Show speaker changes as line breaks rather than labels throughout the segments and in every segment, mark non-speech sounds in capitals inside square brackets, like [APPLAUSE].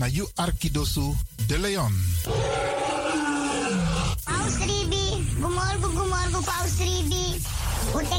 Na you Arkidosu de Leon.
Ribi, gumorgo gumorgo Paus Ribi. Ute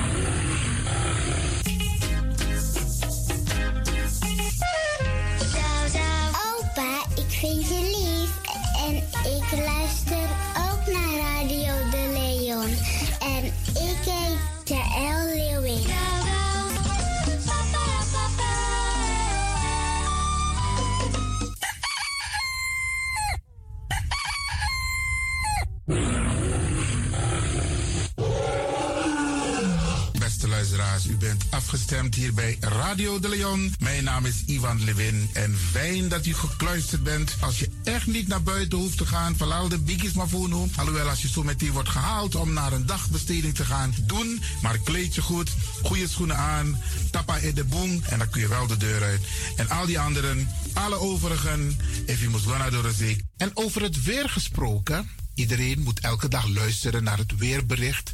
De Leon. Mijn naam is Ivan Levin en fijn dat u gekluisterd bent. Als je echt niet naar buiten hoeft te gaan, verlaal de biggies maar voor nu. Alhoewel, als je zo meteen wordt gehaald om naar een dagbesteding te gaan, doen. Maar kleed je goed, goede schoenen aan, tappa in de boom en dan kun je wel de deur uit. En al die anderen, alle overigen, if je moet naar door de zee. En over het weer gesproken, iedereen moet elke dag luisteren naar het weerbericht.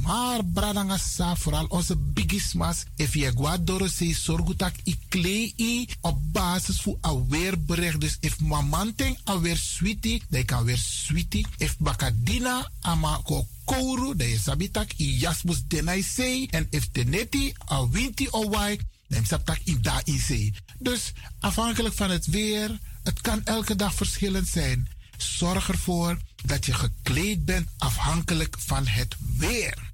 Maar bradangasa, vooral onze bigismas, if je guadoro se sorgutak i klei op basis van een weerbericht. Dus if mamanting alweer sweetie, dan kan weer sweetie. If bakadina ama ko kouru, dan sabitak i jasmus denai sei. En if teneti a winti o wai, sabtak i da. Dus afhankelijk van het weer, het kan elke dag verschillend zijn. Zorg ervoor dat je gekleed bent afhankelijk van het weer.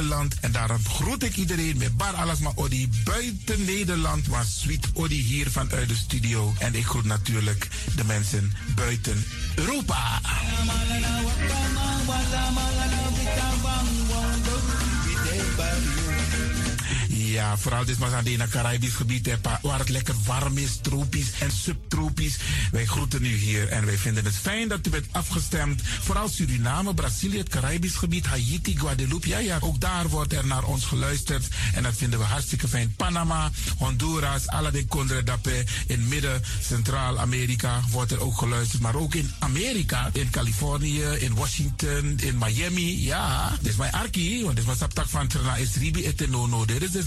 En daarom groet ik iedereen met Bar Alasma Odi buiten Nederland. Maar Sweet Odi hier vanuit de studio. En ik groet natuurlijk de mensen buiten Europa. Ja, vooral dit was aan het Caribisch gebied, waar het lekker warm is, tropisch en subtropisch. Wij groeten u hier en wij vinden het fijn dat u bent afgestemd. Vooral Suriname, Brazilië, het Caribisch gebied, Haiti, Guadeloupe. Ja, ja, ook daar wordt er naar ons geluisterd. En dat vinden we hartstikke fijn. Panama, Honduras, alle de Condre Dapé. In midden, Centraal-Amerika wordt er ook geluisterd. Maar ook in Amerika, in Californië, in Washington, in Miami. Ja, dit is mijn arki, want dit is mijn saptak van Trana Esribi etenono. Dit is dus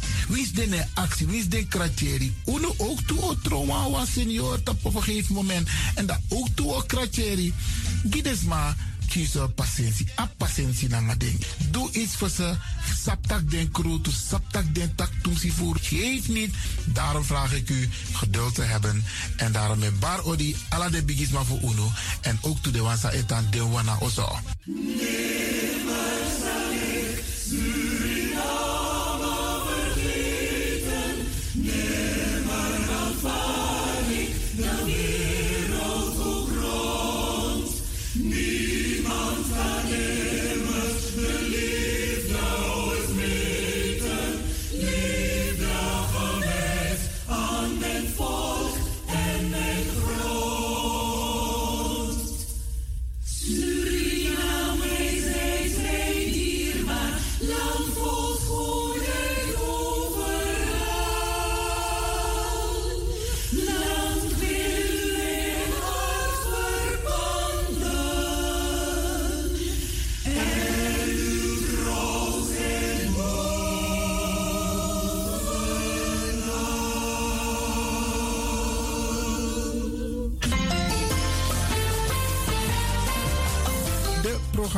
Wie is de actie? Wie is de kratjeri? Uno ook toe trauma senior op een gegeven moment. En dat ook toe kratjeri. Gides maar kiezen patiëntie. A patiëntie na nga ding. Doe iets voor ze. Saptak den kroot. Saptak den tak voor. Geef niet. Daarom vraag ik u geduld te hebben. En daarom met bar odi. Alla de bigisma voor uno. En ook toe de wansa etan de wana oso.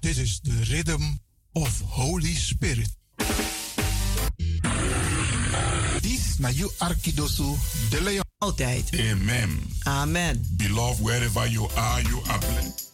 Dit is de Rhythm of Holy Spirit.
Dis na you Arkidosu de Leon.
Altijd.
Amen.
Amen.
Beloved, wherever you are, you are blessed.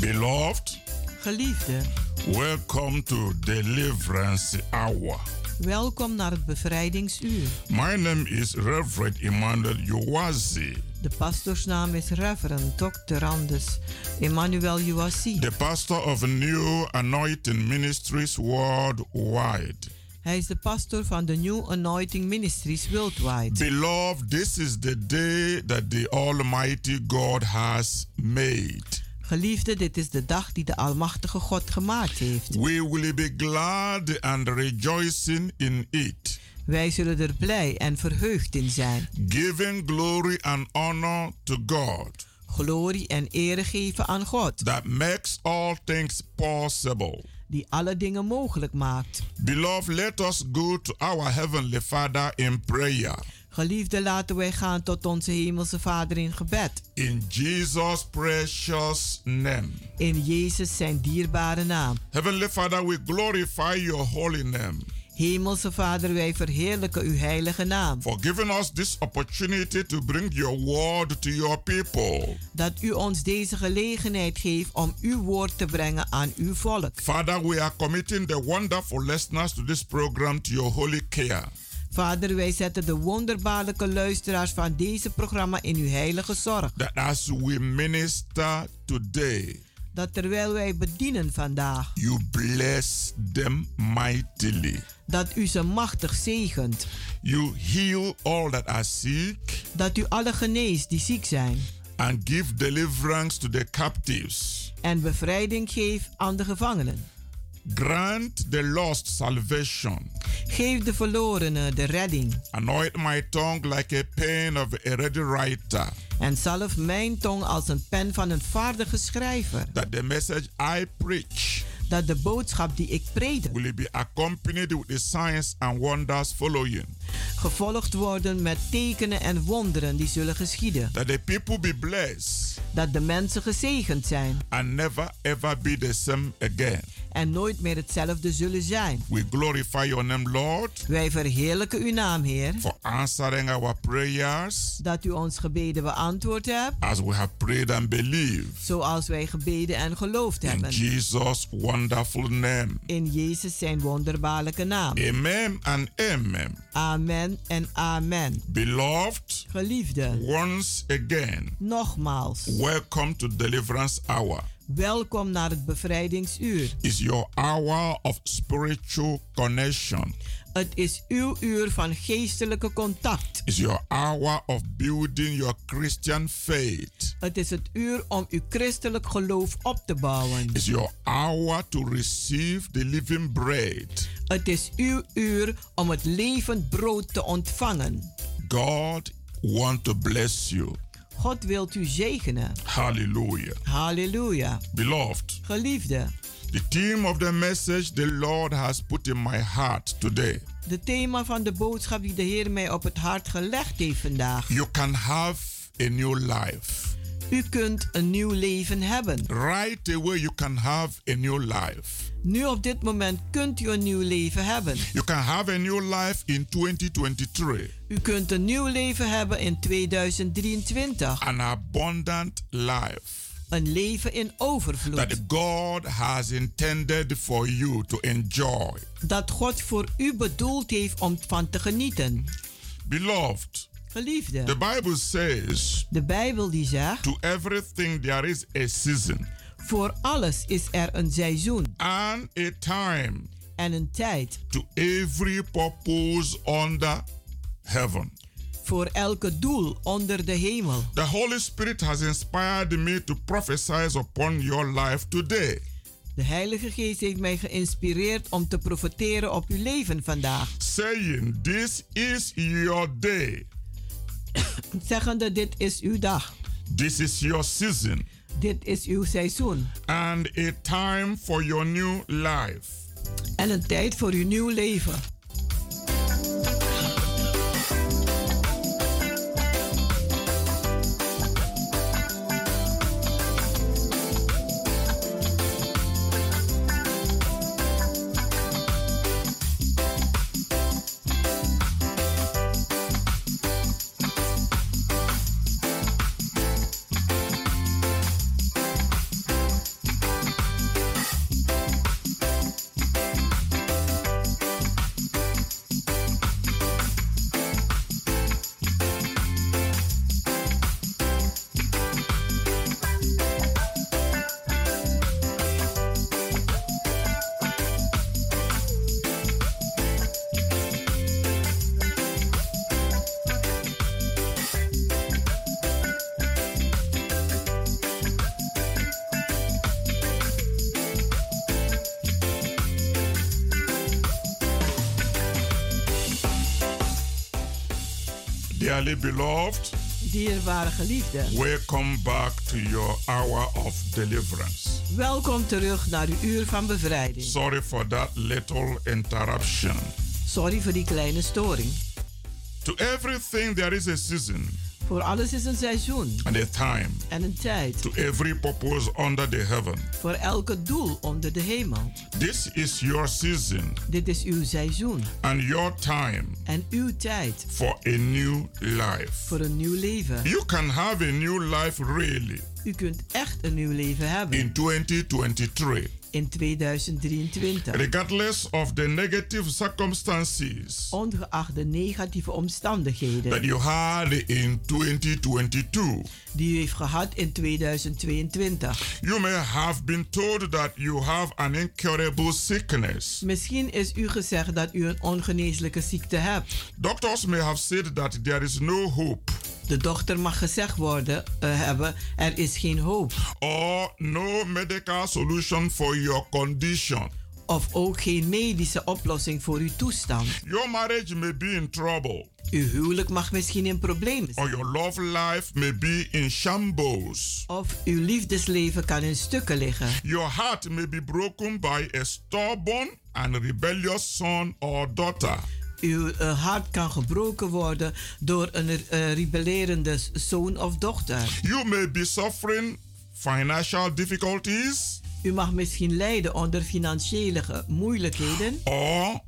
Beloved,
Geliefde,
welcome to Deliverance Hour.
welkom naar het bevrijdingsuur.
My name is Reverend Emmanuel Uwazi,
De pastoorsnaam is Reverend Dr. Anders Emmanuel Uwasi.
the pastor of New Anointing Ministries worldwide.
Hij is de pastor van de New Anointing Ministries Worldwide.
Beloved, this is the day that the Almighty God has made.
Geliefde, dit is de dag die de Almachtige God gemaakt heeft.
We will be glad and rejoicing in it.
Wij zullen er blij en verheugd in zijn.
Giving glory and honor to God
Glorie en ere geven aan God,
that makes all things possible.
die alle dingen mogelijk maakt.
Beloved, let us go to our Heavenly Father in prayer.
Geliefde, laten wij gaan tot onze Hemelse Vader in gebed.
In Jesus' precious name.
In Jezus zijn dierbare naam.
Heavenly Father, we glorify your holy name
Hemelse Vader, wij verheerlijken uw heilige naam.
for giving us this opportunity to bring your word to your people.
Dat u ons deze gelegenheid geeft om uw woord te brengen aan uw volk.
Father, we are committing the wonderful listeners to this program to your holy care.
Vader, wij zetten de wonderbaarlijke luisteraars van deze programma in uw heilige zorg.
That as we minister today,
Dat terwijl wij bedienen vandaag,
you bless them mightily.
dat u ze machtig zegent.
You heal all that are sick
Dat u alle geneest die ziek zijn.
and give deliverance to the captives.
En bevrijding geeft aan de gevangenen.
Grant the lost salvation.
Geef de verlorenen de redding.
Anoint my tongue like a pen of a ready writer,
En zalf mijn tong als een pen van een vaardige schrijver.
that the message I preach
Dat de boodschap die ik predik
will be accompanied with the signs and wonders following.
gevolgd worden met tekenen en wonderen die zullen geschieden.
That the people be blessed
Dat de mensen gezegend zijn
and never ever be the same again.
en nooit meer hetzelfde zullen zijn.
We glorify your name, Lord,
Wij verheerlijken uw naam, Heer,
for answering our prayers
dat u ons gebeden beantwoord hebt,
as we have prayed and believed.
zoals wij gebeden en geloofd
In
hebben.
Jesus' wonderful name.
In Jezus zijn wonderbaarlijke naam.
Amen and amen.
Amen en amen.
Beloved,
Geliefde,
once again,
nogmaals,
welcome to Deliverance Hour.
welkom naar het bevrijdingsuur.
It's your hour of spiritual connection.
Het is uw uur van geestelijke contact.
It's your hour of building your Christian faith.
Het is het uur om uw christelijk geloof op te bouwen.
It's your hour to receive the living bread.
Het is uw uur om het levend brood te ontvangen.
God want to bless you.
God wilt u zegenen.
Hallelujah.
Halleluja.
Beloved,
Geliefde,
the theme of the message the Lord has put in my heart today.
de thema van de boodschap die de Heer mij op het hart gelegd heeft vandaag.
You can have a new life.
U kunt een nieuw leven hebben.
Right away, you can have a new life.
Nu op dit moment kunt u een nieuw leven hebben.
You can have a new life in 2023.
U kunt een nieuw leven hebben in 2023.
An abundant life
Een leven in overvloed.
that God has intended for you to enjoy.
Dat God voor u bedoeld heeft om van te genieten.
Beloved,
Geliefde,
the Bible says,
de Bijbel die zegt,
To everything there is a season
voor alles is er een seizoen
and a time
en een tijd.
to every purpose under heaven.
Voor elke doel onder de hemel.
The Holy Spirit has inspired me to prophesy upon your life today,
De Heilige Geest heeft mij geïnspireerd om te profeteren op uw leven vandaag.
saying, This is your day, [COUGHS]
Zeggende, dit is uw dag.
this is your season,
Dit is uw seizoen.
and a time for your new life.
En een tijd voor uw nieuw leven.
Dearly beloved,
Dierbare geliefden,
welcome back to your hour of deliverance.
welkom terug naar uw uur van bevrijding.
Sorry for that little interruption.
Sorry voor die kleine storing.
To everything there is a season
Voor alles is een seizoen
and a time.
en een tijd.
To every purpose under the heaven.
Voor elke doel onder de hemel.
This is your season
Dit is uw seizoen
and your time
en uw tijd
for a new life.
voor een nieuw leven.
You can have a new life really
U kunt echt een nieuw leven hebben
in 2023.
In 2023.
Regardless of the negative circumstances
Ongeacht de negatieve
that
omstandigheden
you had in 2022.
die u heeft gehad in 2022.
You may have been told that you have an incurable sickness.
Misschien is u gezegd dat u een ongeneeslijke ziekte hebt.
Doctors may have said that there is no hope
De dochter mag gezegd worden eh, hebben, er is geen hoop.
or no medical solution for your condition.
Of ook geen medische oplossing voor uw toestand.
Your marriage may be in trouble
Uw huwelijk mag misschien in problemen zijn.
or your love life may be in shambles.
Of uw liefdesleven kan in stukken liggen.
Your heart may be broken by a stubborn and rebellious son or daughter.
Uw eh, hart kan gebroken worden door een eh, rebellerende zoon of dochter.
You may be suffering financial difficulties
U mag misschien lijden onder financiële moeilijkheden
or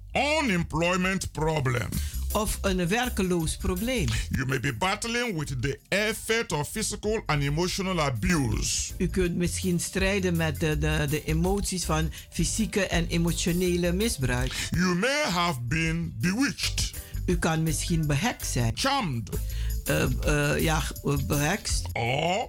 unemployment problem.
Of een werkeloos probleem.
You may be battling with the effect of physical and emotional abuse.
U kunt misschien strijden met de, de, de emoties van fysieke en emotionele misbruik.
You may have been bewitched,
U kan misschien behekt zijn.
charmed,
Eh, eh, ja, behekst.
or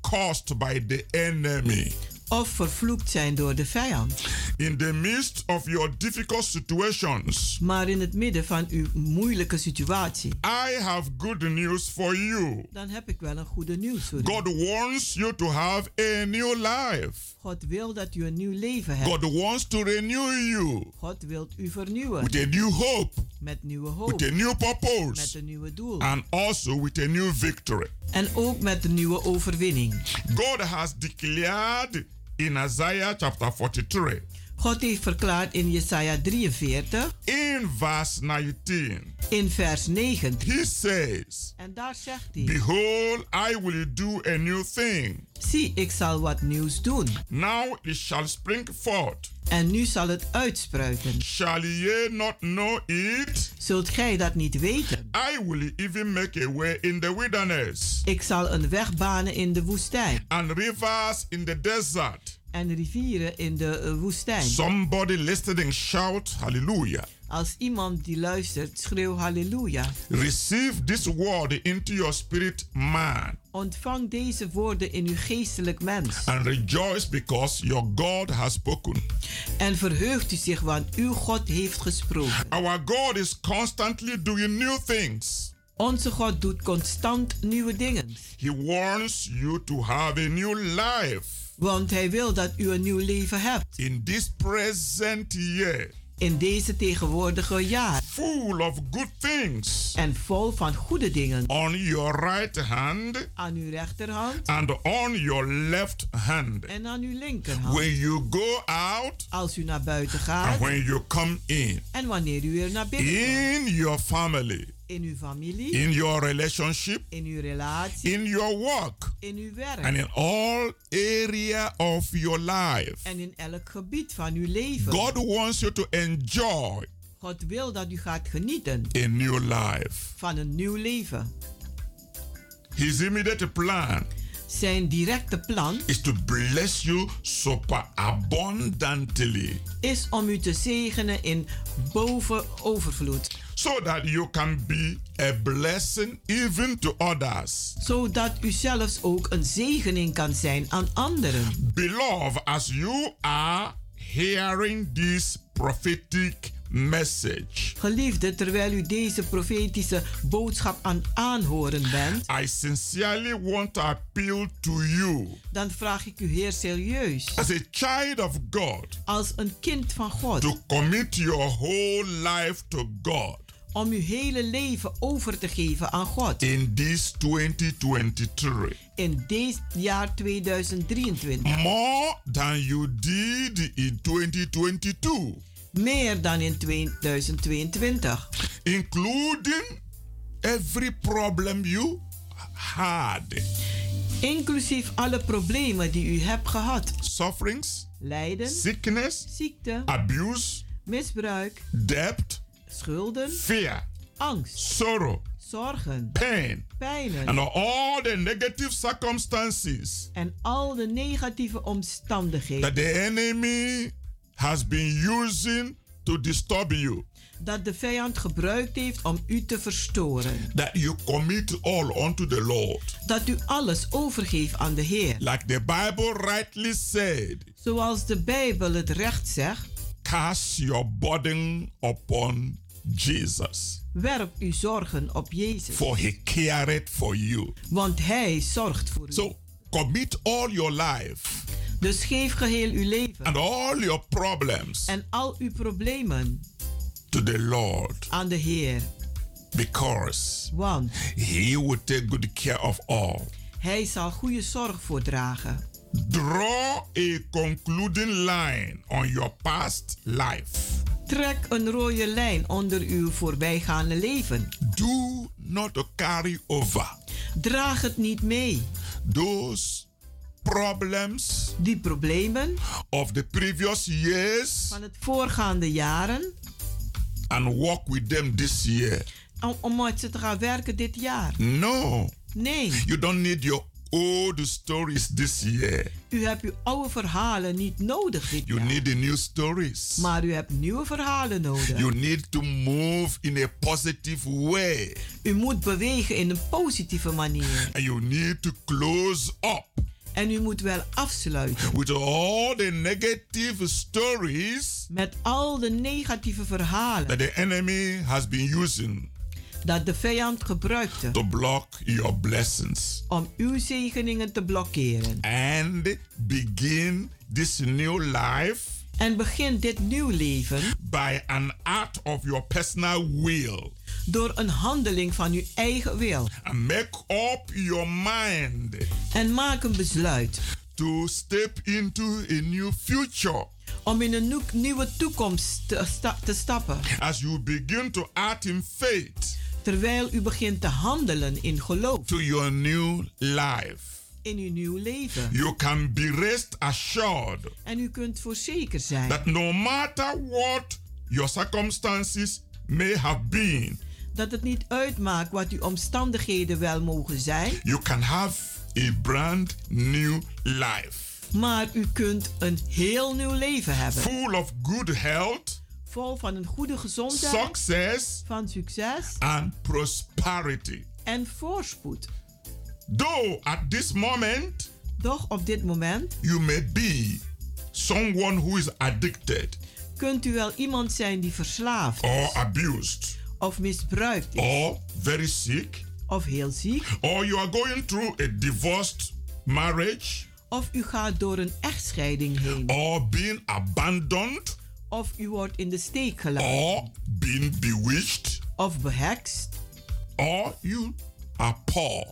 caused by the enemy.
Of vervloekt zijn door de vijand.
In the midst of your difficult situations,
Maar in het midden van uw moeilijke situatie.
I have good news for you.
Dan heb ik wel een goede nieuws voor u.
God wants you to have a new life.
God wil dat u een nieuw leven hebt.
God wants to renew you
God wil u vernieuwen.
with a new hope,
Met nieuwe hoop.
with a new
Met
purpose,
een nieuwe doel.
and also with a new victory.
En ook met een nieuwe overwinning.
God has declared in Isaiah chapter 43,
God heeft verklaard in Jesaja 43
in verse 19,
in vers 19.
He says,
En daar zegt hij.
Behold, I will do a new thing.
Zie, ik zal wat nieuws doen.
Now it shall spring forth.
En nu zal het uitspruiten.
Shall ye not know it?
Zult gij dat niet weten?
I will even make a way in the wilderness
Ik zal een weg banen in de woestijn.
and rivers in the desert.
En rivieren in de eh, woestijn.
Somebody listening shout hallelujah.
Als iemand die luistert, schreeuw halleluja.
Receive this word into your spirit man
Ontvang deze woorden in uw geestelijk mens.
and rejoice because your God has spoken.
En verheugt u zich, want uw God heeft gesproken.
Our God is constantly doing new things.
Onze God doet constant nieuwe dingen.
He wants you to have a new life
Want hij wil dat u een nieuw leven hebt.
in this present year,
In deze tegenwoordige jaar.
full of good things.
En vol van goede dingen.
On your right hand
Aan uw rechterhand
and on your left hand.
en aan uw linkerhand.
When you go out
Als u naar buiten
and
gaat
when you come in,
en wanneer u weer naar binnen komt.
in your family,
In uw familie,
in your relationship,
in uw relatie,
in your work,
in uw
and
werk.
in all area of your life.
En in elk gebied van uw leven.
God wants you to enjoy
God wil dat u gaat genieten
a new life.
van een nieuw leven.
His immediate plan
Zijn directe plan
is to bless you super abundantly
is om u te zegenen in boven overvloed.
So that you can be a blessing even to others.
Zodat u zelfs ook een zegening kan zijn aan anderen.
Beloved, as you are hearing this prophetic message,
Geliefde, terwijl u deze profetische boodschap aan aanhoren bent,
I sincerely want to appeal to you
dan vraag ik u heer serieus,
as a child of God
als een kind van God,
to commit your whole life to God.
Om uw hele leven over te geven aan God.
In this 2023.
In dit jaar 2023.
More than you did in 2022.
Meer dan in 2022.
Including every problem you had.
Inclusief alle problemen die u hebt gehad.
Sufferings,
Lijden,
sickness,
ziekte,
abuse,
misbruik,
debt,
schulden,
fear,
angst,
sorrow,
zorgen,
pain,
pijnen
and all the negative circumstances
en al de negatieve omstandigheden
that the enemy has been using to disturb you.
dat de vijand gebruikt heeft om u te verstoren.
That you commit all unto the Lord.
Dat u alles overgeeft aan de Heer.
Like the Bible rightly said,
Zoals de Bijbel het recht zegt,
cast your burden upon Jesus,
werp uw zorgen op Jezus.
for he careth for you.
Want Hij zorgt voor u.
So commit all your life
Dus geef geheel uw leven
and all your problems
en al uw problemen
to the Lord
aan de Heer.
because
Want
he will take good care of all.
Hij zal goede zorg voor dragen.
Draw a concluding line on your past life.
Trek een rode lijn onder uw voorbijgaande leven.
Do not carry over
Draag het niet mee.
those problems
Die problemen
of the previous years
van het voorgaande jaren,
and work with them this year.
om, om uit ze te gaan werken dit jaar.
No,
Nee,
you don't need your old stories this year.
u hebt uw oude verhalen niet nodig dit
You
jaar.
need the new stories.
Maar u hebt nieuwe verhalen nodig.
You need to move in a positive way.
U moet bewegen in een positieve manier.
And you need to close up
En u moet wel afsluiten
with all the negative stories
met al de negatieve verhalen
that the enemy has been using
dat de vijand gebruikte
to block your blessings.
om uw zegeningen te blokkeren.
And begin this new life
En begin dit nieuw leven
by an act of your personal will.
door een handeling van uw eigen wil.
And make up your mind
En maak een besluit
to step into a new future.
om in een nieuw- nieuwe toekomst te, sta- te stappen.
As you begin to act in faith
Terwijl u begint te handelen in geloof
to your new life,
in uw nieuw leven.
you can be rest assured
En u kunt voor zeker zijn
that no matter what your circumstances may have been,
dat het niet uitmaakt wat uw omstandigheden wel mogen zijn,
you can have a brand new life.
maar u kunt een heel nieuw leven hebben.
Full of good health,
Vol van een goede gezondheid,
success,
van succes
and prosperity.
en voorspoed.
Though at this moment,
Doch op dit moment
you may be someone who is addicted
kunt u wel iemand zijn die verslaafd
or abused
of misbruikt is,
or very sick
of heel ziek,
or you are going through a divorced marriage
of u gaat door een echtscheiding heen,
or being abandoned
of u wordt in de steek gelaten,
or being bewitched.
Of behekst,
or you are poor.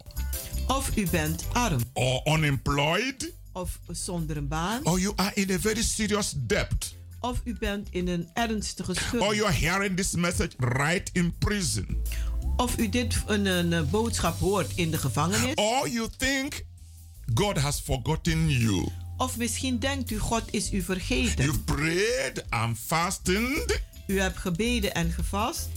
Of u bent arm,
or unemployed.
Of zonder een baan,
or you are in a very serious debt.
Of u bent in een ernstige
or
schuld,
you are hearing this message right in prison.
Of u dit een, een, boodschap hoort in de gevangenis,
or you think God has forgotten you.
Of misschien denkt u God is u vergeten.
You've prayed and fasted.
U hebt gebeden en gevast.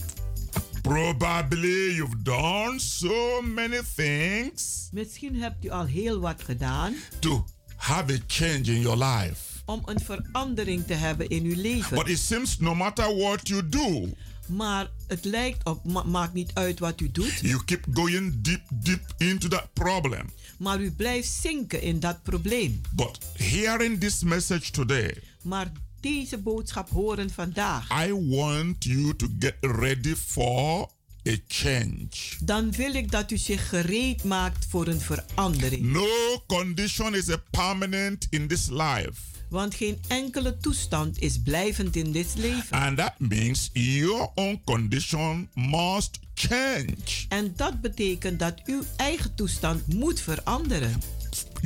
Probably you've done so many things
Misschien hebt u al heel wat gedaan
to have a change in your life.
om een verandering te hebben in uw leven.
But it seems no matter what you do,
Maar het lijkt op, ma- maakt niet uit wat u doet,
you keep going deep, deep into that problem.
maar u blijft zinken in dat probleem.
But hearing this message today,
Maar deze boodschap horen vandaag,
I want you to get ready for a change.
dan wil ik dat u zich gereed maakt voor een verandering.
No condition is a permanent in this life.
Want geen enkele toestand is blijvend in dit leven.
And that means your own condition must change.
En dat betekent dat uw eigen toestand moet veranderen.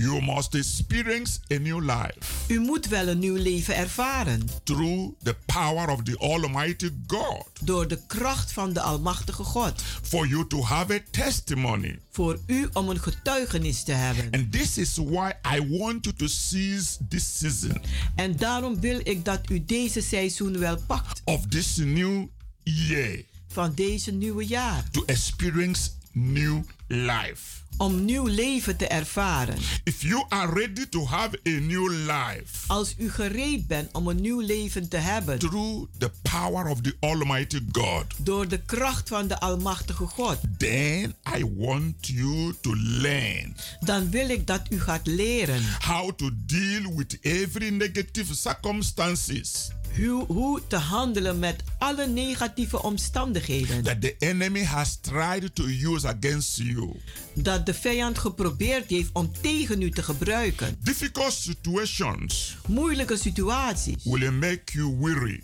You must experience a new life
U moet wel een nieuw leven ervaren.
through the power of the Almighty God
Door de kracht van de Almachtige God.
for you to have a testimony.
Voor u om een getuigenis te hebben.
And this is why I want you to seize this season
En daarom wil ik dat u deze seizoen wel pakt.
of this new year
Van deze nieuwe jaar.
to experience new life.
Om nieuw leven te ervaren.
If you are ready to have a new life
Als u gereed bent om een nieuw leven te hebben.
through the power of the Almighty God,
Door de kracht van de Almachtige God.
then I want you to learn
Dan wil ik dat u gaat leren.
how to deal with every negative circumstances
Hoe, hoe te handelen met alle negatieve omstandigheden.
that the enemy has tried to use against you.
Dat de vijand geprobeerd heeft om tegen u te gebruiken.
Difficult situations
Moeilijke situaties.
will make you weary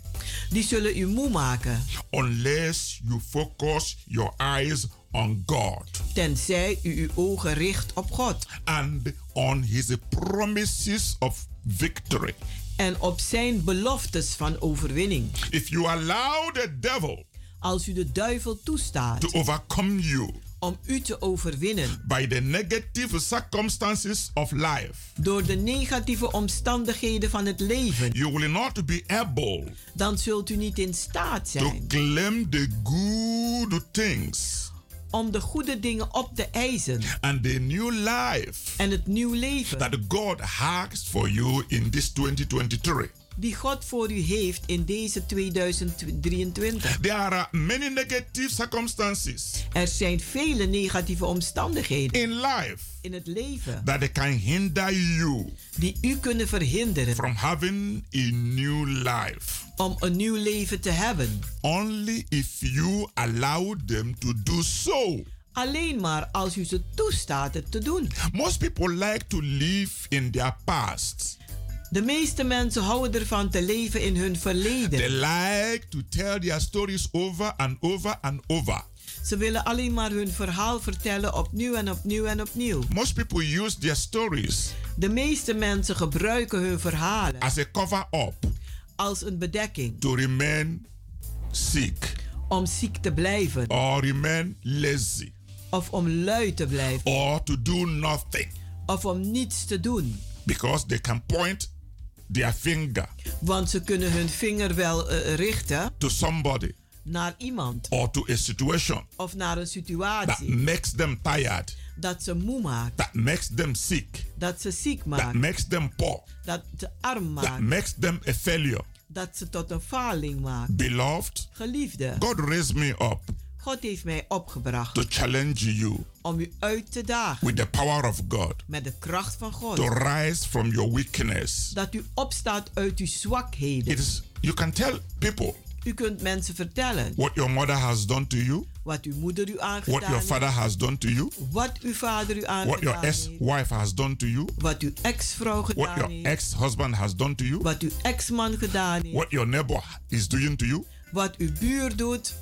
Die zullen u moe maken.
unless you focus your eyes on God
Tenzij u uw ogen richt op God.
and on his promises of victory.
En op zijn beloftes van overwinning.
If you allow the devil
Als u de duivel toestaat
to overcome you
om u te overwinnen.
by the negative circumstances of life,
Door de negatieve omstandigheden van het leven.
you will not be able
Dan zult u niet in staat
to
zijn
claim the good things
om de goede dingen op te eisen.
and the new life
En het nieuw leven
that God has for you in this 2023.
Die God voor u heeft in deze 2023.
There are many negative circumstances
Er zijn vele negatieve omstandigheden
in life
in het leven
that can hinder you
die u kunnen verhinderen
from having a new life.
om een nieuw leven te hebben.
Only if you allow them to do so.
Alleen maar als u ze toestaat het te doen.
Most people like to live in their past.
De meeste mensen houden ervan te leven in hun
They
verleden.
like to tell their stories over and over and over.
Ze willen alleen maar hun verhaal vertellen opnieuw en opnieuw en opnieuw.
Most people use their stories
De meeste mensen gebruiken hun verhalen
as a cover up
als een bedekking
to remain sick
om ziek te blijven
or remain lazy
of om lui te blijven
or to do nothing
of om niets te doen.
because they can point their finger
Want ze kunnen hun vinger wel eh, richten
to somebody
naar iemand
or to a situation
of naar een
that
situatie
makes them tired,
dat ze moe maakt,
that makes them sick,
dat ze ziek
that
maakt,
makes them poor,
dat ze arm
that
maakt,
makes them a failure.
dat ze tot een faling maakt.
Beloved,
Geliefde,
God raised me up
God heeft mij opgebracht
to challenge you
om u uit te dagen
with the power of God
met de kracht van
to
God.
rise from your weakness.
Dat u opstaat uit uw zwakheden.
It is you can tell people
U kunt mensen vertellen
what your mother has done to you,
wat uw moeder u
what
aangedaan
your
heeft,
father has done to you,
wat uw vader u
what your
aangedaan
ex-wife has done to you,
wat uw ex-vrouw
what
gedaan
your
heeft,
ex-husband has done to you,
wat uw ex-man gedaan heeft,
what your neighbor is doing to you
wat uw buur doet,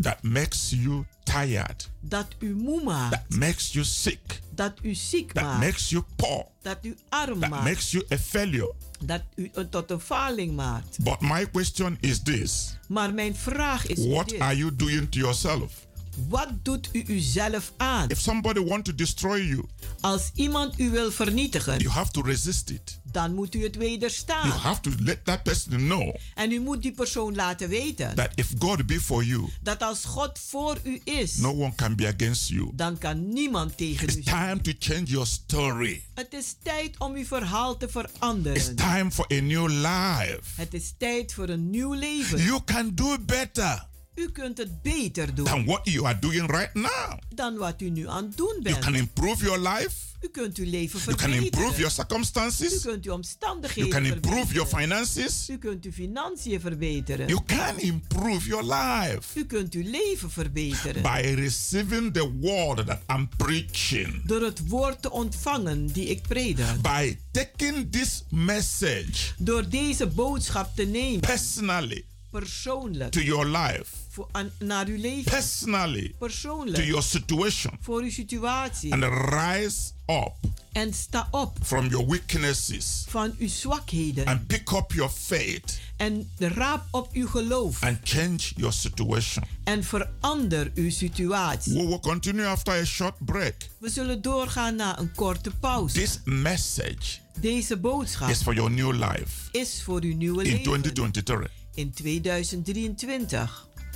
that makes you tired,
dat u moe maakt,
that makes you sick,
dat u ziek
that
maakt,
makes you poor,
dat u arm
that
maakt,
makes you a failure.
dat u tot een faling maakt.
But my question is this
Maar mijn vraag is
What
dit.
are you doing to yourself?
wat doet u uzelf aan?
If somebody want to destroy you,
Als iemand u wil vernietigen,
you have to resist it.
Dan moet u het
You
wederstaan.
have to let that person know
En u moet die persoon laten weten
that if God be for you,
dat als God voor u is,
no one can be against you.
dan kan niemand tegen
It's
u zijn.
time to change your story.
Het is tijd om uw verhaal te
It's
veranderen.
time for a new life.
Het is tijd voor een nieuw leven.
You can do better
U kunt het beter doen
than what you are doing right now.
dan wat u nu aan het doen
You can
bent.
improve your life.
U kunt uw leven
You can
verbeteren.
improve your
U
circumstances.
kunt uw omstandigheden
You can improve your
verbeteren.
finances.
U kunt uw financiën verbeteren.
You can improve your life
U kunt uw leven verbeteren.
by receiving the word that I'm preaching.
Door het woord te ontvangen die ik predik.
By taking this message
Door deze boodschap te nemen.
personally
Persoonlijk.
to your life,
Voor, aan- naar uw leven.
personally to
Persoonlijk.
your situation,
Voor uw situatie.
and rise up
En sta op
from your weaknesses
van uw zwakheden.
and pick up your faith
En raap op uw geloof.
and change your situation.
En verander uw situatie.
We will continue after a short break.
We zullen doorgaan na een korte pauze.
This message
Deze boodschap
is for your new life
is voor uw nieuwe
in
leven
2023.
In 2023.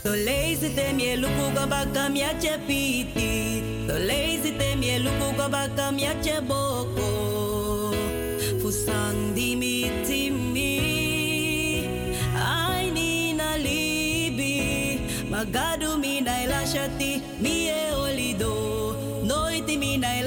So lazy te mie luku go baka mia che piti. So lazy te mie luku go baka mia che boko. Fusang di mi timi. Ai ni na libi. Magadu mi na ilashati. Mi e olido. Noiti mi na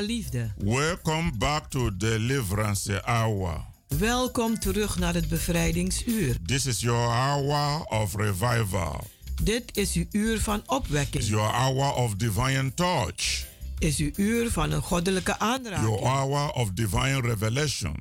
Geliefde,
welcome back to Deliverance Hour.
welkom terug naar het bevrijdingsuur.
This is your hour of revival.
Dit is uw uur van opwekking.
your hour of divine touch.
Is uw uur van een goddelijke
Your
aanraking.
hour of divine revelation.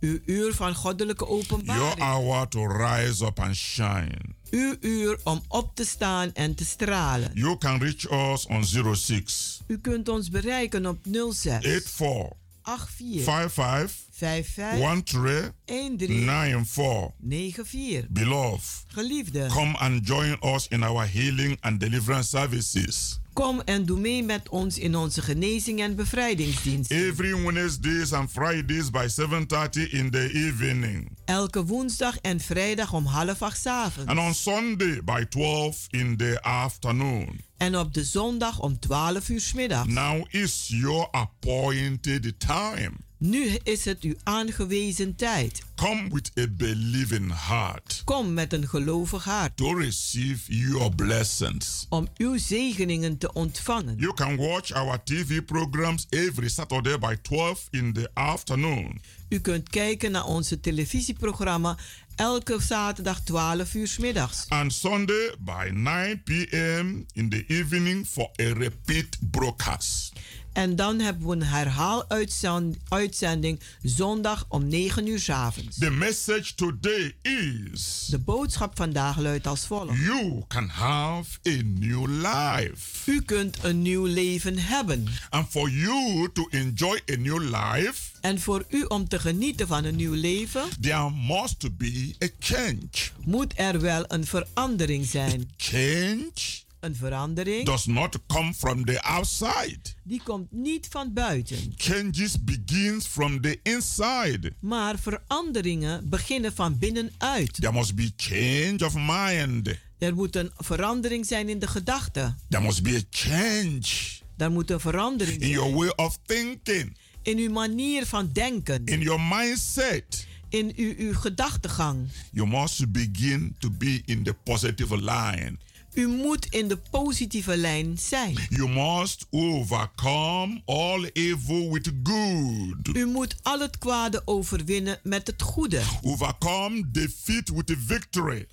Uw uur van goddelijke
Your
openbaring.
hour to rise up and shine.
Uw uur om op te staan en te stralen.
You can reach us on 06
U kunt ons bereiken op 06
84
84
55
55
13
13
94.
94.
Beloved,
Geliefde,
come and join us in our healing and deliverance services.
kom en doe mee met ons in onze genezing en bevrijdingsdienst.
Every Wednesdays and Fridays by 7:30 in the evening.
Elke woensdag en vrijdag om half acht avonds.
And on Sunday by 12 in the afternoon.
En op de zondag om 12 uur 's middags.
Now is your appointed time.
Nu is het uw aangewezen tijd.
Come with a believing heart
Kom met een gelovig hart
to receive your blessings.
om uw zegeningen te ontvangen.
You can watch our TV programs every Saturday by 12 in the afternoon.
U kunt kijken naar onze televisieprogramma Elke zaterdag 12 uur middags.
And Sunday by 9 p.m. in the evening for a repeat broadcast.
En dan hebben we een herhaaluitzending zondag om 9 uur 's avonds.
The message today is
De boodschap vandaag luidt als volgt.
You can have a new life.
U kunt een nieuw leven hebben.
And for you to enjoy a new life,
En voor u om te genieten van een nieuw leven,
there must be a change.
moet er wel een verandering zijn.
Change
Een verandering
does not come from the outside.
die komt niet van buiten.
Changes begins from the inside.
Maar veranderingen beginnen van binnenuit.
There must be change of mind.
Er moet een verandering zijn in de gedachten.
There must be a change
Er moet een verandering
in your
zijn
way of thinking,
in uw manier van denken,
in your mindset.
in uw, uw gedachtegang.
You must begin to be in the positive line.
U moet in de positieve lijn zijn.
You must overcome all evil with good.
U moet al het kwade overwinnen met het goede.
Overcome defeat with victory.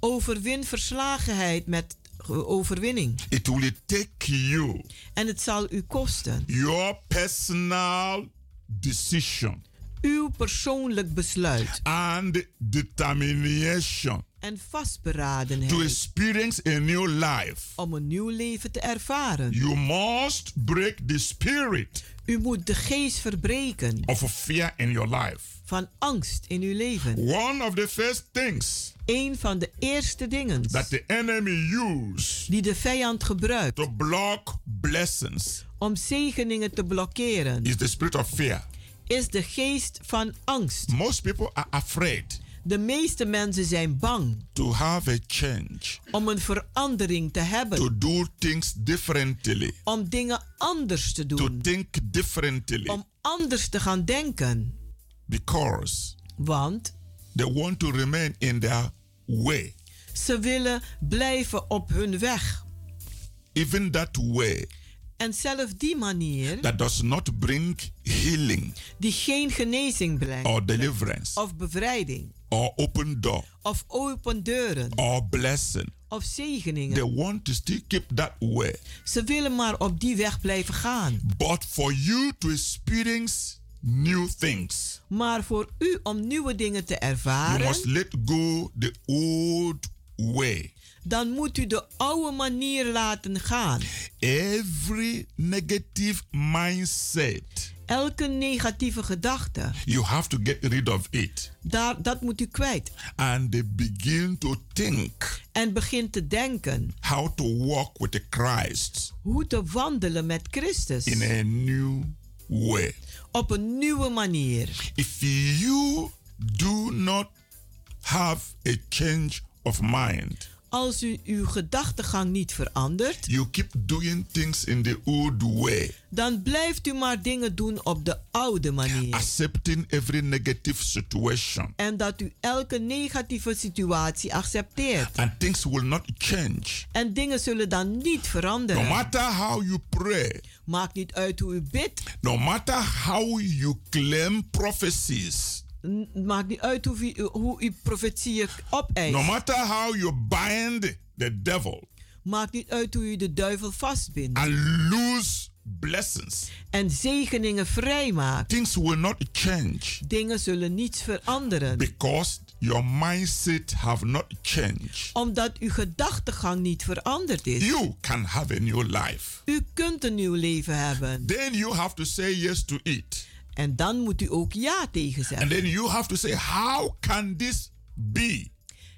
Overwin verslagenheid met ge- overwinning.
It will take you
En het zal u kosten.
your personal decision
Uw persoonlijk besluit
and determination
en
to
vastberadenheid
experience a new life.
om een nieuw leven te ervaren.
You must break the spirit
U moet de geest verbreken
of fear in your life.
van angst in uw leven.
One of the first things
Een van de eerste dingen
that the enemy use
die de vijand gebruikt
to block blessings
om zegeningen te blokkeren
is the spirit of fear.
is de geest van angst.
Most people are afraid
De meeste mensen zijn bang
to have a change,
om een verandering te hebben,
to do things differently,
om dingen anders te
to
doen,
think differently
om anders te gaan denken.
because
Want
they want to remain in their way.
ze willen blijven op hun weg.
Even that way
En zelf die manier,
that does not bring healing
die geen genezing brengt,
or deliverance
of bevrijding,
or open door
of open deuren,
or blessing.
of
They
zegeningen.
want to still keep that way.
Ze willen maar op die weg blijven gaan.
But for you to experience new things,
Maar voor u om nieuwe dingen te
you
ervaren,
must let go the old way.
Dan moet u de oude manier laten gaan.
Every negative mindset,
Elke negatieve gedachte,
you have to get rid of it
daar, dat moet u kwijt.
and they begin to think
En begin te denken
how to walk with the Christ
hoe te wandelen met Christus.
in a new way.
Op een nieuwe manier.
If you do not have a change of mind,
Als u uw gedachtegang niet verandert,
you keep doing things in the old way,
dan blijft u maar dingen doen op de oude manier.
accepting every negative situation,
En dat u elke negatieve situatie accepteert.
and things will not change.
En dingen zullen dan niet
No
veranderen.
matter how you pray,
Maakt niet uit hoe u bidt.
no matter how you claim prophecies,
Maakt niet uit hoe u, hoe u profetieën opeist.
no matter how you bind the devil
Maakt niet uit hoe u de duivel vastbindt.
and lose blessings,
En zegeningen vrijmaakt.
things will not change
Dingen zullen niet veranderen.
because your mindset have not changed.
Omdat uw gedachtegang niet veranderd is.
You can have a new life.
U kunt een nieuw leven hebben.
Then you have to say yes to it.
En dan moet u ook ja tegen
And
zeggen.
then you have to say, how can this be?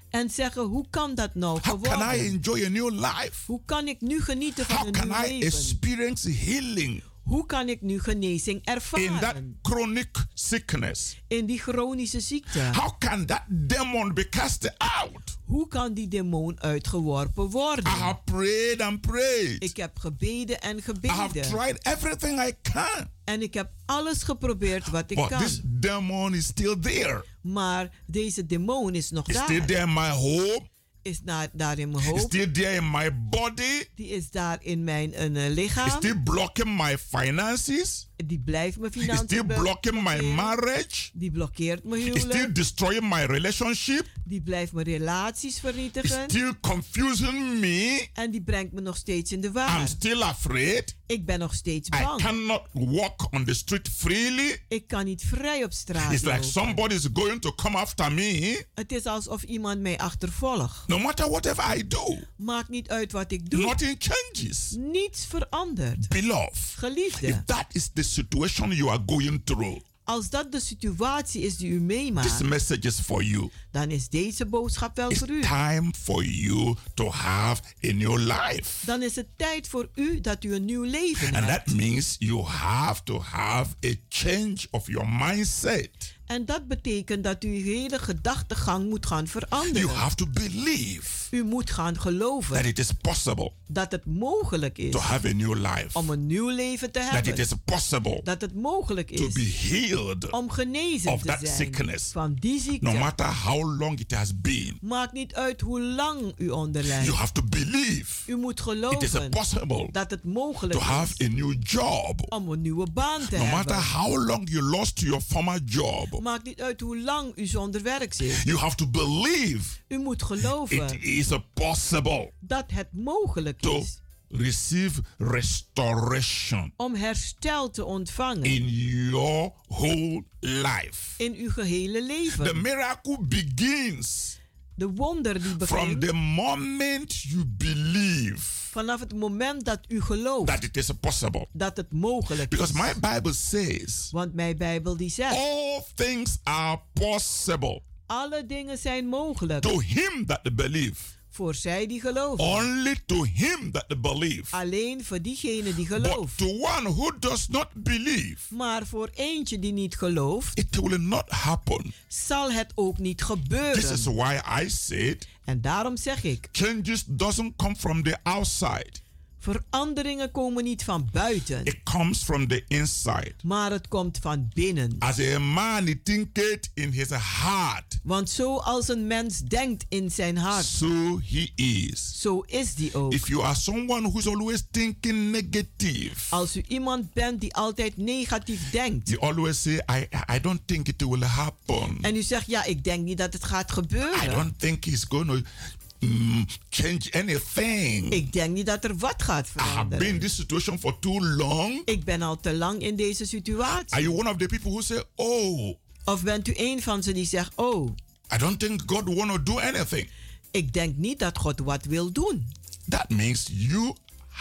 En zeggen, hoe kan dat nou
How can I enjoy a new life?
Hoe kan ik nu genieten van
How
een
can
nieuw
I
leven?
experience healing
Hoe kan ik nu genezing
in that
ervaren?
chronic sickness?
In die chronische ziekte.
How can that demon be cast out?
Hoe kan die demon uitgeworpen
I
worden?
have prayed and prayed.
Ik heb gebeden en
I have
gebeden.
tried everything I can.
En ik heb alles geprobeerd wat ik
But this
kan.
demon is still there.
Maar deze demon is nog
It's still
daar.
there in my home.
Is na- daar in mijn hoofd.
still there in my body.
Die is daar in mijn een,
It's
lichaam.
still blocking my finances.
Die blijft mijn financiën
still
be-
blocking my marriage.
Die blokkeert mijn
It's still
huwelijk.
destroying my relationship.
Die blijft mijn relaties vernietigen.
still confusing me.
En die brengt me nog steeds in de
I'm
war.
still afraid.
Ik ben nog steeds
I
bang.
cannot walk on the street freely.
Ik kan niet vrij op straat
It's like
lopen.
somebody is going to come after me.
Het is alsof iemand mij achtervolgt.
No matter whatever I do,
Maakt niet uit wat ik doe.
nothing changes.
Niets verandert.
Beloved,
Geliefde,
if that is the situation you are going through,
als dat de situatie is die u meemaakt, this
message is for you.
dan is deze boodschap wel
It's
voor u.
time for you to have a new life.
Dan is het tijd voor u dat u een nieuw leven
And
hebt.
that means you have to have a change of your mindset.
En dat betekent dat u uw hele gedachtegang moet gaan
You
veranderen.
have to believe
U moet gaan
that
geloven
it is possible
dat het mogelijk is
to have a new life.
om een nieuw leven te
That it
hebben.
is possible
Dat het mogelijk
to
is
be healed
om genezen
of
te
that
zijn
sickness.
van die ziekte.
no matter how long it has been.
Maakt niet uit hoe lang u onderlijdt.
You have to believe
U moet
it is
geloven
possible
dat het mogelijk
to have
is
a new job.
om een nieuwe baan te
No matter
hebben.
how long you lost your former job,
Maakt niet uit hoe lang u zonder werk zit.
you have to believe
U moet
it
geloven
is possible
dat het mogelijk
to
is
receive restoration
om herstel te ontvangen
in your whole life.
in uw gehele
The
leven.
miracle begins
De wonder die
from
begint
the moment you believe
vanaf het moment dat u gelooft
that it is possible.
dat het mogelijk
Because
is.
my Bible says
Want mijn Bijbel die zegt,
all things are possible
alle dingen zijn mogelijk
to him that believe.
Voor zij die geloven.
Only to him that believe.
Alleen voor diegene die
But
gelooft.
to one who does not believe,
Maar voor eentje die niet gelooft,
it will not happen.
zal het ook niet
This is
gebeuren.
why I said
En daarom zeg ik,
changes doesn't come from the outside.
Veranderingen komen niet van buiten,
It comes from the inside.
maar het komt van binnen.
As a man thinketh in his heart,
Want zoals een mens denkt in zijn hart,
so he is.
zo is die ook.
If you are someone who's always thinking negative,
Als u iemand bent die altijd negatief denkt
you always say, I, I don't think it will happen.
en u zegt, ja, ik denk niet dat het gaat
I
gebeuren.
don't think it's going to mm, change anything.
Ik denk niet dat er wat gaat
I have been in
veranderen.
this situation for too long.
Ik ben al te lang in deze
Are
situatie.
you one of the people who say, Oh,
Of bent u een van ze die zegt, oh,
I don't think God want to do anything?
ik denk niet dat God wat wil doen.
That means you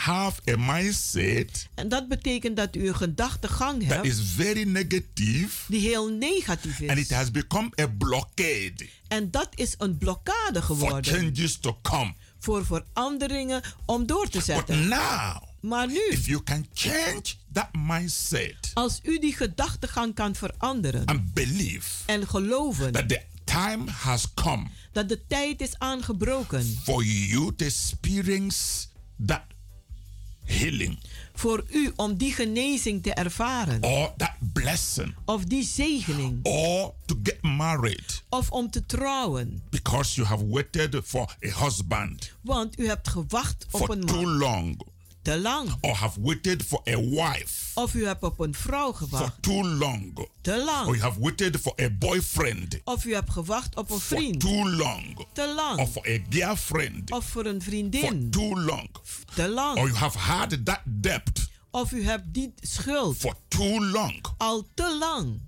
have a mindset
En dat betekent dat u een gedachtegang
that
hebt
is very negative
die heel negatief
and it
is.
has become a blockade
En dat is een blokkade
for
geworden
changes to come.
voor veranderingen om door te
But
zetten.
now,
Maar nu,
if you can change that mindset
als u die gedachtegang kan veranderen
and believe
en geloven
that the time has come
dat de tijd is aangebroken
for you to experience that healing.
Voor u om die genezing te ervaren.
Or that blessing.
Of die zegening.
Or to get married.
Of om te trouwen.
because you have waited for a husband.
Want u hebt gewacht op
for
een
too
man.
long
te lang.
or have waited for a wife
Of u hebt op een vrouw
for too long.
Te
or you have waited for a boyfriend
Of u hebt gewacht op een
for too long.
Te
or
lang.
for a girlfriend
Of voor een
for
vriendin
too long.
Te
or you have had that debt
Of u hebt die schuld.
for too long.
Al te lang.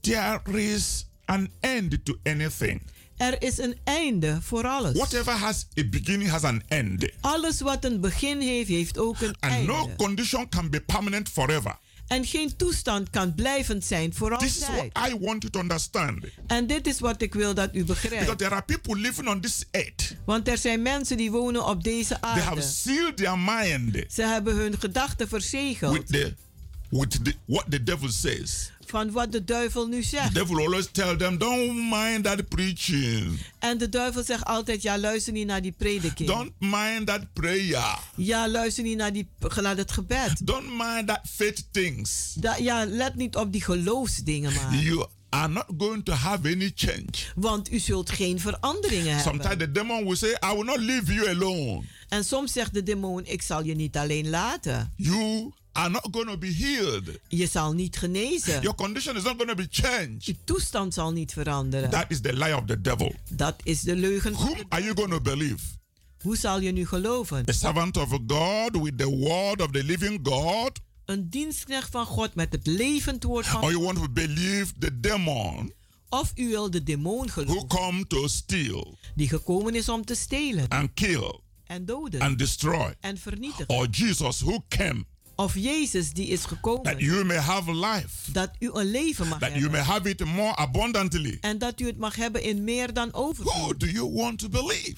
there is an end to anything
Er is een einde voor alles.
whatever has a beginning has an end
Alles wat een begin heeft, heeft ook een
and no
einde.
condition can be permanent forever
En geen toestand kan blijvend zijn voor
this is
altijd.
what i want you to understand
En dit is wat ik wil dat u
because
begrijpt.
there are people living on this earth
Want er zijn mensen die wonen op deze
they have
aarde.
sealed their mind
Ze hebben hun gedachten verzegeld
with the with the what the devil says
van wat de duivel nu
the
zegt.
devil always tell them don't mind that preaching
En de duivel zegt altijd, ja luister niet naar die prediking.
don't mind that prayer
Ja luister niet naar, die, naar het gebed.
don't mind that faith things
Da, ja, let niet op die geloofsdingen maar.
you are not going to have any change
Want u zult geen veranderingen
sometimes
hebben.
the demon will say i will not leave you alone
En soms zegt de demon, ik zal je niet alleen laten.
you are not going to be healed.
Je zal niet genezen.
Your condition is not going to be changed.
Je toestand zal niet veranderen.
That is the lie of the devil.
Dat is de leugen. van
Whom
de
are you going to believe?
Hoe zal je nu geloven?
A servant of God with the word of the living God?
Een dienstknecht van God met het levend woord
Or
van
you want to believe the demon
Of u wil de demon
who
geloven
come to steal
die gekomen is om te stelen
and kill
en doden
and destroy?
en vernietigen.
Or Jesus who came
Of Jezus die is
that
gekomen
you may have life,
dat u een leven mag
that you may
hebben.
have it more abundantly?
En dat u het mag hebben in meer dan
Who
overvloed.
do you want to believe?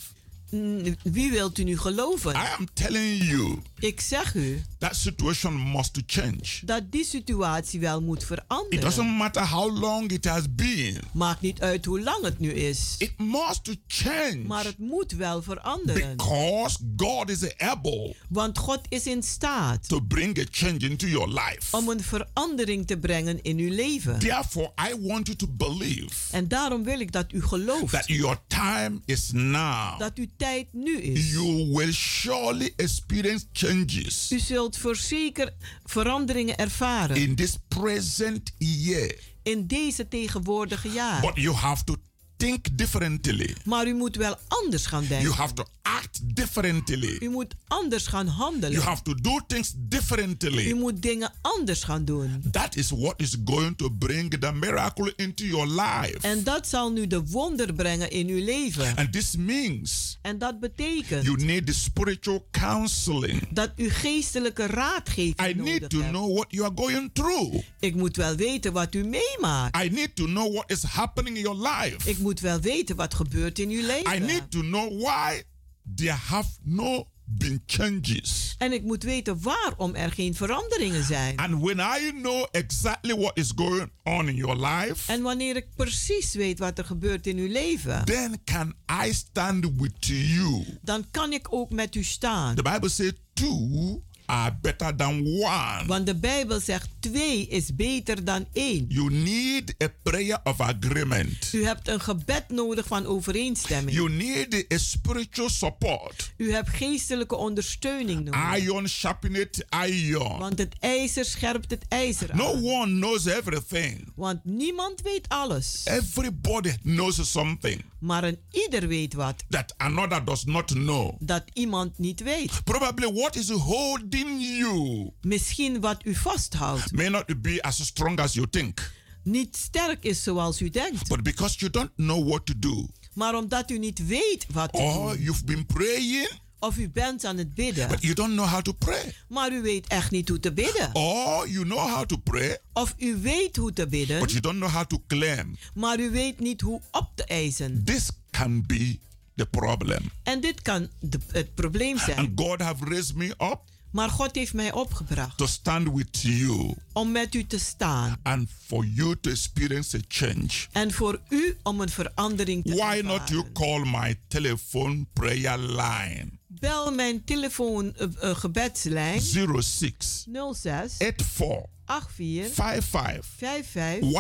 Wie wilt u nu geloven?
I am telling you,
Ik zeg u
that situation must change.
dat die situatie wel moet
It
veranderen.
doesn't matter how long it has been.
Maakt niet uit hoe lang het nu is.
It must change.
Maar het moet wel veranderen.
Because God is able
Want God is in staat
to bring a change into your life.
om een verandering te brengen in uw leven.
Therefore, I want you to believe
En daarom wil ik dat u gelooft
that your time is now.
dat uw tijd nu is.
You will surely experience changes
U zult voorzeker veranderingen ervaren
in this present year.
in deze tegenwoordige jaar.
But you have to think differently.
Maar u moet wel anders gaan
You
denken.
have to act differently.
U moet anders gaan
You
handelen.
have to do things
U
differently.
moet dingen anders gaan doen.
That is what is going to bring the miracle into your life.
En dat zal nu de wonder brengen in uw leven.
And this means
En dat betekent
you need the spiritual counseling.
dat u geestelijke
I
raadgeving
need
nodig
to
hebt.
know what you are going through.
Ik moet wel weten wat u meemaakt.
I need to know what is happening in your life.
Ik moet wel weten wat gebeurt in uw
I
leven.
need to know why there have no been changes.
En ik moet weten waarom er geen veranderingen zijn.
And when I know exactly what is going on in your life,
En wanneer ik precies weet wat er gebeurt in uw leven,
then can I stand with you.
dan kan ik ook met u staan.
The Bible says two are better than one.
Want de Bijbel zegt twee is beter dan één.
You need a prayer of agreement.
U hebt een gebed nodig van overeenstemming.
You need a spiritual support.
U hebt geestelijke ondersteuning nodig.
Iron sharpened iron.
Want het ijzer scherpt het ijzer
No
aan.
one knows everything.
Want niemand weet alles.
Everybody knows something
Maar een ieder weet wat
that another does not know.
dat iemand niet weet.
Probably what is holding you
Misschien wat u vasthoudt
may not be as strong as you think.
niet sterk is zoals u denkt.
But because you don't know what to do,
Maar omdat u niet weet wat te
or
doen.
you've been praying,
Of u bent aan het bidden.
but you don't know how to pray,
Maar u weet echt niet hoe te bidden.
or you know how to pray,
Of u weet hoe te bidden.
but you don't know how to claim,
Maar u weet niet hoe op te eisen.
this can be the problem.
En dit kan de- het probleem zijn.
And God have raised me up
Maar God heeft mij opgebracht
to stand with you
om met u te staan.
and for you to experience a change.
En voor u om een verandering te
Why not you
ervaren.
call my telephone prayer line
Bel mijn telefoon uh, uh, gebedslijn
06
06
84
84
55
55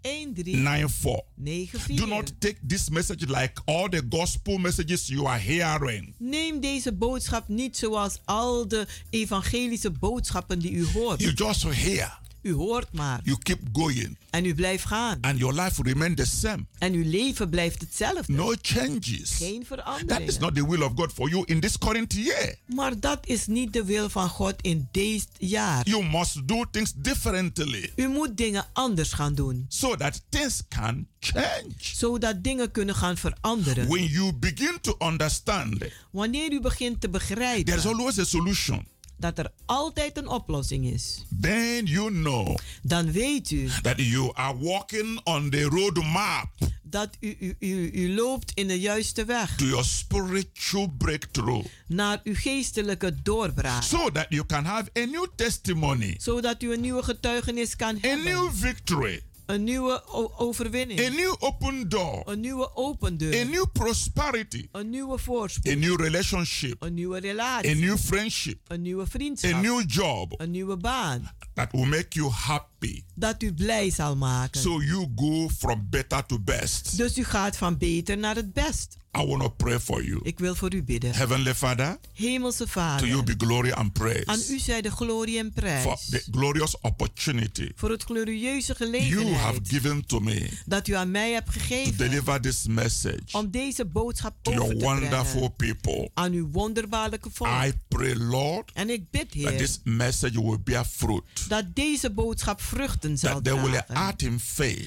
13
13
94.
94.
Do not take this message like all the gospel messages you are hearing.
Neem deze boodschap niet zoals al de evangelische boodschappen die u hoort.
You just hear,
U hoort maar.
you keep going,
En u blijft gaan.
and your life will remain the same.
En uw leven blijft hetzelfde.
No changes.
Geen
That is
verandering.
not the will of God for you in this current year.
Maar dat is niet de wil van God in dit jaar.
You must do things differently
U moet dingen anders gaan doen.
so that things can change.
Zodat dingen kunnen gaan veranderen.
When you begin to understand,
Wanneer u begint te
there's
begrijpen
always a solution.
Dat er altijd een oplossing is,
Then you know
dan weet u
that you are walking on the road map
dat u, u, u, u loopt in de juiste weg.
to your spiritual breakthrough.
Naar uw geestelijke doorbraak.
so that you can have a new testimony,
Zodat u een nieuwe getuigenis kan
a
hebben.
new victory,
Een nieuwe o-
a
overwinning.
new open door,
Een nieuwe open
a
deur.
new prosperity,
Een nieuwe voorspoed.
a new relationship,
Een nieuwe
a
relatie.
new friendship,
Een nieuwe
a
vriendschap.
new job.
Een nieuwe baan.
That will make you happy.
Dat u blij zal maken.
So you go from better to best.
Dus u gaat van beter naar het best.
I want to pray for you.
Ik wil voor u bidden.
Heavenly Father,
Hemelse
to
Vader.
you be glory and
Aan
praise
u zij de glorie en prijs.
for the glorious opportunity
voor het glorieuze
you have
gelegenheid
given to me
dat u aan mij hebt
to
gegeven
deliver this message
om deze boodschap
to
over
your
te
wonderful
brengen
people.
aan uw wonderbaarlijke volk.
I pray, Lord,
en ik bid,
that
Heer,
this message will bear fruit,
dat deze boodschap vruchten zal dragen.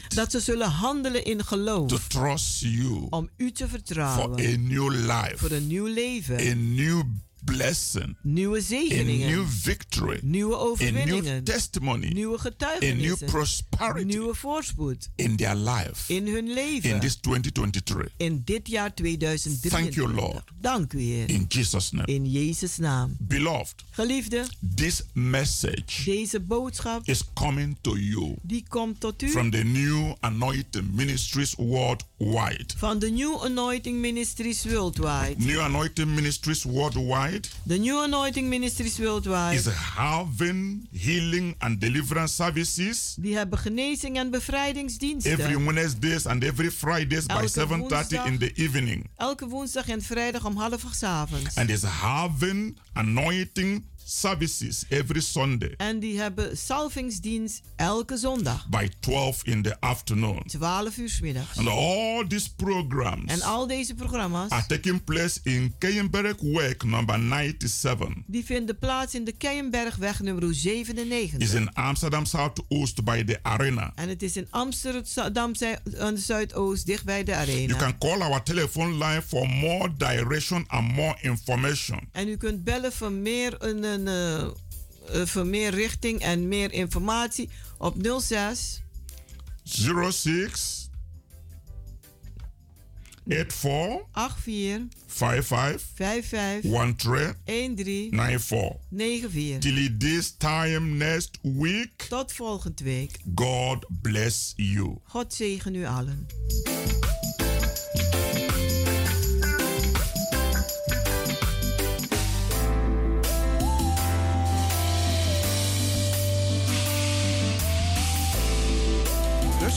Dat ze zullen handelen in
to
geloof
trust you
om u te
for
vertrouwen
a new life,
voor een nieuw leven,
a new blessing,
nieuwe zegeningen,
new victory,
nieuwe
a new testimony,
nieuwe
a new
getuigenissen,
prosperity
nieuwe voorspoed
in their life
in hun leven
in this 2023.
in dit jaar 2023.
Thank you, Lord.
Dank u, Heer.
In Jesus' name.
In Jezus' naam.
Beloved,
Geliefde,
this message
deze boodschap
is coming to you
die komt tot u
from the new anointing ministries worldwide.
van de New Anointing Ministries Worldwide.
New anointing ministries worldwide
De New Anointing Ministries
is
Worldwide.
having healing and deliverance services
Die hebben genezing en bevrijdingsdiensten.
every Wednesdays and every Fridays by
Elke
7:30 in the evening.
Elke woensdag en vrijdag om half avonds.
And is having anointing services every Sunday
En die hebben salvingsdienst elke zondag.
by 12 in the afternoon.
12 uur middags.
And all these programs
En al deze programma's
are taking place in Keienberg Work number 97.
die vinden plaats in de Keienbergweg nummer 97.
Is in Amsterdam Zuidoost by the arena.
En het is in Amsterdam Zuidoost, dicht bij de arena.
You can call our telephone line for more direction and more information.
En u kunt bellen voor meer, een, eh, eh, voor meer richting en meer informatie op 06
06 84
84
55
55
13
13
94.
94.
Till this time next week,
Tot volgende week.
God bless you.
God zegen u allen.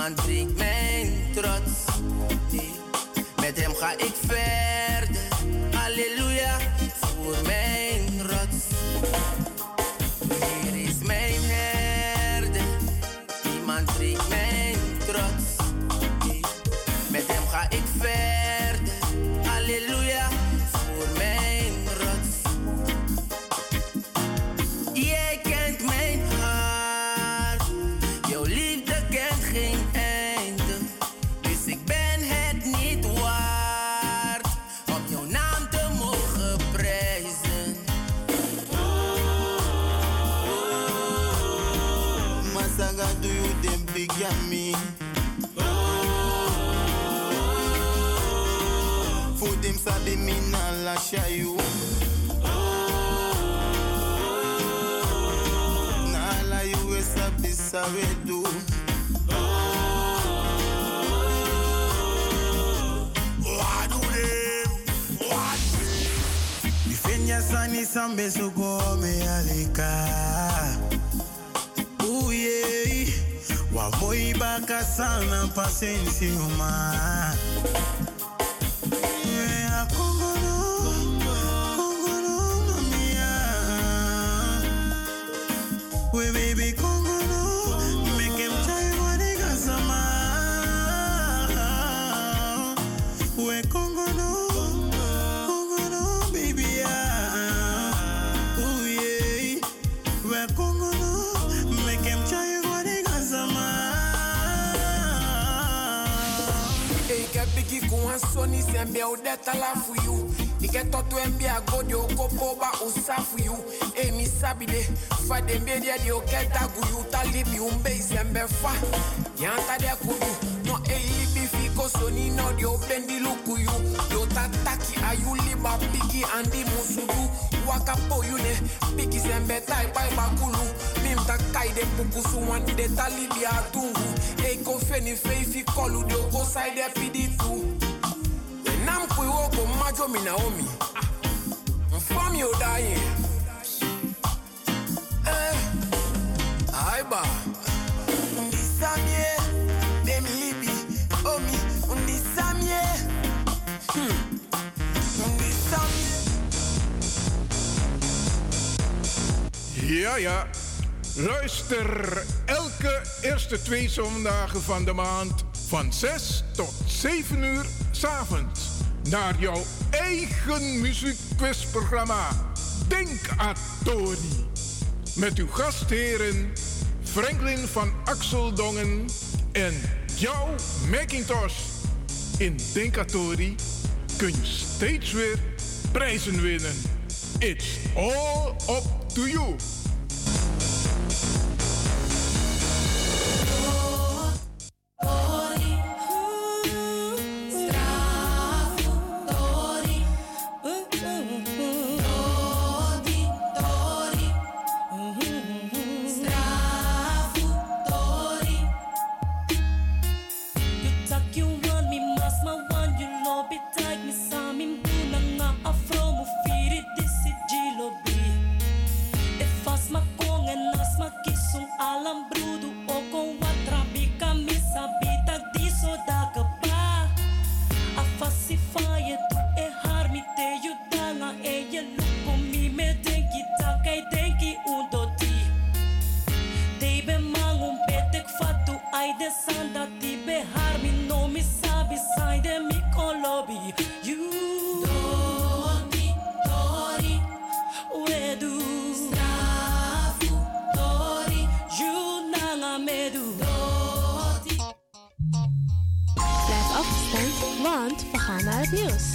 man trick à me. For them sabi me na lash you. Na la you sabi sabi do. Sani sambe soko me alika. Moi baka sana pasensi uma.
kuwansoni sembia udeta lafu yu. Iketoto embia godi okopoba usafu yu. Emi sabide fadembediadi oketa guyu. Talibi umbe isembe fa yantade kudu. No eilibi fiko soni nodi obendi lukuyu yotataki ayuliba pigi andi musudu wakapoyune pikizembeta epai bakulu mimtakaide pukusu feifi kolu piditu eh, majo minaomi ah, mfami odaye eh, aiba undisamie demilibi omi undisamie. Hmm.
Ja, ja. Luister elke eerste twee zondagen van de maand van 6 tot 7 uur s'avonds naar jouw eigen muziekquizprogramma Denk Atori. Met uw gastheren Franklin van Axeldongen en jouw Macintosh. In Denkatori kun je steeds weer prijzen winnen. It's all up to you.
Alam
nieuws.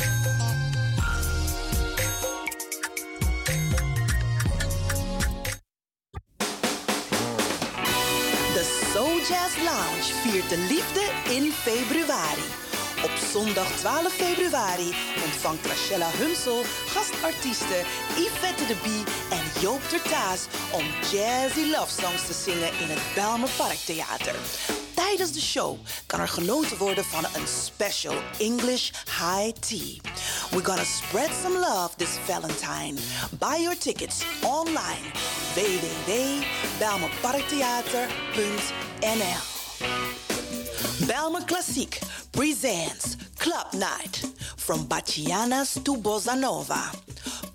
De Soul Jazz Lounge viert de liefde in februari. Op zondag 12 februari ontvangt Rachella Hunsel gastartiesten Yvette de Bie en Joop Tertaas om jazzy love songs te zingen in het Belmer Parktheater. Tijdens de show kan er genoten worden van een special English high tea. We're gonna spread some love this Valentine. Buy your tickets online www.belmerparktheater.nl Belmer Klassiek presents Club Night. From Bachianas to Bossa Nova.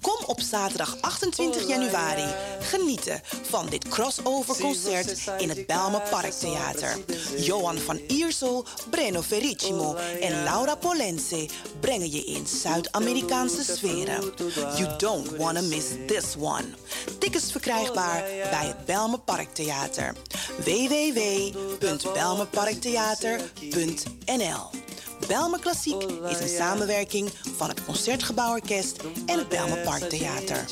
Kom op zaterdag 28 januari genieten van dit crossover concert in het Belmer Parktheater. Johan van Iersel, Breno Vericimo en Laura Polense brengen je in Zuid-Amerikaanse sferen. You don't wanna miss this one. Tickets verkrijgbaar bij het Belmer Parktheater. www.belmerparktheater.nl Belmer Klassiek is een samenwerking van het Concertgebouworkest en het Belmer Parktheater.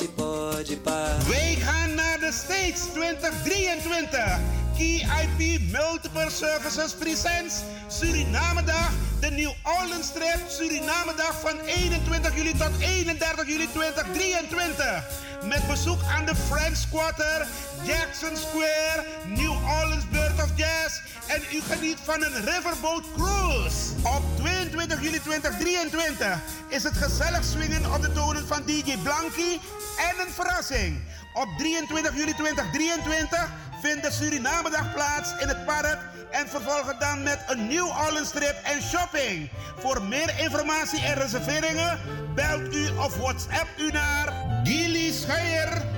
Wij gaan naar de States 2023. KIP Multiple Services Presents Suriname Dag. De New Orleans Trip Suriname Dag van 21 juli tot 31 juli 2023. Met bezoek aan de French Quarter, Jackson Square, New Orleans Of Jazz. En u geniet van een Riverboat Cruise. Op 22 juli 2023 is het gezellig swingen op de tonen van DJ Blanky en een verrassing. Op 23 juli 2023 vindt de Surinamedag plaats in het park en vervolgen dan met een New Orleans trip en shopping. Voor meer informatie en reserveringen belt u of WhatsApp u naar Gilly Scheier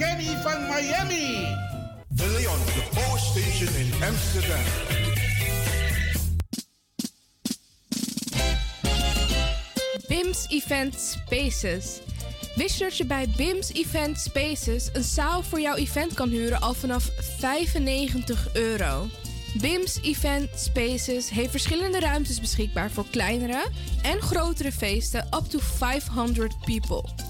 Kenny van Miami.
De Leon, the Power Station in Amsterdam.
BIMS Event Spaces. Wist je dat je bij BIMS Event Spaces een zaal voor jouw event kan huren al vanaf 95 euro? BIMS Event Spaces heeft verschillende ruimtes beschikbaar voor kleinere en grotere feesten up to 500 people.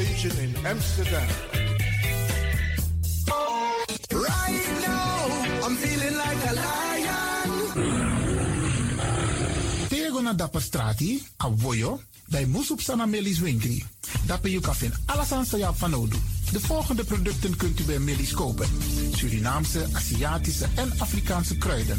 Station in Amsterdam.
Right now, I'm feeling like a lion.
Tego na dapper strati, a voyo, bij Moesop Sana Melis Winkri. Dapper you kan alles aan sa van Odu. De volgende producten kunt u bij Melis kopen. Surinaamse, Aziatische en Afrikaanse kruiden.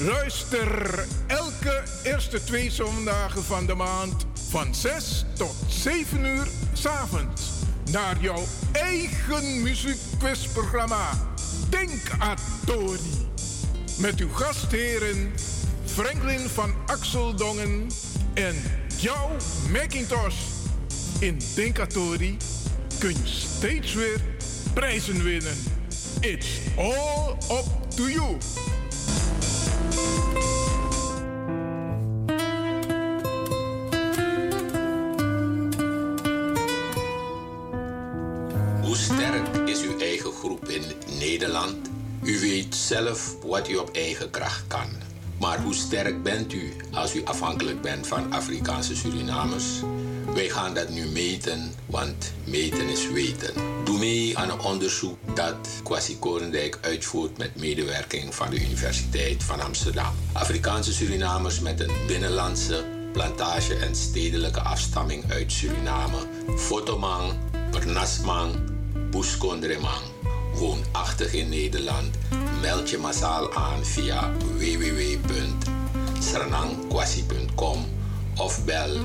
Luister elke eerste twee zondagen van de maand van 6 tot 7 uur s'avonds naar jouw eigen muziekquizprogramma Denk Atori. Met uw gastheren Franklin van Axeldongen en jouw Macintosh. In Denkatori kun je steeds weer prijzen winnen. It's all up to you.
Zelf wat u op eigen kracht kan. Maar hoe sterk bent u als u afhankelijk bent van Afrikaanse Surinamers? Wij gaan dat nu meten, want meten is weten. Doe mee aan een onderzoek dat Kwasi Korendijk uitvoert met medewerking van de Universiteit van Amsterdam. Afrikaanse Surinamers met een binnenlandse, plantage en stedelijke afstamming uit Suriname. Fotomang, Pernasmang, Buskondremang. Woonachtig in Nederland. Meld je massaal aan via www.sranangkwasi.com of bel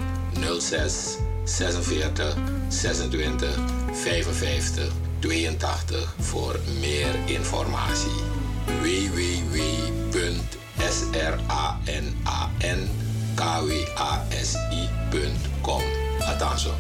06 46 26 55 82 voor meer informatie. www.sranankwasi.com Attention.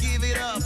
give it up.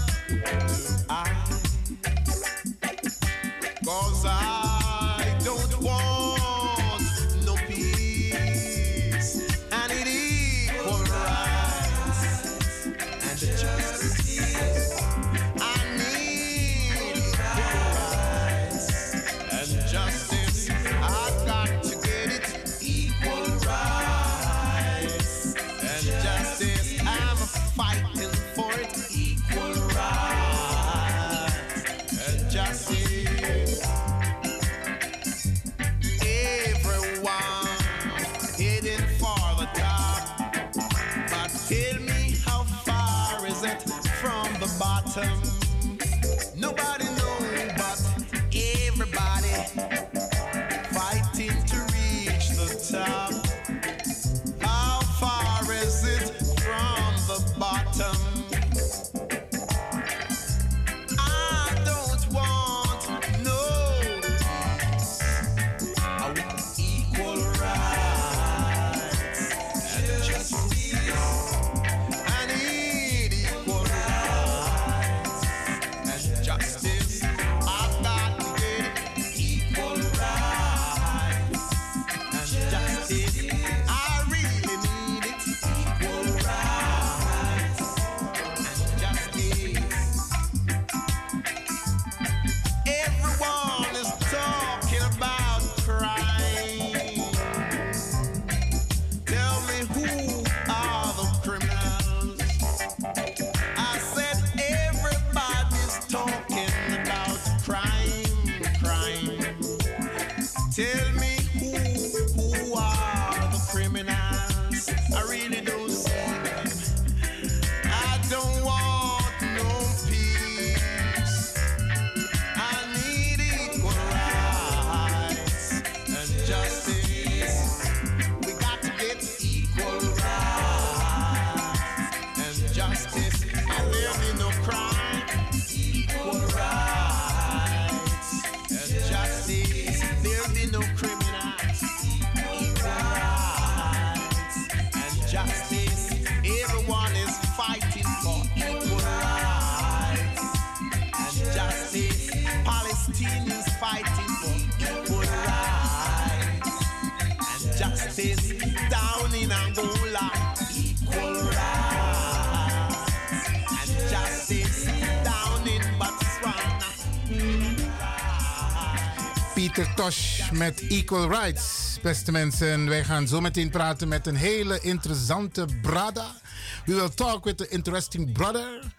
Met Equal Rights. Beste mensen, wij gaan zo meteen praten met een hele interessante brother. We will talk with the interesting brother.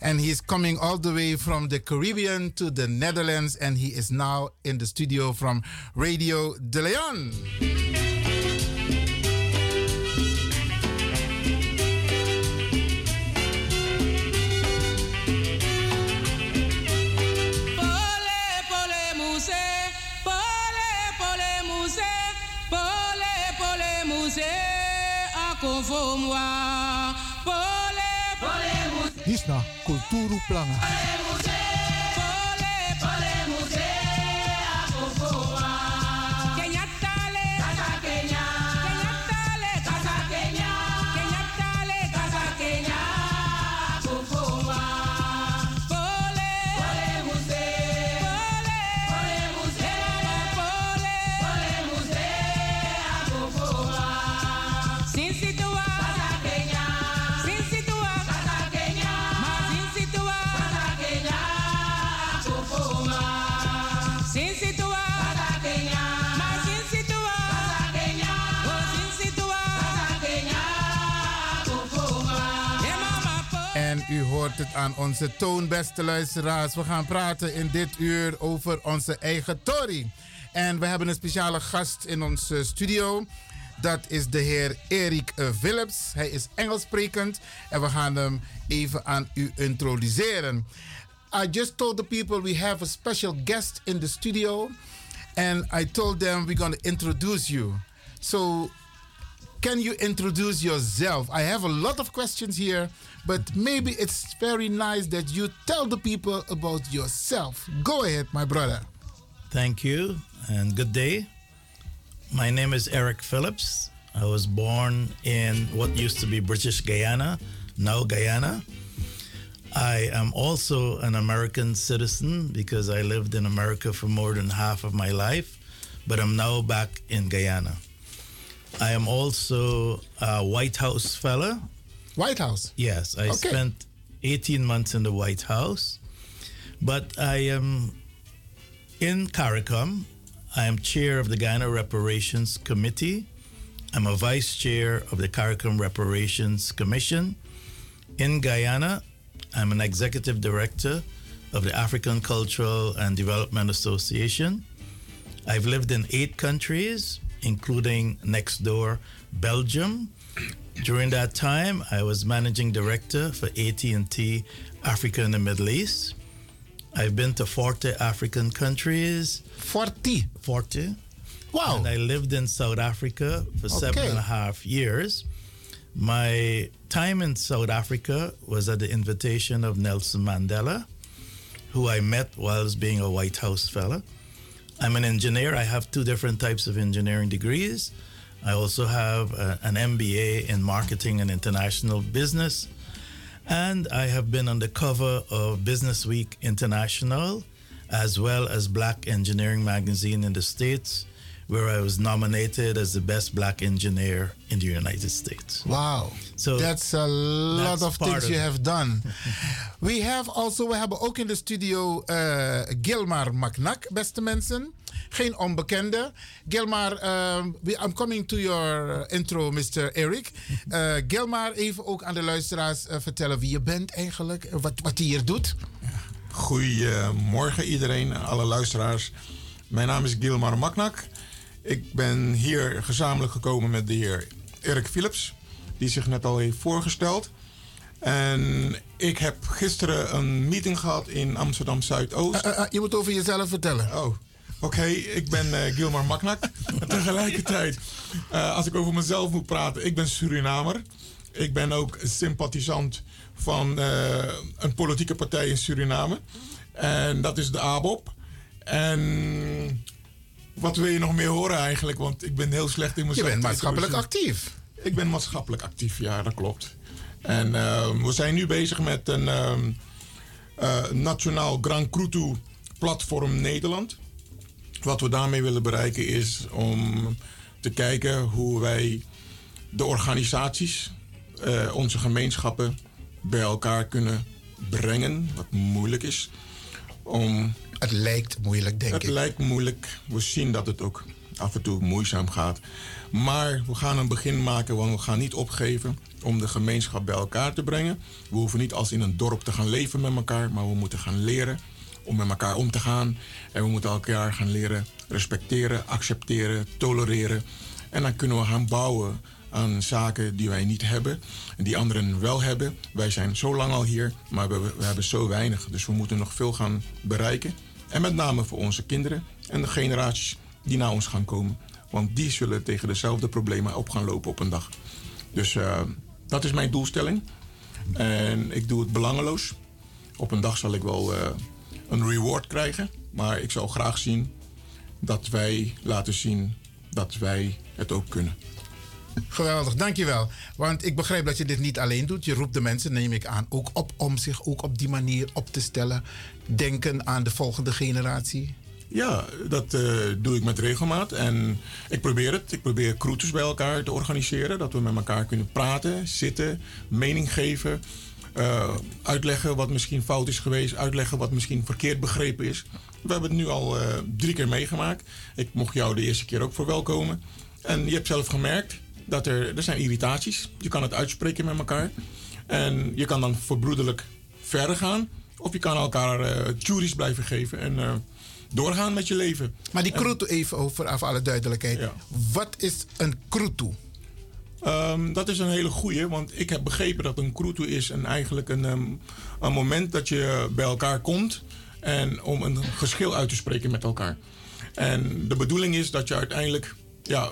And he is coming all the way from the Caribbean to the Netherlands. And he is now in the studio from Radio De Leon. plangen. Lah. Hoort het aan onze toon, beste luisteraars. We gaan praten in dit uur over onze eigen Tory. En we hebben een speciale gast in onze studio. Dat is de heer Erik Philips. Hij is Engels sprekend en we gaan hem even aan u introduceren. I just told the people we have a special guest in the studio. And I told them we're going to introduce you. So can you introduce yourself? I have a lot of questions here, but maybe it's very nice that you tell the people about yourself. Go ahead, my brother.
Thank you and good day. My name is Eric Phillips. I was born in what used to be British Guyana, now Guyana. I am also an American citizen because I lived in America for more than half of my life. but I'm now back in Guyana. I am also a White House fellow.
White House?
Yes, I
Okay.
spent 18 months in the White House, but I am in CARICOM. I am chair of the Guyana Reparations Committee. I'm a vice chair of the CARICOM Reparations Commission. In Guyana, I'm an executive director of the African Cultural and Development Association. I've lived in eight countries, including next door Belgium. During that time, I was managing director for AT&T Africa and the Middle East. I've been to 40 African countries.
40?
40.
Wow.
And I lived in South Africa for seven
Okay.
and a half years. My time in South Africa was at the invitation of Nelson Mandela, who I met whilst being a White House fellow. I'm an engineer. I have two different types of engineering degrees. I also have uh, an MBA in marketing and international business. And I have been on the cover of Business Week International, as well as Black Engineering Magazine in the States, where I was nominated as the best black engineer in the United States.
Wow.
So
that's a lot
that's
of things
of
you have done. [LAUGHS] we have also, we hebben ook in de studio eh, Gilmar Maknak, beste mensen. Geen onbekende. Gilmar, um, we- I'm coming to your intro, Mr. Eric. Eh, Gilmar, even ook aan de luisteraars eh, vertellen wie je bent eigenlijk. eh, Wat, wat je hier doet.
Goedemorgen iedereen, alle luisteraars. Mijn naam is Gilmar Maknak. Ik ben hier gezamenlijk gekomen met de heer Erik Philips, die zich net al heeft voorgesteld. En ik heb gisteren een meeting gehad in Amsterdam Zuidoost.
Eh, eh, je moet over jezelf vertellen.
Oh, oké. Ik ben eh, Gilmar Maknak. [LAUGHS] Tegelijkertijd, eh, als ik over mezelf moet praten, ik ben Surinamer. Ik ben ook sympathisant van eh, een politieke partij in Suriname. En dat is de ABOP. En wat wil je nog meer horen eigenlijk? Want ik ben heel slecht in mezelf.
bent
te
maatschappelijk actief.
Ik ben maatschappelijk actief, ja, dat klopt. En ehm, we zijn nu bezig met een ehm, eh, Nationaal Grand Crutu Platform Nederland. Wat we daarmee willen bereiken is om te kijken hoe wij de organisaties, eh, onze gemeenschappen bij elkaar kunnen brengen. Wat moeilijk is. Om
het lijkt moeilijk, denk
het
ik.
Het lijkt moeilijk. We zien dat het ook af en toe moeizaam gaat. Maar we gaan een begin maken, want we gaan niet opgeven om de gemeenschap bij elkaar te brengen. We hoeven niet als in een dorp te gaan leven met elkaar, maar we moeten gaan leren om met elkaar om te gaan. En we moeten elkaar gaan leren respecteren, accepteren, tolereren. En dan kunnen we gaan bouwen aan zaken die wij niet hebben en die anderen wel hebben. Wij zijn zo lang al hier, maar we, we hebben zo weinig. Dus we moeten nog veel gaan bereiken. En met name voor onze kinderen en de generaties die na ons gaan komen. Want die zullen tegen dezelfde problemen op gaan lopen op een dag. Dus eh, dat is mijn doelstelling. En ik doe het belangeloos. Op een dag zal ik wel eh, een reward krijgen. Maar ik zou graag zien dat wij laten zien dat wij het ook kunnen.
Geweldig, dankjewel. Want ik begrijp dat je dit niet alleen doet. Je roept de mensen, neem ik aan, ook op om zich ook op die manier op te stellen. Denken aan de volgende generatie.
Ja, dat eh, doe ik met regelmaat. En ik probeer het. Ik probeer cruises bij elkaar te organiseren. Dat we met elkaar kunnen praten, zitten, mening geven. Eh, uitleggen wat misschien fout is geweest. Uitleggen wat misschien verkeerd begrepen is. We hebben het nu al eh, drie keer meegemaakt. Ik mocht jou de eerste keer ook verwelkomen. En je hebt zelf gemerkt dat er, er zijn irritaties. Je kan het uitspreken met elkaar. En je kan dan verbroederlijk verder gaan. Of je kan elkaar juries blijven geven. En doorgaan met je leven.
Maar die
En-
kroeto even over, voor alle duidelijkheid. Wat is een kroeto?
Ehm, dat is een hele goeie, want ik heb begrepen dat een kroeto is een, eigenlijk een, ehm, een moment dat je bij elkaar komt en om een geschil uit te spreken met elkaar. En de bedoeling is dat je uiteindelijk ja,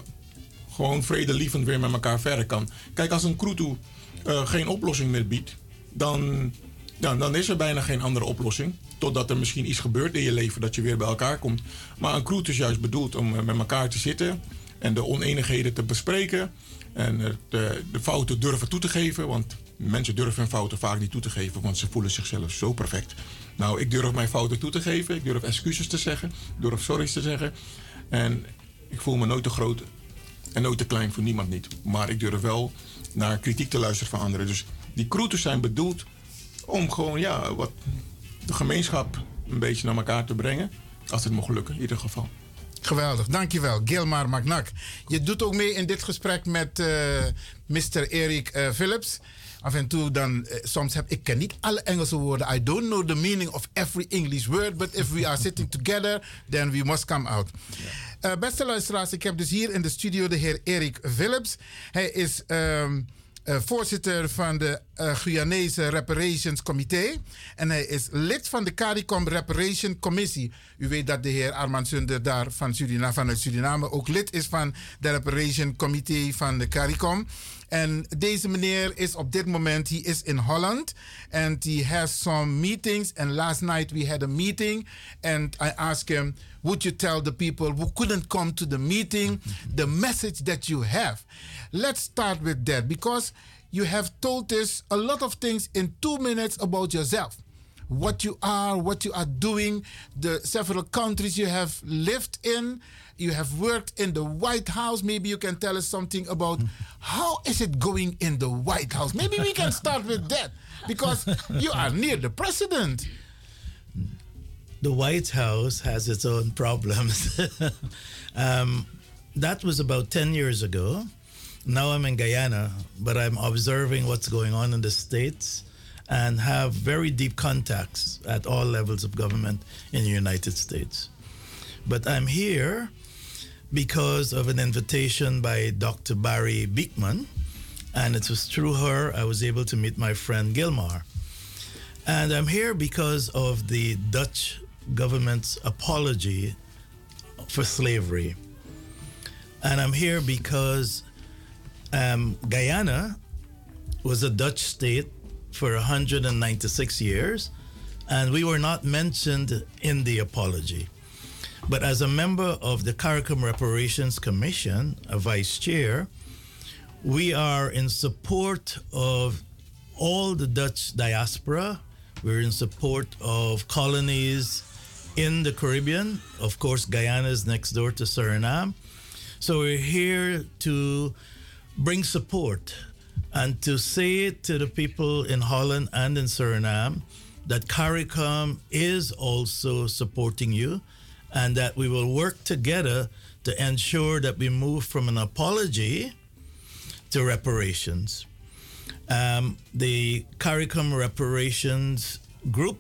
gewoon vredelievend weer met elkaar verder kan. Kijk, als een kroeto eh, geen oplossing meer biedt, dan, ja, dan is er bijna geen andere oplossing. Totdat er misschien iets gebeurt in je leven dat je weer bij elkaar komt. Maar een kroet is juist bedoeld om eh, met elkaar te zitten en de oneenigheden te bespreken. En eh, de, fouten durven toe te geven. Want mensen durven hun fouten vaak niet toe te geven, want ze voelen zichzelf zo perfect. Nou, ik durf mijn fouten toe te geven. Ik durf excuses te zeggen. Ik durf sorry's te zeggen. En Ik voel me nooit te groot en nooit te klein voor niemand niet. Maar ik durf wel naar kritiek te luisteren van anderen. Dus die kroeters zijn bedoeld om gewoon ja, wat de gemeenschap een beetje naar elkaar te brengen. Als het mocht lukken, in ieder geval.
Geweldig, dankjewel. Gilmar Magnak. Je doet ook mee in dit gesprek met eh, Mr. Erik eh, Phillips. Af en toe dan, eh, soms heb ik ken niet alle Engelse woorden. I don't know the meaning of every English word, but if we are sitting together, then we must come out. Beste luisteraars, ik heb dus hier in de studio de heer Erik Phillips. Hij is ehm, eh, voorzitter van de eh Guyanese Reparations Comité. En hij is lid van de CARICOM Reparation Commissie. U weet dat de heer Armand Sunder daar van Suriname, vanuit Suriname ook lid is van de Reparation Comité van de CARICOM. En deze meneer is op dit moment, he is in Holland. And he has some meetings. And last night we had a meeting. And I asked him, would you tell the people who couldn't come to the meeting the message that you have? Let's start with that because you have told us a lot of things in two minutes about yourself. What you are, what you are doing, the several countries you have lived in. You have worked in the White House. Maybe you can tell us something about [LAUGHS] how is it going in the White House. Maybe we can start with that because you are near the president.
the White House has its own problems. [LAUGHS] um, that was about 10 years ago. Now I'm in Guyana, but I'm observing what's going on in the States and have very deep contacts at all levels of government in the United States. But I'm here because of an invitation by Dr. Barry Beekman, and it was through her I was able to meet my friend Gilmar. And I'm here because of the Dutch government's apology for slavery. And I'm here because um, Guyana was a Dutch state for 196 years, and we were not mentioned in the apology. But as a member of the CARICOM Reparations Commission, a vice chair, we are in support of all the Dutch diaspora. We're in support of colonies in the Caribbean. Of course, Guyana is next door to Suriname. So we're here to bring support and to say to the people in Holland and in Suriname that CARICOM is also supporting you and that we will work together to ensure that we move from an apology to reparations. Um, the CARICOM Reparations Group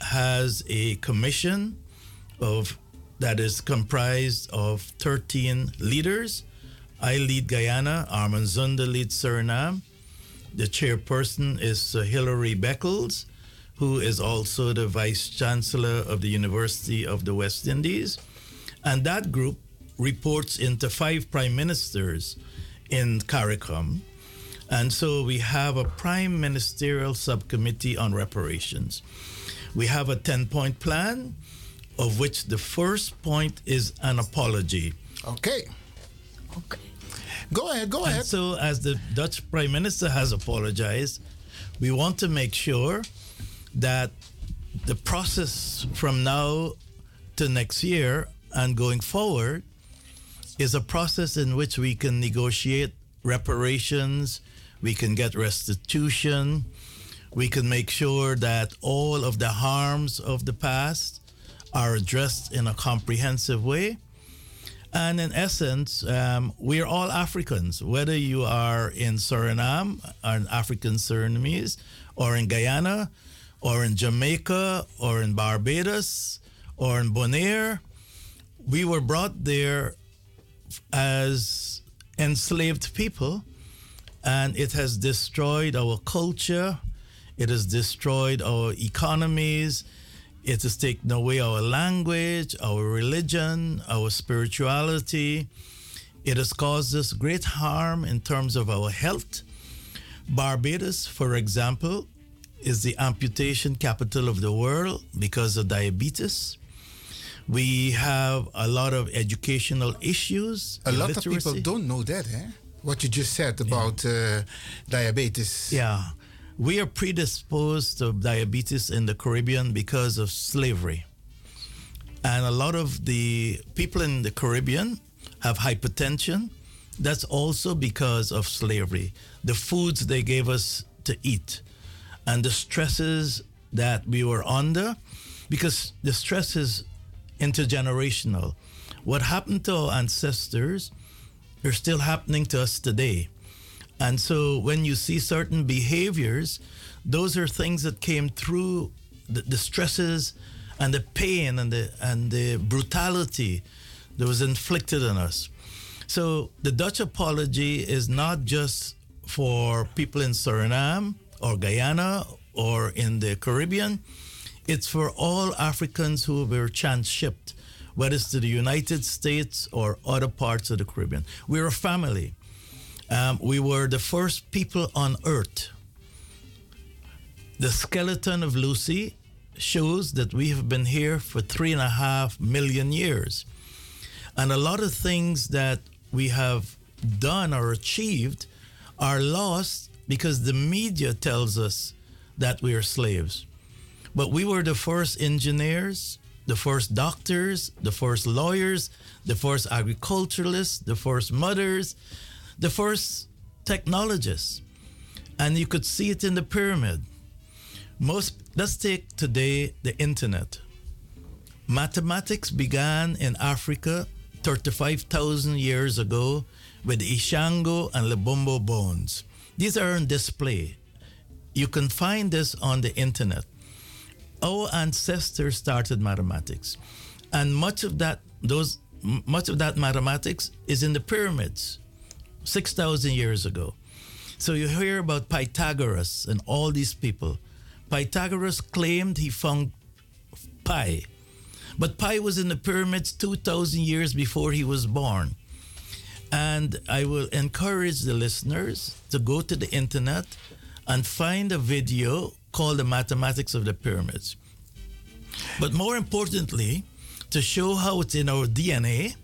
has a commission of that is comprised of 13 leaders. I lead Guyana, Armand Zunda leads Suriname. The chairperson is Hilary Beckles, who is also the vice chancellor of the University of the West Indies. And that group reports into five prime ministers in CARICOM. And so we have a prime ministerial subcommittee on reparations. We have a 10 point plan, of which the first point is an apology.
Okay.
Okay.
Go ahead, go
And
ahead.
so, as the Dutch Prime Minister has apologized, we want to make sure that the process from now to next year and going forward is a process in which we can negotiate reparations, we can get restitution, we can make sure that all of the harms of the past are addressed in a comprehensive way. And in essence, um, we are all Africans, whether you are in Suriname, or an African Surinamese, or in Guyana, or in Jamaica, or in Barbados, or in Bonaire. We were brought there as enslaved people, and it has destroyed our culture, it has destroyed our economies, it has taken away our language, our religion, our spirituality. It has caused us great harm in terms of our health. Barbados, for example, is the amputation capital of the world because of diabetes. We have a lot of educational issues.
A lot of people don't know that, eh? What you just said about uh, diabetes.
Yeah. We are predisposed to diabetes in the Caribbean because of slavery. And a lot of the people in the Caribbean have hypertension. That's also because of slavery. The foods they gave us to eat and the stresses that we were under, because the stress is intergenerational. What happened to our ancestors are still happening to us today. And so when you see certain behaviors, those are things that came through the, the stresses and the pain and the and the brutality that was inflicted on us. So the Dutch apology is not just for people in Suriname or Guyana or in the Caribbean. It's for all Africans who were transshipped, whether it's to the United States or other parts of the Caribbean. We're a family. Um, we were the first people on earth. The skeleton of Lucy shows that we have been here for three and a half million years. And a lot of things that we have done or achieved are lost because the media tells us that we are slaves. But we were the first engineers, the first doctors, the first lawyers, the first agriculturalists, the first mothers, the first technologists. And you could see it in the pyramid. Most let's take today the internet. Mathematics began in Africa 35,000 years ago with Ishango and Lebombo bones. These are on display. You can find this on the internet. Our ancestors started mathematics, and much of that those much of that mathematics is in the pyramids, six thousand years ago. So you hear about Pythagoras and all these people. Pythagoras claimed he found pi, but pi was in the pyramids two thousand years before he was born. And I will encourage the listeners to go to the internet and find a video called The Mathematics of the Pyramids. But more importantly, to show how it's in our DNA,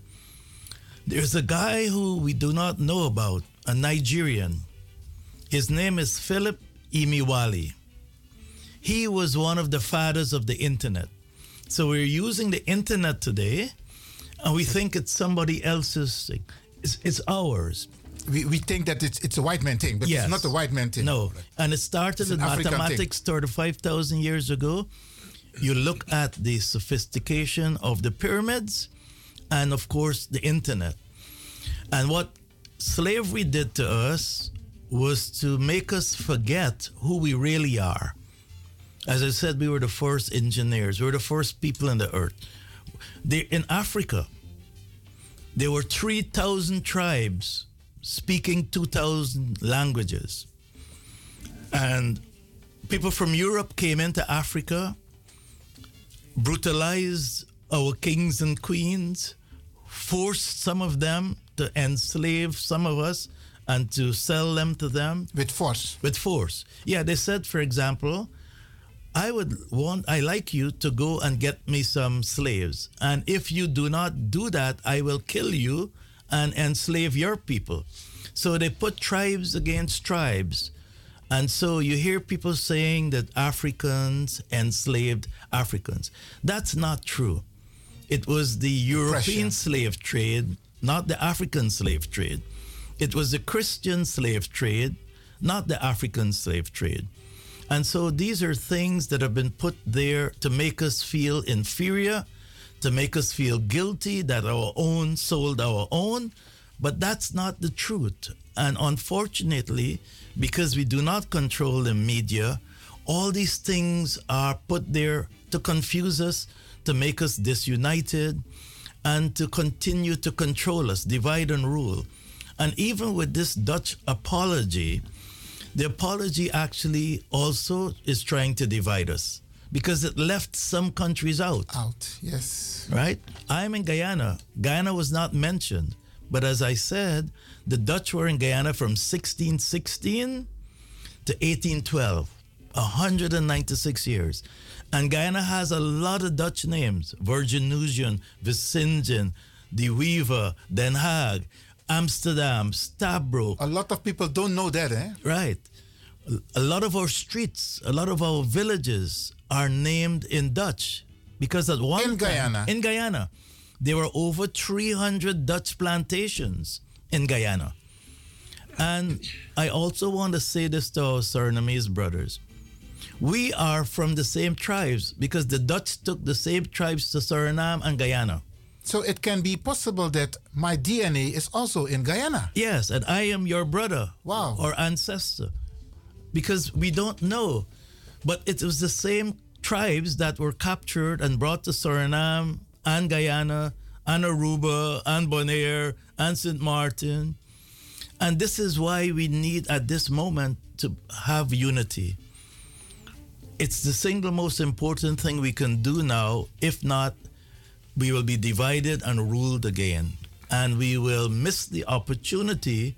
there's a guy who we do not know about, a Nigerian. His name is Philip Imiwali. He was one of the fathers of the internet. So we're using the internet today and we think it's somebody else's thing. It's, it's ours.
We, we think that it's, it's a white man thing, but
Yes.
it's not a white man thing.
No, and it started
It's an African thing.
mathematics 35,000 years ago. You look at the sophistication of the pyramids and, of course, the internet. And what slavery did to us was to make us forget who we really are. As I said, we were the first engineers, we were the first people on the earth. They, in Africa, there were 3,000 tribes speaking 2,000 languages. And people from Europe came into Africa, brutalized our kings and queens, forced some of them to enslave some of us and to sell them to them.
With force.
With force. Yeah, they said, for example, I would want, I like you to go and get me some slaves. And if you do not do that, I will kill you and enslave your people. So they put tribes against tribes. And so you hear people saying that Africans enslaved Africans. That's not true. It was the European slave trade, not the African slave trade. It was the Christian slave trade, not the African slave trade. And so these are things that have been put there to make us feel inferior, to make us feel guilty that our own sold our own. But that's not the truth. And unfortunately, because we do not control the media, all these things are put there to confuse us, to make us disunited, and to continue to control us, divide and rule. And even with this Dutch apology, the apology actually also is trying to divide us because it left some countries out.
Out, yes.
Right? I'm in Guyana. Guyana was not mentioned. But as I said, the Dutch were in Guyana from 1616 to 1812, 196 years. And Guyana has a lot of Dutch names Virginusian, Vicingen, De Weaver, Den Haag, Amsterdam, Stabroek.
A lot of people don't know that, eh?
Right. A lot of our streets, a lot of our villages are named in Dutch because at one
In
time-
Guyana?
in Guyana, there were over 300 Dutch plantations in Guyana. And I also want to say this to our Surinamese brothers. We are from the same tribes because the Dutch took the same tribes to Suriname and Guyana.
So it can be possible that my DNA is also in Guyana.
Yes, and I am your brother.
Wow.
Or ancestor. Because we don't know. But it was the same tribes that were captured and brought to Suriname and Guyana and Aruba and Bonaire and St. Martin. And this is why we need at this moment to have unity. It's the single most important thing we can do now. If not, we will be divided and ruled again. And we will miss the opportunity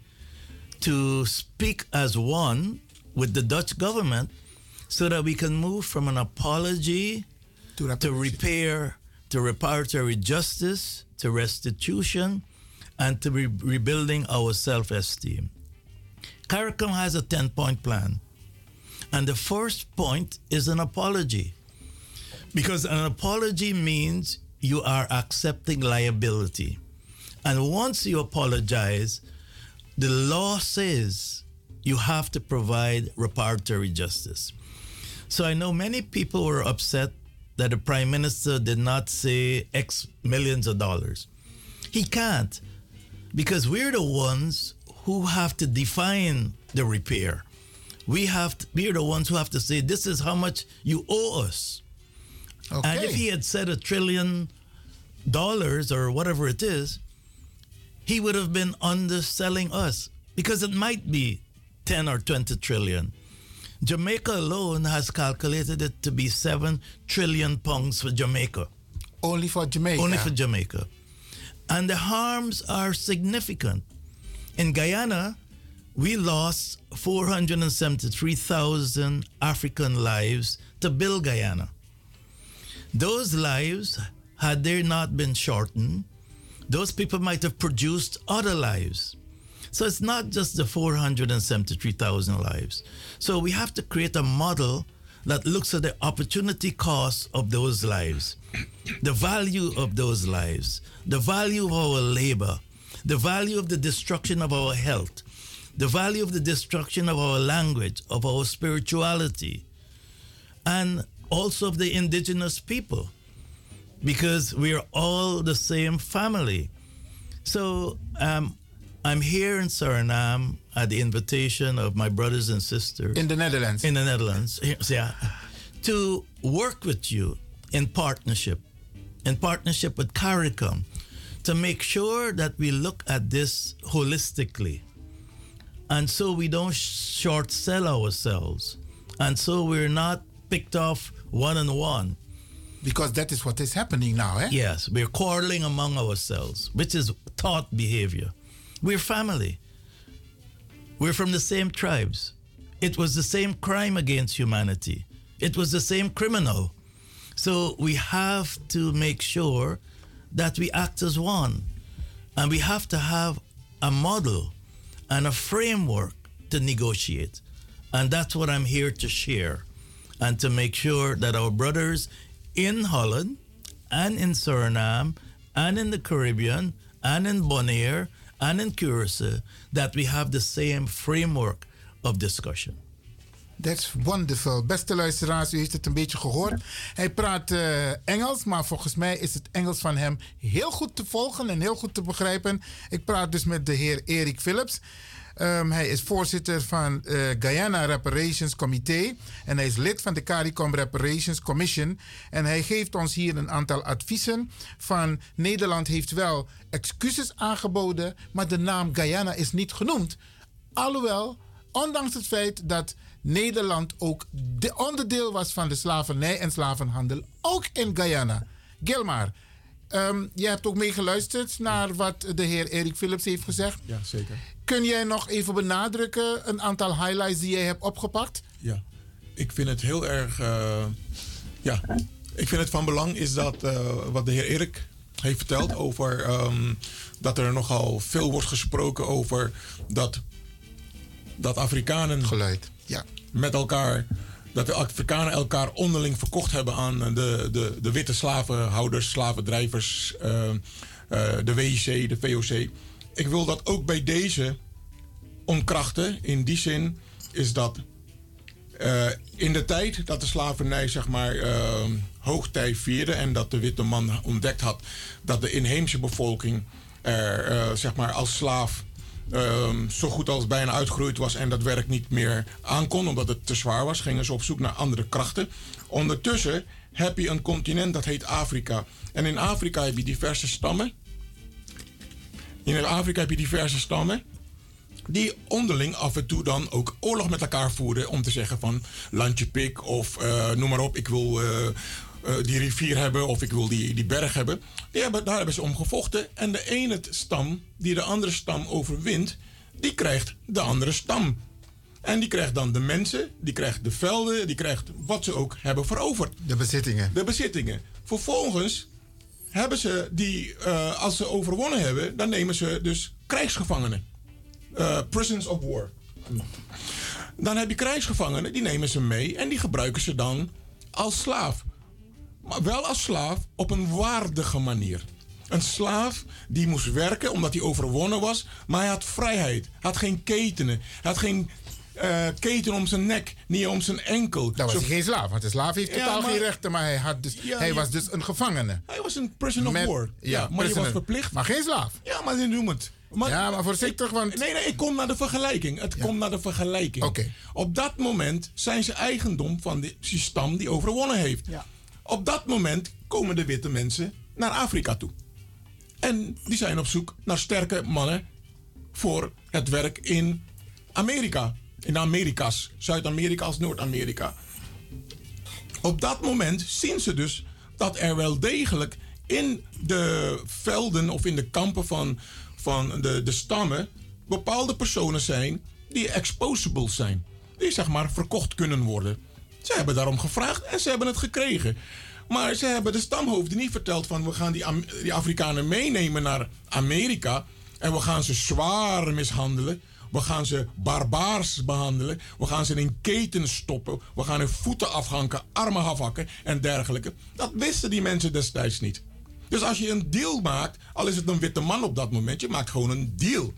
to speak as one with the Dutch government so that we can move from an apology
to,
repair, to reparatory justice, to restitution, and to re- rebuilding our self esteem. CARICOM has a 10 point plan. And the first point is an apology. Because an apology means you are accepting liability. And once you apologize, the law says you have to provide reparatory justice. So I know many people were upset that the prime minister did not say X millions of dollars. He can't because we're the ones who have to define the repair. We have to, we're the ones who have to say this is how much you owe us. And if he had said a trillion dollars or whatever it is, he would have been underselling us because it might be 10 or 20 trillion. Jamaica alone has calculated it to be 7 trillion pounds for Jamaica.
Only for Jamaica?
Only for Jamaica. And the harms are significant. In Guyana, we lost 473,000 African lives to build Guyana. Those lives, had they not been shortened, those people might have produced other lives. So it's not just the 473,000 lives. So we have to create a model that looks at the opportunity cost of those lives, the value of those lives, the value of our labor, the value of the destruction of our health, the value of the destruction of our language, of our spirituality, and also of the indigenous people, because we are all the same family. So um, I'm here in Suriname at the invitation of my brothers and sisters.
In the Netherlands?
In the Netherlands, yeah. To work with you in partnership, in partnership with CARICOM, to make sure that we look at this holistically. And so we don't short sell ourselves. And so we're not picked off one on one.
Because that is what is happening now, eh?
Yes, we're quarreling among ourselves, which is thought behavior. We're family. We're from the same tribes. It was the same crime against humanity. It was the same criminal. So we have to make sure that we act as one. And we have to have a model and a framework to negotiate. And that's what I'm here to share and to make sure that our brothers in Holland and in Suriname and in the Caribbean and in Bonaire and in Curaçao that we have the same framework of discussion.
That's wonderful. Beste luisteraars, u heeft het een beetje gehoord. Hij praat eh, Engels, maar volgens mij is het Engels van hem heel goed te volgen en heel goed te begrijpen. Ik praat dus met de heer Erik Philips. Um, hij is voorzitter van uh, Guyana Reparations Committee en hij is lid van de CARICOM Reparations Commission. En hij geeft ons hier een aantal adviezen van Nederland heeft wel excuses aangeboden, maar de naam Guyana is niet genoemd. Alhoewel, ondanks het feit dat Nederland ook de onderdeel was van de slavernij en slavenhandel, ook in Guyana. Gilmar, um, je hebt ook meegeluisterd naar wat de heer Erik Philips heeft gezegd.
Ja, zeker.
Kun jij nog even benadrukken een aantal highlights die jij hebt opgepakt?
Ja, ik vind het heel erg. Uh, ja, ik vind het van belang is dat uh, wat de heer Erik heeft verteld over um, dat er nogal veel wordt gesproken over dat, dat Afrikanen
Geluid. Ja.
met elkaar dat de Afrikanen elkaar onderling verkocht hebben aan de, de, de witte slavenhouders, slavendrijvers, eh, eh, de WIC, de VOC. Ik wil dat ook bij deze omkrachten. In die zin is dat eh, in de tijd dat de slavernij zeg maar eh, hoogtij vierde en dat de witte man ontdekt had dat de inheemse bevolking er eh, zeg maar als slaaf ehm, zo goed als bijna uitgegroeid was en dat werk niet meer aankon omdat het te zwaar was, gingen ze op zoek naar andere krachten. Ondertussen heb je een continent dat heet Afrika. En in Afrika heb je diverse stammen. In Afrika heb je diverse stammen die onderling af en toe dan ook oorlog met elkaar voerden om te zeggen van landje pik of eh, noem maar op, ik wil eh, eh, die rivier hebben of ik wil die, die berg hebben. Die hebben. Daar hebben ze om gevochten en de ene stam die de andere stam overwint, die krijgt de andere stam. En die krijgt dan de mensen, die krijgt de velden, die krijgt wat ze ook hebben veroverd.
De bezittingen.
De bezittingen. Vervolgens hebben ze die, eh, als ze overwonnen hebben, dan nemen ze dus krijgsgevangenen. Eh, prisons of war. Dan heb je krijgsgevangenen, die nemen ze mee en die gebruiken ze dan als slaaf. Maar wel als slaaf op een waardige manier. Een slaaf die moest werken omdat hij overwonnen was, maar hij had vrijheid. Hij had geen ketenen. Hij had geen eh, keten om zijn nek, niet om zijn enkel.
Dan was
Zo-
hij geen slaaf, want de slaaf heeft
Ja,
totaal
maar-
geen rechten, maar hij, had dus,
Ja,
hij was dus een gevangene.
Hij was een prisoner of war.
ja,
Ja, maar je was verplicht.
Maar geen slaaf.
Ja, maar noem het. Maar,
Ja, maar voorzichtig, want...
Nee, nee, ik kom naar de vergelijking. Het komt naar de vergelijking.
Oké.
Op dat moment zijn ze eigendom van die stam die overwonnen heeft. Op dat moment komen de witte mensen naar Afrika toe. En die zijn op zoek naar sterke mannen voor het werk in Amerika. In de Amerika's. Zuid-Amerika als Noord-Amerika. Op dat moment zien ze dus dat er wel degelijk in de velden of in de kampen van, van de, de stammen bepaalde personen zijn die exposable zijn. Die zeg maar verkocht kunnen worden. Ze hebben daarom gevraagd en ze hebben het gekregen. Maar ze hebben de stamhoofden niet verteld van we gaan die, die Afrikanen meenemen naar Amerika en we gaan ze zwaar mishandelen. We gaan ze barbaars behandelen. We gaan ze in ketens stoppen. We gaan hun voeten afhanken, armen afhakken en dergelijke. Dat wisten die mensen destijds niet. Dus als je een deal maakt, al is het een witte man op dat moment, je maakt gewoon een deal.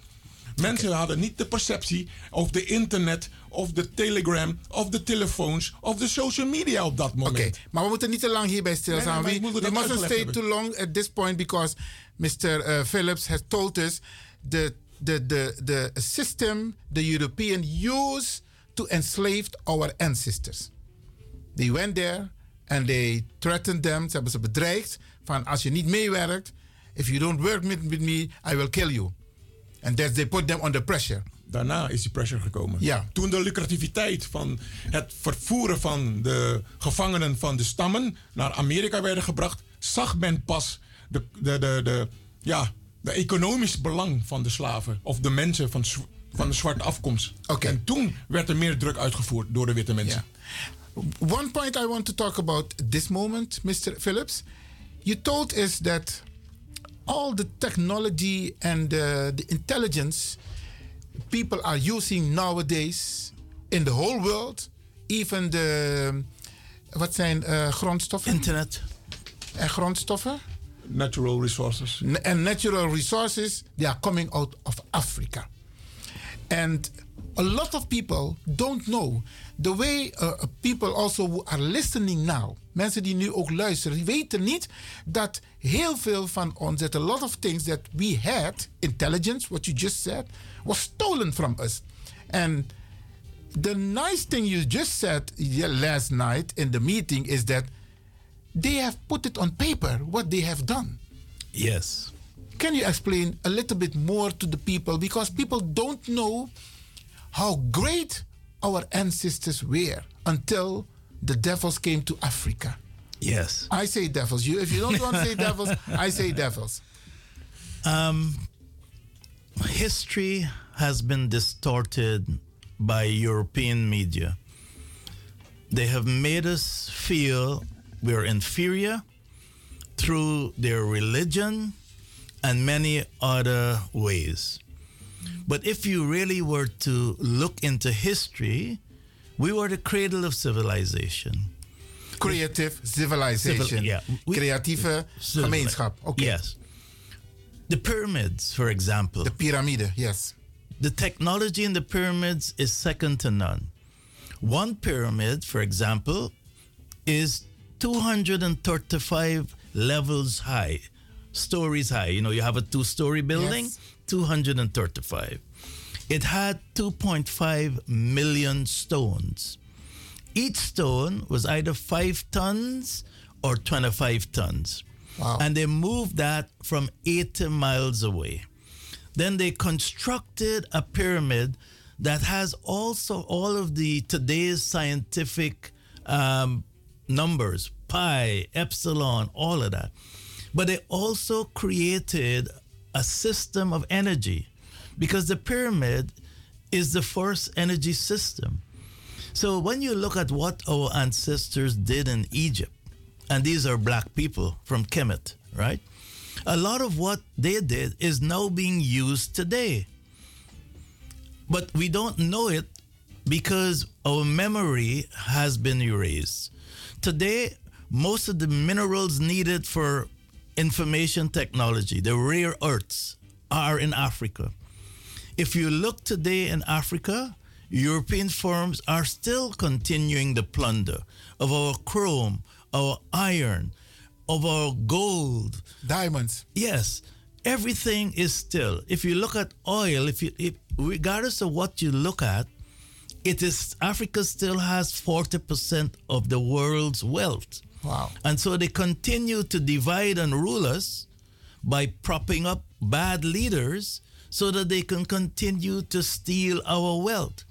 Mensen hadden niet de perceptie of de internet, of de telegram, of de telefoons, of de social media op dat moment.
Oké, maar we moeten niet te lang hierbij stilstaan.
Nee, nee,
we we mustn't stay
hebben.
too long at this point because Mr. uh, Phillips has told us the, the, the, the system the European used to enslave our ancestors. They went there and they threatened them. Ze hebben ze bedreigd van als je niet meewerkt, if you don't work with, with me, I will kill you. And that they put them under pressure.
Daarna is die pressure gekomen.
Ja.
Toen de lucrativiteit van het vervoeren van de gevangenen van de stammen naar Amerika werden gebracht, zag men pas de, de, de, de, ja, de economisch belang van de slaven of de mensen van, van de zwarte afkomst. En toen werd er meer druk uitgevoerd door de witte mensen.
One point I want to talk about this moment, Mr. Phillips. You told us that all the technology and the, the intelligence people are using nowadays in the whole world, even de. Wat zijn eh, grondstoffen?
Internet.
En grondstoffen?
Natural resources.
And natural resources, they are coming out of Africa. And a lot of people don't know. The way uh, people also who are listening now, mensen die nu ook luisteren, die weten niet dat heel veel van ons, that a lot of things that we had, intelligence, what you just said, was stolen from us. And the nice thing you just said last night in the meeting is that they have put it on paper what they have done.
Yes.
Can you explain a little bit more to the people because people don't know how great our ancestors were until the devils came to Africa.
Yes.
I say devils. You, if you don't want to say [LAUGHS] devils, I say devils.
Um, history has been distorted by European media. They have made us feel we're inferior through their religion and many other ways. But if you really were to look into history, We were the cradle of civilization.
Creative civilization.
Civil- yeah. We-
Creatieve
Civil-
gemeenschap. Oké.
Yes. The pyramids, for example. The
piramide, yes.
The technology in the pyramids is second to none. One pyramid, for example, is 235 levels high, stories high. You know, you have a two story building,
Yes.
235. It had 2.5 million stones. Each stone was either five tons or 25 tons.
Wow.
And they moved that from 80 miles away. Then they constructed a pyramid that has also all of the today's scientific um, numbers pi, epsilon, all of that. But they also created a system of energy because the pyramid is the first energy system. So when you look at what our ancestors did in Egypt, and these are black people from Kemet, right? A lot of what they did is now being used today. But we don't know it because our memory has been erased. Today, most of the minerals needed for information technology, the rare earths, are in Africa. If you look today in Africa, European firms are still continuing the plunder of our chrome, our iron, of our gold,
diamonds.
Yes, everything is still. If you look at oil, if you, if, regardless of what you look at, it is Africa still has forty percent of the world's wealth.
Wow.
And so they continue to divide and rule us by propping up bad leaders so that they can continue to steal our wealth.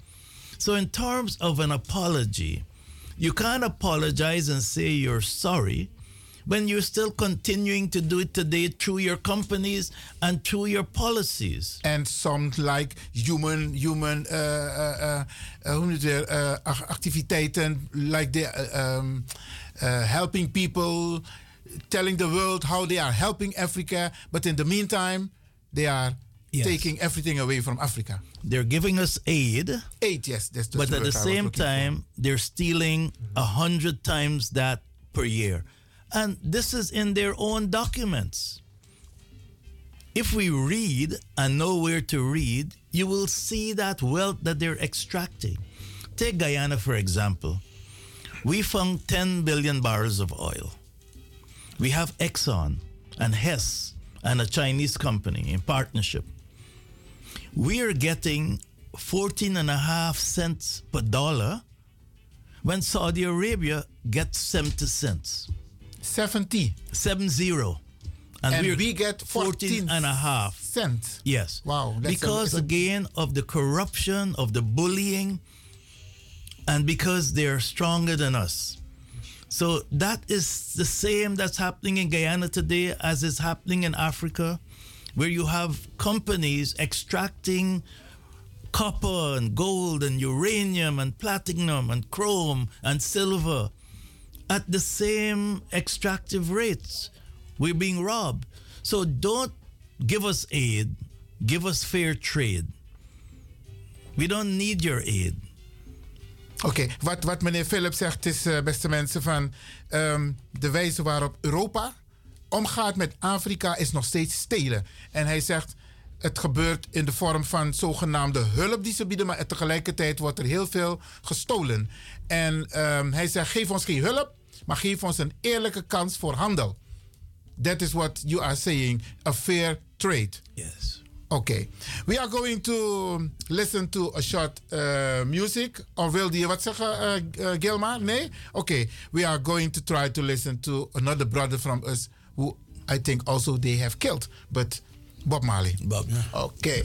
So, in terms of an apology, you can't apologize and say you're sorry when you're still continuing to do it today through your companies and through your policies.
And some like human, human uh, uh, uh, uh, hoe noem je uh, activiteiten, like the, uh, um, uh, helping people, telling the world how they are helping Africa, but in the meantime, they are
Yes.
taking everything away from Africa.
They're giving us aid,
Aid, yes, that's, that's
but at the
word I was
same
looking for.
time, they're stealing a hundred times that per year. And this is in their own documents. If we read and know where to read, you will see that wealth that they're extracting. Take Guyana, for example. We found 10 billion barrels of oil. We have Exxon and Hess and a Chinese company in partnership. We are getting 14 and a half cents per dollar when Saudi Arabia gets 70 cents.
70.
70.
And
we're
we get 14
and a half
cents.
Yes.
Wow. that's
because
a-
again of the corruption, of the bullying, and because they're stronger than us. So that is the same that's happening in Guyana today as is happening in Africa, where you have companies extracting copper and gold and uranium and platinum and chrome and silver at the same extractive rates. We're being robbed. So don't give us aid, give us fair trade. We don't need your aid.
Oké, wat, wat meneer Philip zegt is, eh, beste mensen, van ehm, de wijze waarop Europa omgaat met Afrika is nog steeds stelen. En hij zegt, het gebeurt in de vorm van zogenaamde hulp die ze bieden, maar tegelijkertijd wordt er heel veel gestolen. En ehm, hij zegt, geef ons geen hulp, maar geef ons een eerlijke kans voor handel. That is what you are saying, a fair trade.
Yes.
Okay. We are going to listen to a short uh, music. Of wilde je wat zeggen, uh, uh, Gilma? Nee? Okay. We are going to try to listen to another brother from us who I think also they have killed. But Bob Marley.
Bob.
Okay.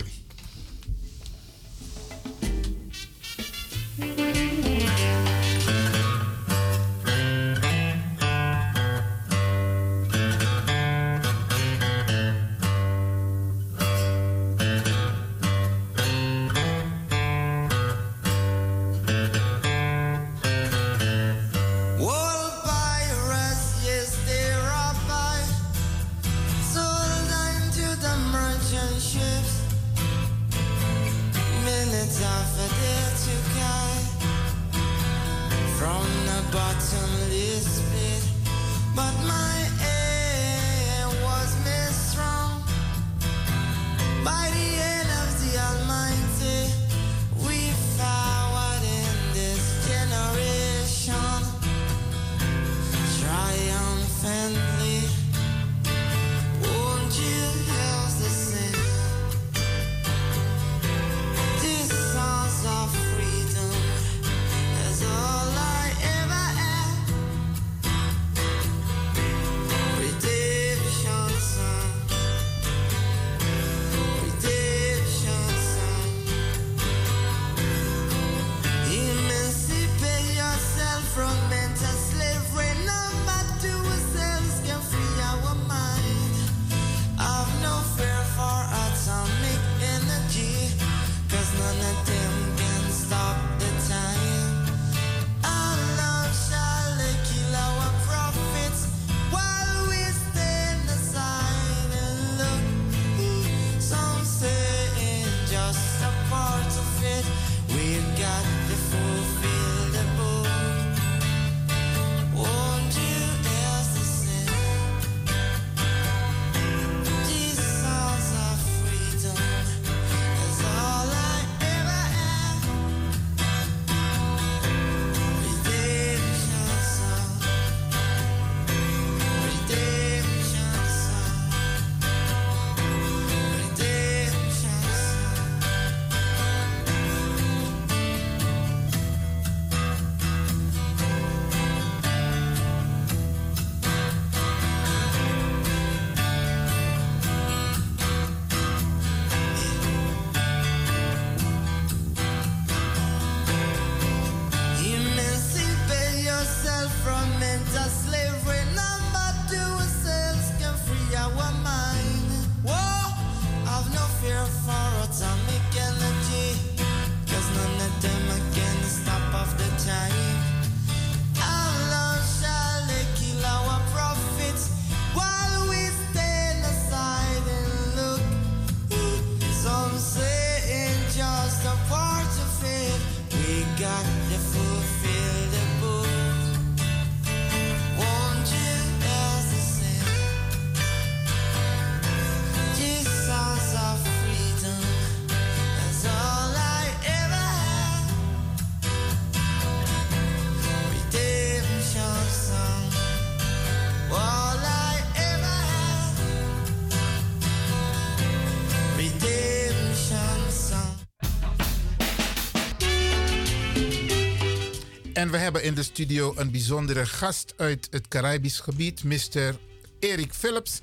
We
hebben in de studio een bijzondere gast uit het Caribisch gebied, Mr. Erik Phillips,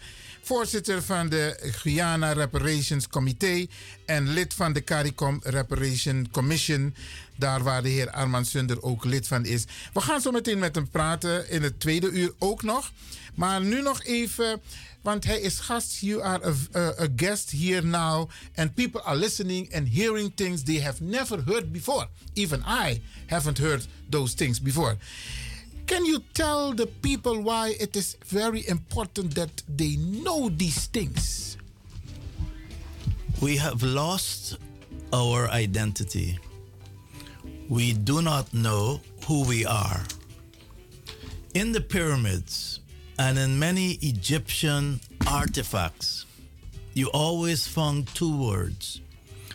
voorzitter van de Guyana Reparations Comité en lid van de CARICOM Reparation Commission, daar waar de heer Armand Sunder ook lid van is. We gaan zo meteen met hem praten in het tweede uur ook nog. Maar nu nog even, want hij is gast. You are a guest here now. And people are listening and hearing things they have never heard before. Even I haven't heard those things before. Can you tell the people why it is very important that they know these things?
We have lost our identity. We do not know who we are. In the pyramids and in many Egyptian artifacts, you always found two words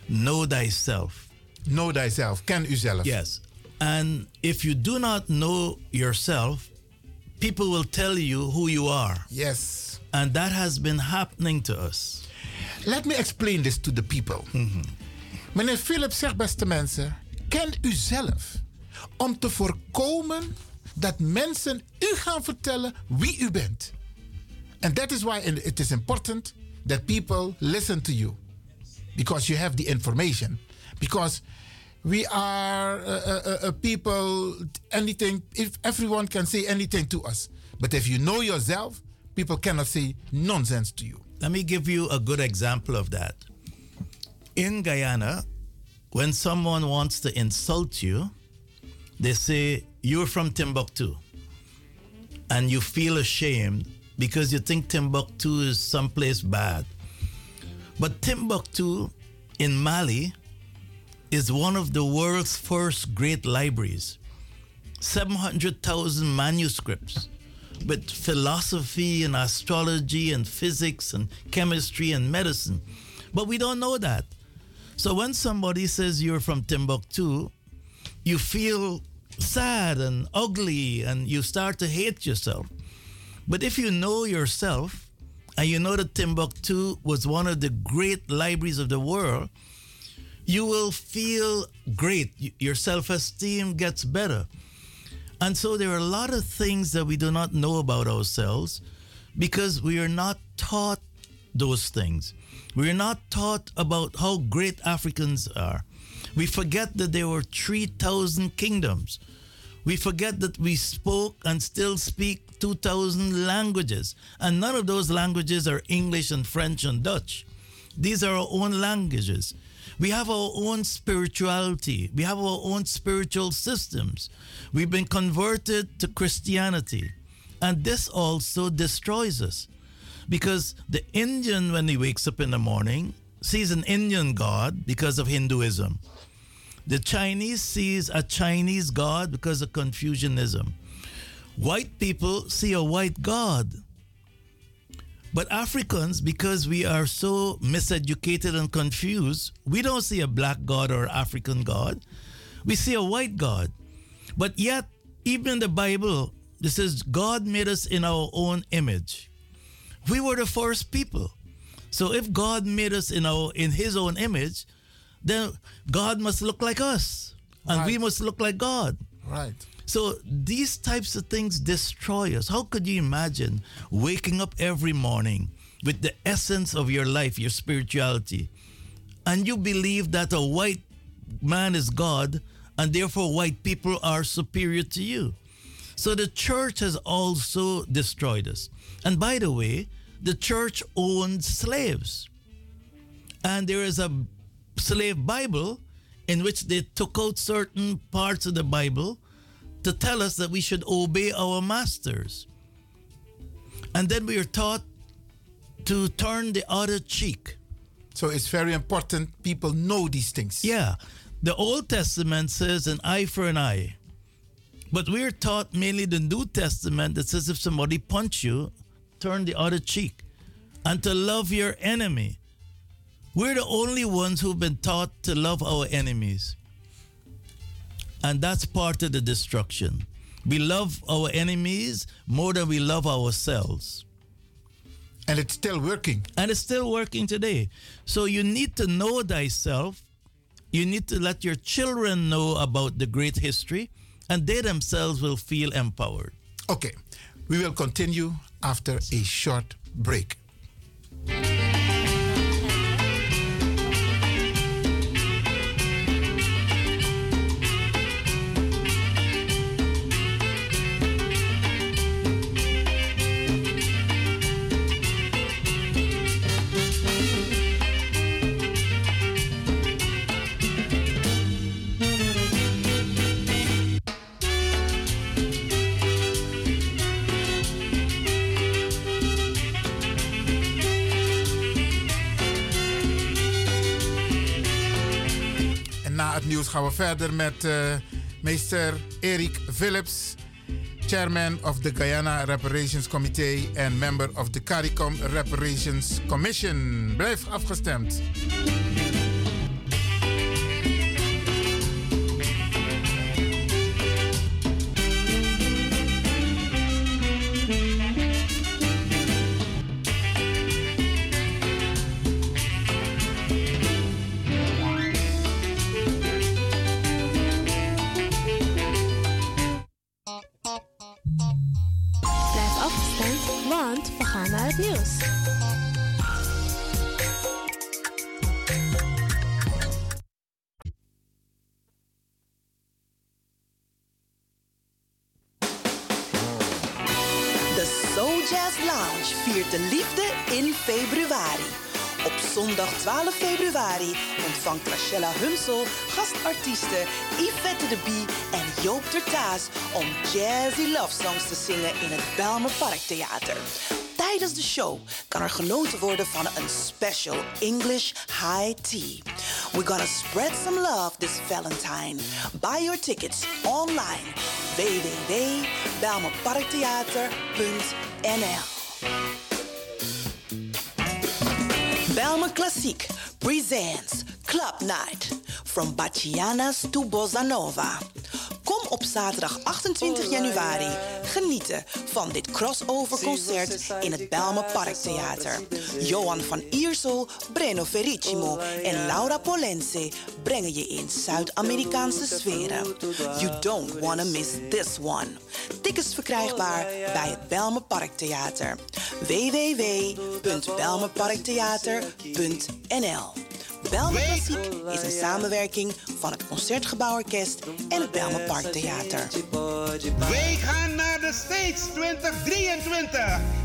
know thyself.
Know thyself. Ken uzelf.
Yes. And if you do not know yourself, people will tell you who you are.
Yes.
And that has been happening to us.
Let me explain this to the people. Meneer Philips zegt, beste mensen, ken u zelf. Om te voorkomen dat mensen u gaan vertellen wie u bent. And that is why it is important that people listen to you. Because you have the information. Because we are uh, people, anything, if everyone can say anything to us. But if you know yourself, people cannot say nonsense to you.
Let me give you a good example of that. In Guyana, when someone wants to insult you, they say, You're from Timbuktu. And you feel ashamed because you think Timbuktu is someplace bad. But Timbuktu in Mali is one of the world's first great libraries. 700,000 manuscripts with philosophy and astrology and physics and chemistry and medicine. But we don't know that. So when somebody says you're from Timbuktu, you feel sad and ugly and you start to hate yourself. But if you know yourself and you know that Timbuktu was one of the great libraries of the world, you will feel great. Your self esteem gets better. And so there are a lot of things that we do not know about ourselves because we are not taught those things. We are not taught about how great Africans are. We forget that there were 3,000 kingdoms. We forget that we spoke and still speak 2,000 languages. And none of those languages are English and French and Dutch. These are our own languages. We have our own spirituality. We have our own spiritual systems. We've been converted to Christianity. And this also destroys us. Because the Indian, when he wakes up in the morning, sees an Indian God because of Hinduism. The Chinese sees a Chinese God because of Confucianism. White people see a white God. But Africans, because we are so miseducated and confused, we don't see a black God or African God. We see a white God. But yet, even in the Bible, it says God made us in our own image. We were the first people. So if God made us in our in his own image, then God must look like us. And we must look like God.
Right.
So these types of things destroy us. How could you imagine waking up every morning with the essence of your life, your spirituality, and you believe that a white man is God and therefore white people are superior to you? So the church has also destroyed us. And by the way, the church owned slaves. And there is a slave Bible in which they took out certain parts of the Bible to tell us that we should obey our masters. And then we are taught to turn the other cheek.
So it's very important people know these things.
Yeah. The Old Testament says an eye for an eye. But we're taught mainly the New Testament that says if somebody punch you, turn the other cheek. And to love your enemy. We're the only ones who've been taught to love our enemies. And that's part of the destruction. We love our enemies more than we love ourselves.
And it's still working.
And it's still working today. So you need to know thyself. You need to let your children know about the great history, and they themselves will feel empowered.
Okay, we will continue after a short break. Nieuws gaan we verder met eh, meester Erik Phillips, chairman of the Guyana Reparations Committee en member of the CARICOM Reparations Commission. Blijf afgestemd.
Rachella Hunsel gastartiesten Yvette de Bie en Joop Tertaas om jazzy love songs te zingen in het Belmer Parktheater. Tijdens de show kan er genoten worden van een special English high tea. We're gonna spread some love this Valentine. Buy your tickets online www.belmerparktheater.nl Belmer Klassiek presents Club Night. From Bachianas to Bossa Nova. Kom op zaterdag 28 januari genieten van dit crossover concert in het Belmer Parktheater. Johan van Iersel, Breno Ferricimo en Laura Polense brengen je in Zuid-Amerikaanse sferen. You don't wanna miss this one. Tickets verkrijgbaar bij het Belmer Parktheater. www.belmerparktheater.nl Belmer Klassiek is een samenwerking van het Concertgebouworkest en het Belmer Parktheater.
Wij gaan naar de States 2023.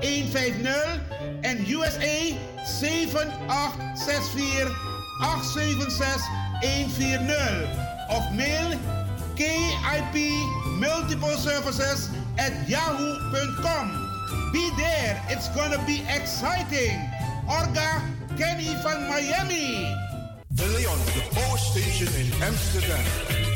150 en USA 7864 876 140 of mail KIP Multiple Services at yahoo.com. Be there, it's gonna be exciting. Orga Kenny van Miami.
De Leon, the Power Station in Amsterdam.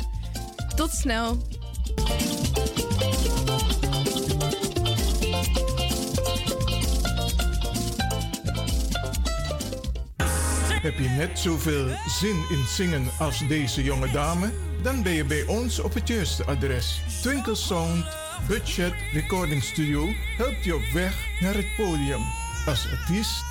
Tot snel.
Heb je net zoveel zin in zingen als deze jonge dame? Dan ben je bij ons op het juiste adres. Twinkle Sound Budget Recording Studio helpt je op weg naar het podium. Als artiest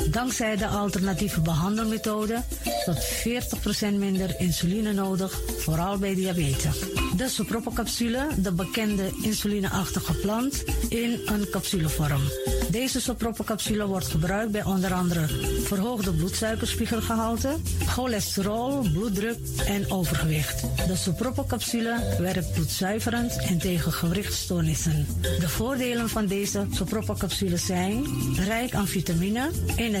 Dankzij de alternatieve behandelmethode tot 40% minder insuline nodig, vooral bij diabetes. De soproppencapsule, de bekende insulineachtige plant, in een capsulevorm. Deze soproppencapsule wordt gebruikt bij onder andere verhoogde bloedsuikerspiegelgehalte, cholesterol, bloeddruk en overgewicht. De soproppencapsule werkt bloedzuiverend en tegen gewrichtstoornissen. De voordelen van deze soproppencapsules zijn rijk aan vitamine, energie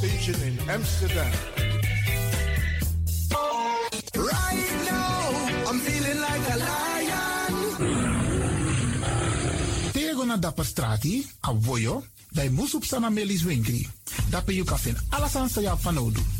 Station in Amsterdam.
Right now, I'm feeling like a lion.
Tego na dapper strati, a voyo, dai musup sana melis winkri. Dapper you kafin alasan sa ya fanodu.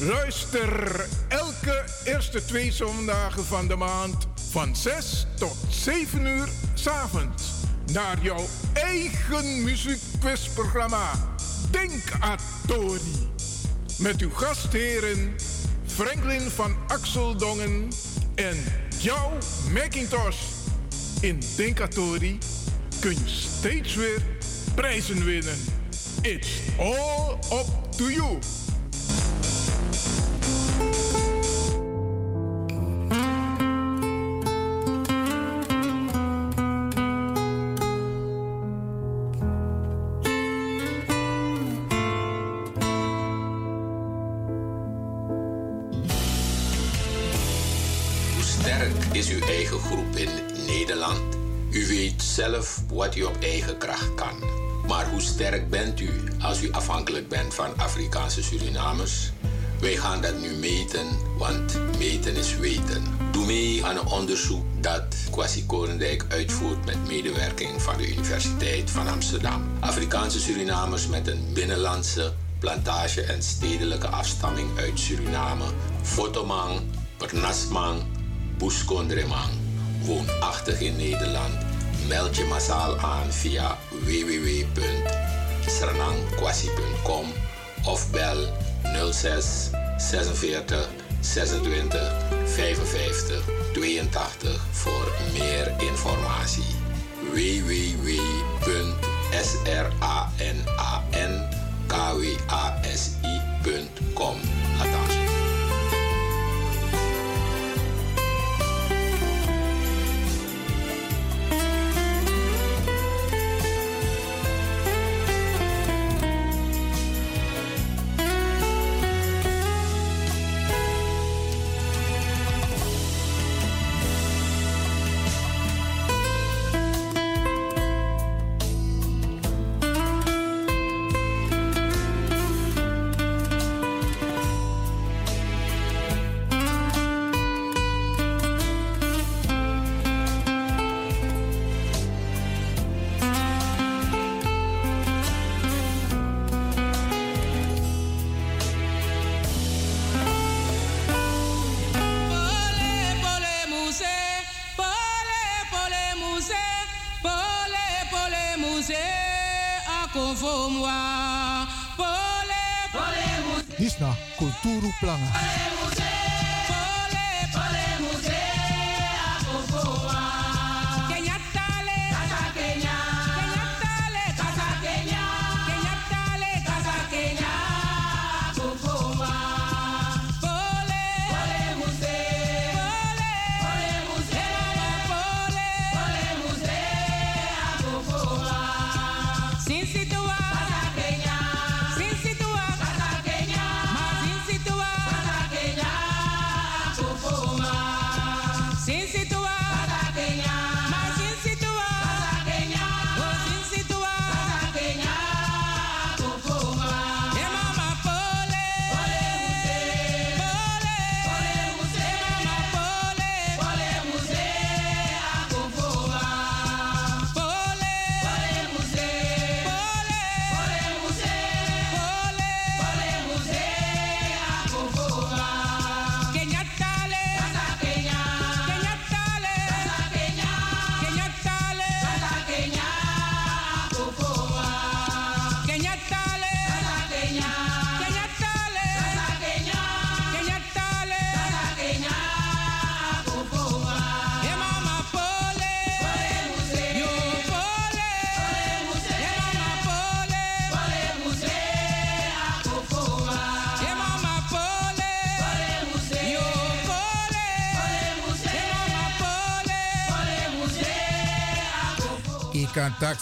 Luister elke eerste twee zondagen van de maand van 6 tot 7 uur s'avonds naar jouw eigen muziekquizprogramma Denk Atori. Met uw gastheren Franklin van Axel Dongen en Joe McIntosh. In Denkatori kun je steeds weer prijzen winnen. It's all up to you.
Groep in Nederland? U weet zelf wat u op eigen kracht kan. Maar hoe sterk bent u als u afhankelijk bent van Afrikaanse Surinamers? Wij gaan dat nu meten, want meten is weten. Doe mee aan een onderzoek dat Kwasi Korendijk uitvoert met medewerking van de Universiteit van Amsterdam. Afrikaanse Surinamers met een binnenlandse, plantage en stedelijke afstamming uit Suriname, Fotomang, Pernasmang, Buskondremang, woonachtig in Nederland. Meld je massaal aan via www.sranangkwasi.com of bel 06 46 26 55 82 voor meer informatie. www.sranankwasi.com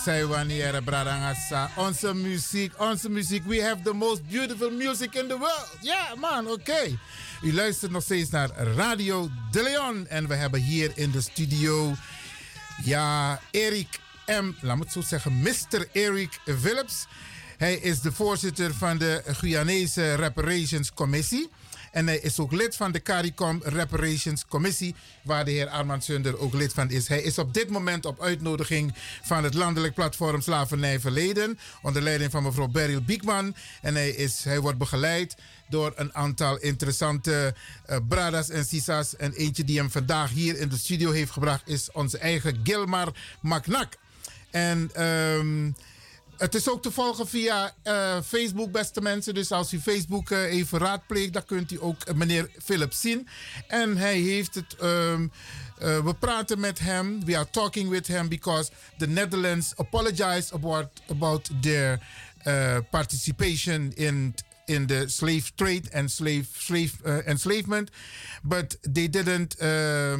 zijn wanneer Bradangasa. Onze muziek, onze muziek. We have the most beautiful music in the world. Ja, man, oké. U luistert nog steeds naar Radio De Leon. En we hebben hier in de studio. Ja, Erik M. Laat me het zo zeggen. Mr. Erik Phillips. Hij is de voorzitter van de Guyanese Reparations Commissie. En hij is ook lid van de CARICOM Reparations Commissie, waar de heer Armand Sunder ook lid van is. Hij is op dit moment op uitnodiging van het landelijk platform Slavernij Verleden, onder leiding van mevrouw Beryl Biekman. En hij, is, hij wordt begeleid door een aantal interessante eh, bradas en sisas. En eentje die hem vandaag hier in de studio heeft gebracht is onze eigen Gilmar Maknak. En ehm, Het is ook te volgen via eh, Facebook, beste mensen. Dus als u Facebook eh, even raadpleegt, dan kunt u ook eh, meneer Philip zien. En hij heeft het. ehm, eh, we praten met hem. We are talking with him because the Netherlands apologized about, about their participation in in the slave trade and slave slave enslavement, but they didn't uh,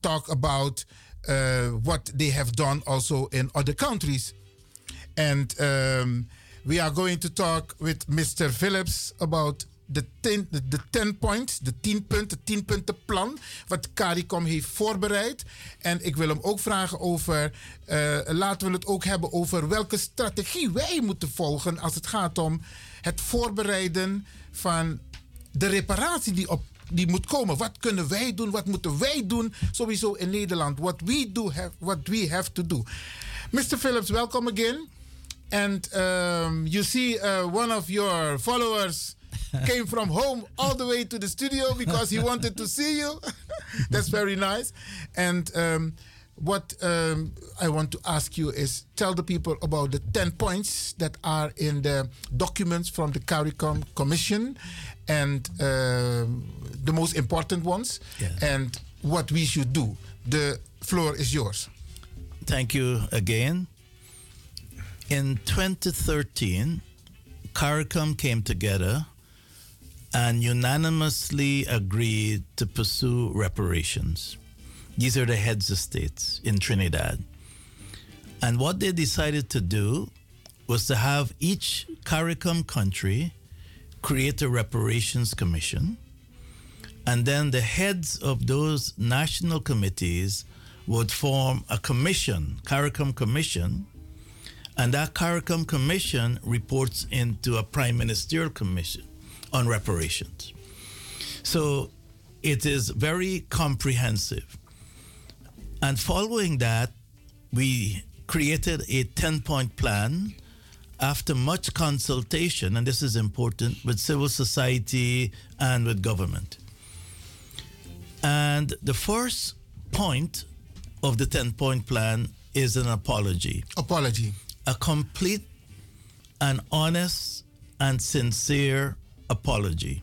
talk about uh, what they have done also in other countries. And um, we are going to talk with Mr. Phillips about de 10 de, de 10 points, de 10 punten, 10 punten plan, wat CARICOM heeft voorbereid. En ik wil hem ook vragen over, eh, laten we het ook hebben over welke strategie wij moeten volgen als het gaat om het voorbereiden van de reparatie die op die moet komen. Wat kunnen wij doen? Wat moeten wij doen? Sowieso in Nederland. What we do have, what we have to do. Mr. Phillips, welcome again. And um, you see, uh, one of your followers [LAUGHS] came from home all the way to the studio because he wanted to see you. [LAUGHS] That's very nice. And um, what um, I want to ask you is tell the people about the 10 points that are in the documents from the CARICOM Commission and um the most important ones and what we should do. The floor is yours.
Thank you again. In 2013, CARICOM came together and unanimously agreed to pursue reparations. These are the heads of states in Trinidad. And what they decided to do was to have each CARICOM country create a reparations commission. And then the heads of those national committees would form a commission, CARICOM commission, and that CARICOM commission reports into a prime ministerial commission on reparations. So it is very comprehensive. And following that, we created a 10 point plan after much consultation, and this is important, with civil society and with government. And the first point of the 10 point plan is an apology.
Apology.
A complete and honest and sincere apology.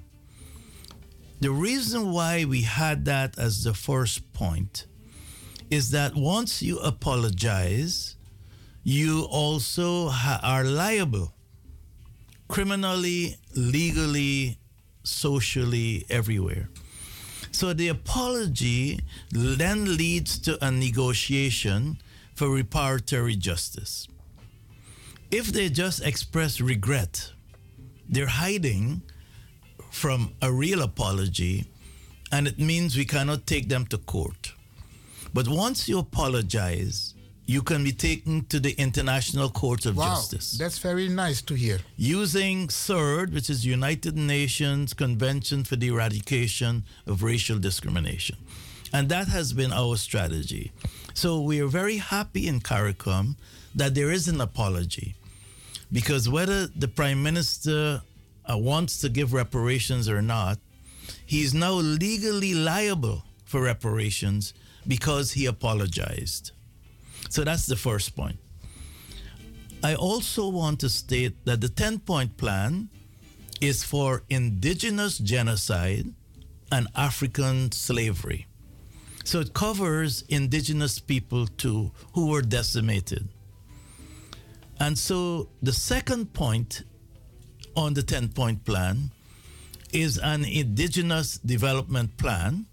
The reason why we had that as the first point is that once you apologize, you also are liable criminally, legally, socially, everywhere. So the apology then leads to a negotiation for reparatory justice. If they just express regret, they're hiding from a real apology, and it means we cannot take them to court. But once you apologize, you can be taken to the International Court of
Wow,
Justice.
that's very nice to hear.
Using CERD, which is United Nations Convention for the Eradication of Racial Discrimination. And that has been our strategy. So we are very happy in CARICOM that there is an apology. Because whether the Prime Minister uh, wants to give reparations or not, he's now legally liable for reparations because he apologized. So that's the first point. I also want to state that the 10 point plan is for indigenous genocide and African slavery. So it covers indigenous people too who were decimated. And so the second point on the 10 point plan is an indigenous development plan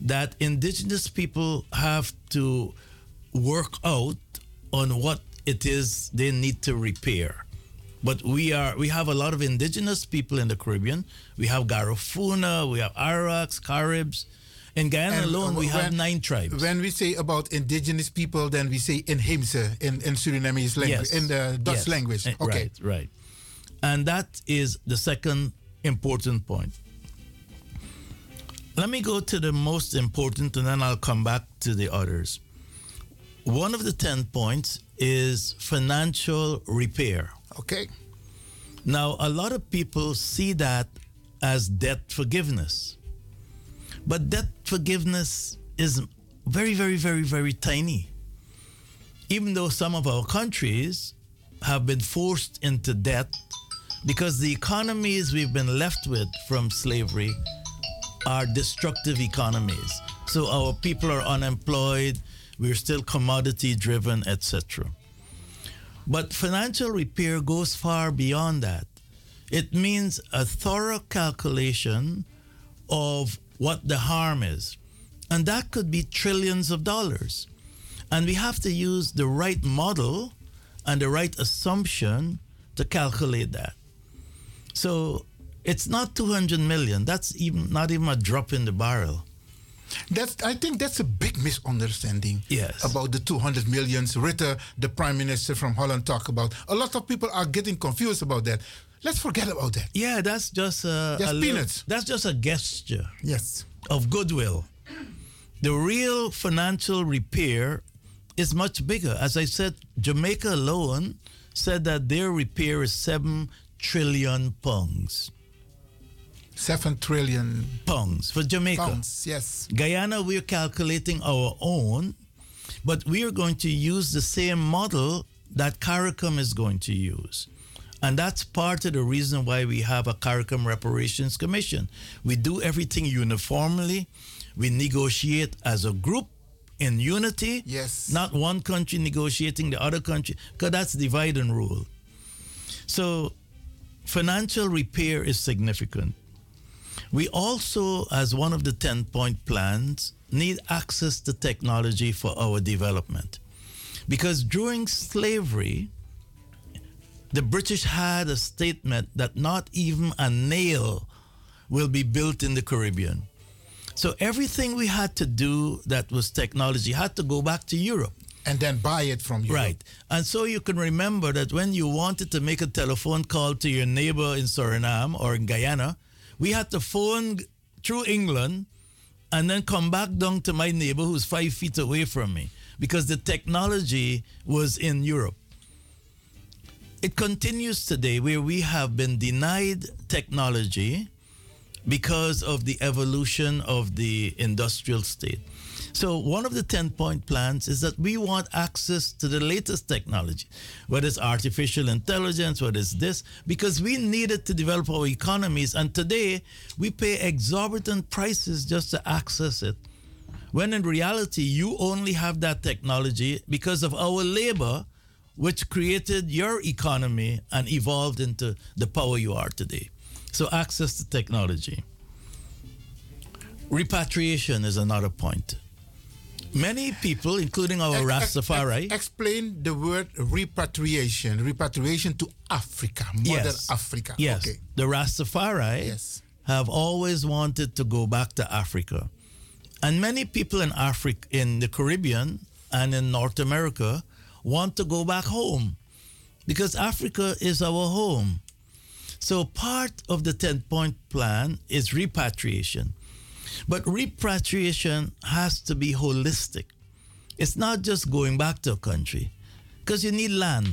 that indigenous people have to work out on what it is they need to repair. But we are we have a lot of indigenous people in the Caribbean. We have Garifuna, we have Araks, Caribs. In Guyana
And
alone, we have
when-
nine tribes.
When we say about indigenous people, then we say inheemse in, in Surinamese language,
Yes.
in the Dutch
Yes.
language.
Eh,
Okay.
Right, right. And that is the second important point. Let me go to the most important and then I'll come back to the others. One of the 10 points is financial repair.
Okay.
Now, a lot of people see that as debt forgiveness. But debt forgiveness is very, very, very, very tiny. even though some of our countries have been forced into debt because the economies we've been left with from slavery are destructive economies. So our people are unemployed, we're still commodity driven, etc. But financial repair goes far beyond that. It means a thorough calculation of what the harm is. And that could be trillions of dollars. And we have to use the right model and the right assumption to calculate that. So it's not 200 million. That's even not even a drop in the barrel.
That's, I think that's a big misunderstanding
yes.
about the 200 millions Ritter, the prime minister from Holland, talk about. A lot of people are getting confused about that. Let's forget about that.
Yeah, that's just a,
Just
a little-
peanuts.
that's just a gesture.
Yes.
Of goodwill. The real financial repair is much bigger. As I said, Jamaica alone said that their repair is seven trillion pounds.
Seven trillion
pounds for Jamaica.
Pounds, yes.
Guyana, we're calculating our own, but we are going to use the same model that CARICOM is going to use. And that's part of the reason why we have a CARICOM Reparations Commission. We do everything uniformly, we negotiate as a group in unity.
Yes.
Not one country negotiating the other country, because that's divide and rule. So, financial repair is significant. We also, as one of the 10 point plans, need access to technology for our development. Because during slavery, the British had a statement that not even a nail will be built in the Caribbean. So everything we had to do that was technology had to go back to Europe.
And then buy it from Europe.
Right. And so you can remember that when you wanted to make a telephone call to your neighbor in Suriname or in Guyana, we had to phone through England and then come back down to my neighbor who's five feet away from me because the technology was in Europe. It continues today where we have been denied technology because of the evolution of the industrial state. So, one of the 10 point plans is that we want access to the latest technology, whether it's artificial intelligence, whether it's this, because we need it to develop our economies. And today, we pay exorbitant prices just to access it. When in reality, you only have that technology because of our labor, which created your economy and evolved into the power you are today. So, access to technology. Repatriation is another point. Many people, including our Rastafari,
Explain the word repatriation. Repatriation to Africa, Mother
Yes.
Africa.
Yes.
Okay.
The Rastafari
Yes.
have always wanted to go back to Africa. And many people in Africa, in the Caribbean and in North America, want to go back home because Africa is our home. So part of the 10 point plan is repatriation. But repatriation has to be holistic. It's not just going back to a country because you need land,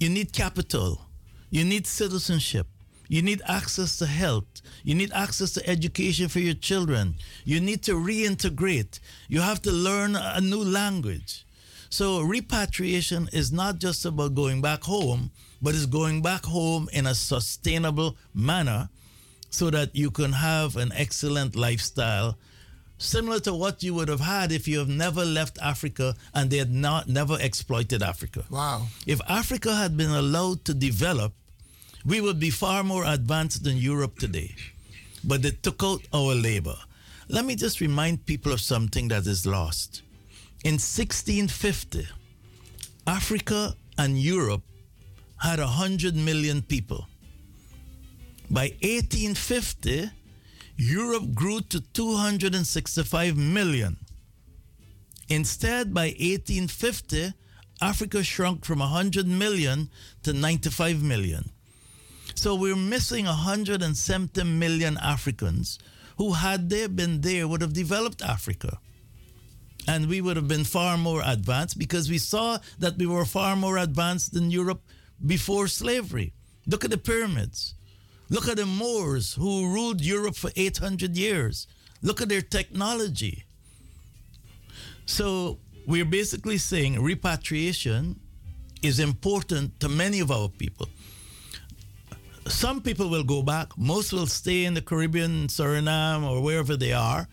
you need capital, you need citizenship, you need access to health, you need access to education for your children, you need to reintegrate, you have to learn a new language. So, repatriation is not just about going back home, but it's going back home in a sustainable manner so that you can have an excellent lifestyle similar to what you would have had if you have never left Africa and they had not never exploited Africa.
Wow.
If Africa had been allowed to develop, we would be far more advanced than Europe today. But they took out our labor. Let me just remind people of something that is lost. In 1650, Africa and Europe had 100 million people. By 1850, Europe grew to 265 million. Instead, by 1850, Africa shrunk from 100 million to 95 million. So we're missing 170 million Africans who, had they been there, would have developed Africa. And we would have been far more advanced because we saw that we were far more advanced than Europe before slavery. Look at the pyramids. Look at the Moors who ruled Europe for 800 years. Look at their technology. So we're basically saying repatriation is important to many of our people. Some people will go back, most will stay in the Caribbean, Suriname, or wherever they are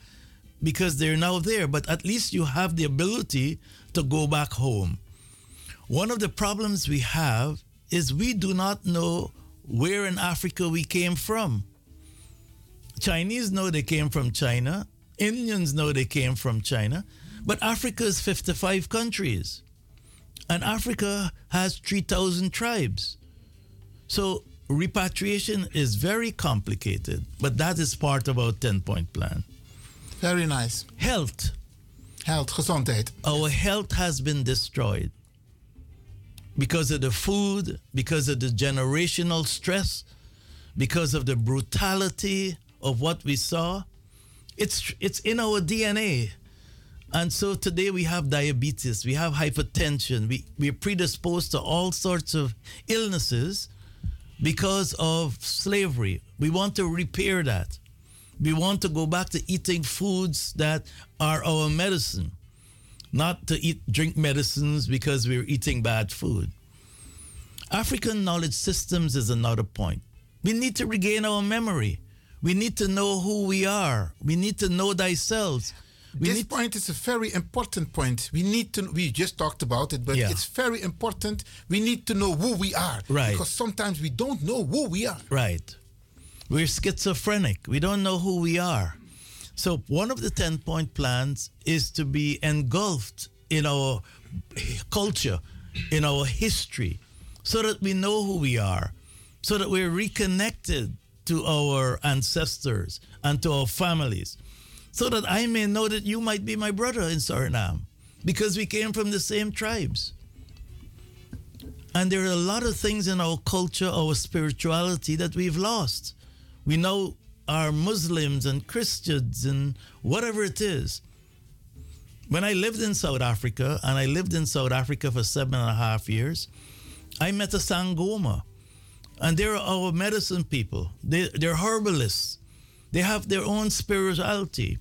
because they're now there, but at least you have the ability to go back home. One of the problems we have is we do not know where in Africa we came from. Chinese know they came from China, Indians know they came from China, but Africa is 55 countries. And Africa has 3,000 tribes. So repatriation is very complicated, but that is part of our 10 point plan.
Very nice.
Health.
Health, gezondheid.
Our health has been destroyed because of the food, because of the generational stress, because of the brutality of what we saw. It's it's in our DNA. And so today we have diabetes, we have hypertension, we, we're predisposed to all sorts of illnesses because of slavery. We want to repair that. We want to go back to eating foods that are our medicine, not to eat drink medicines because we're eating bad food. African knowledge systems is another point. We need to regain our memory. We need to know who we are. We need to know thyself. We
this point is a very important point. We need to. We just talked about it, but
Yeah.
it's very important. We need to know who we are,
Right.
Because sometimes we don't know who we are.
Right. We're schizophrenic. We don't know who we are. So, one of the 10 point plans is to be engulfed in our culture, in our history, so that we know who we are, so that we're reconnected to our ancestors and to our families, so that I may know that you might be my brother in Suriname because we came from the same tribes. And there are a lot of things in our culture, our spirituality that we've lost. We now are Muslims and Christians and whatever it is. When I lived in South Africa, and I lived in South Africa for seven and a half years, I met a Sangoma. And they're our medicine people. They, they're herbalists. They have their own spirituality.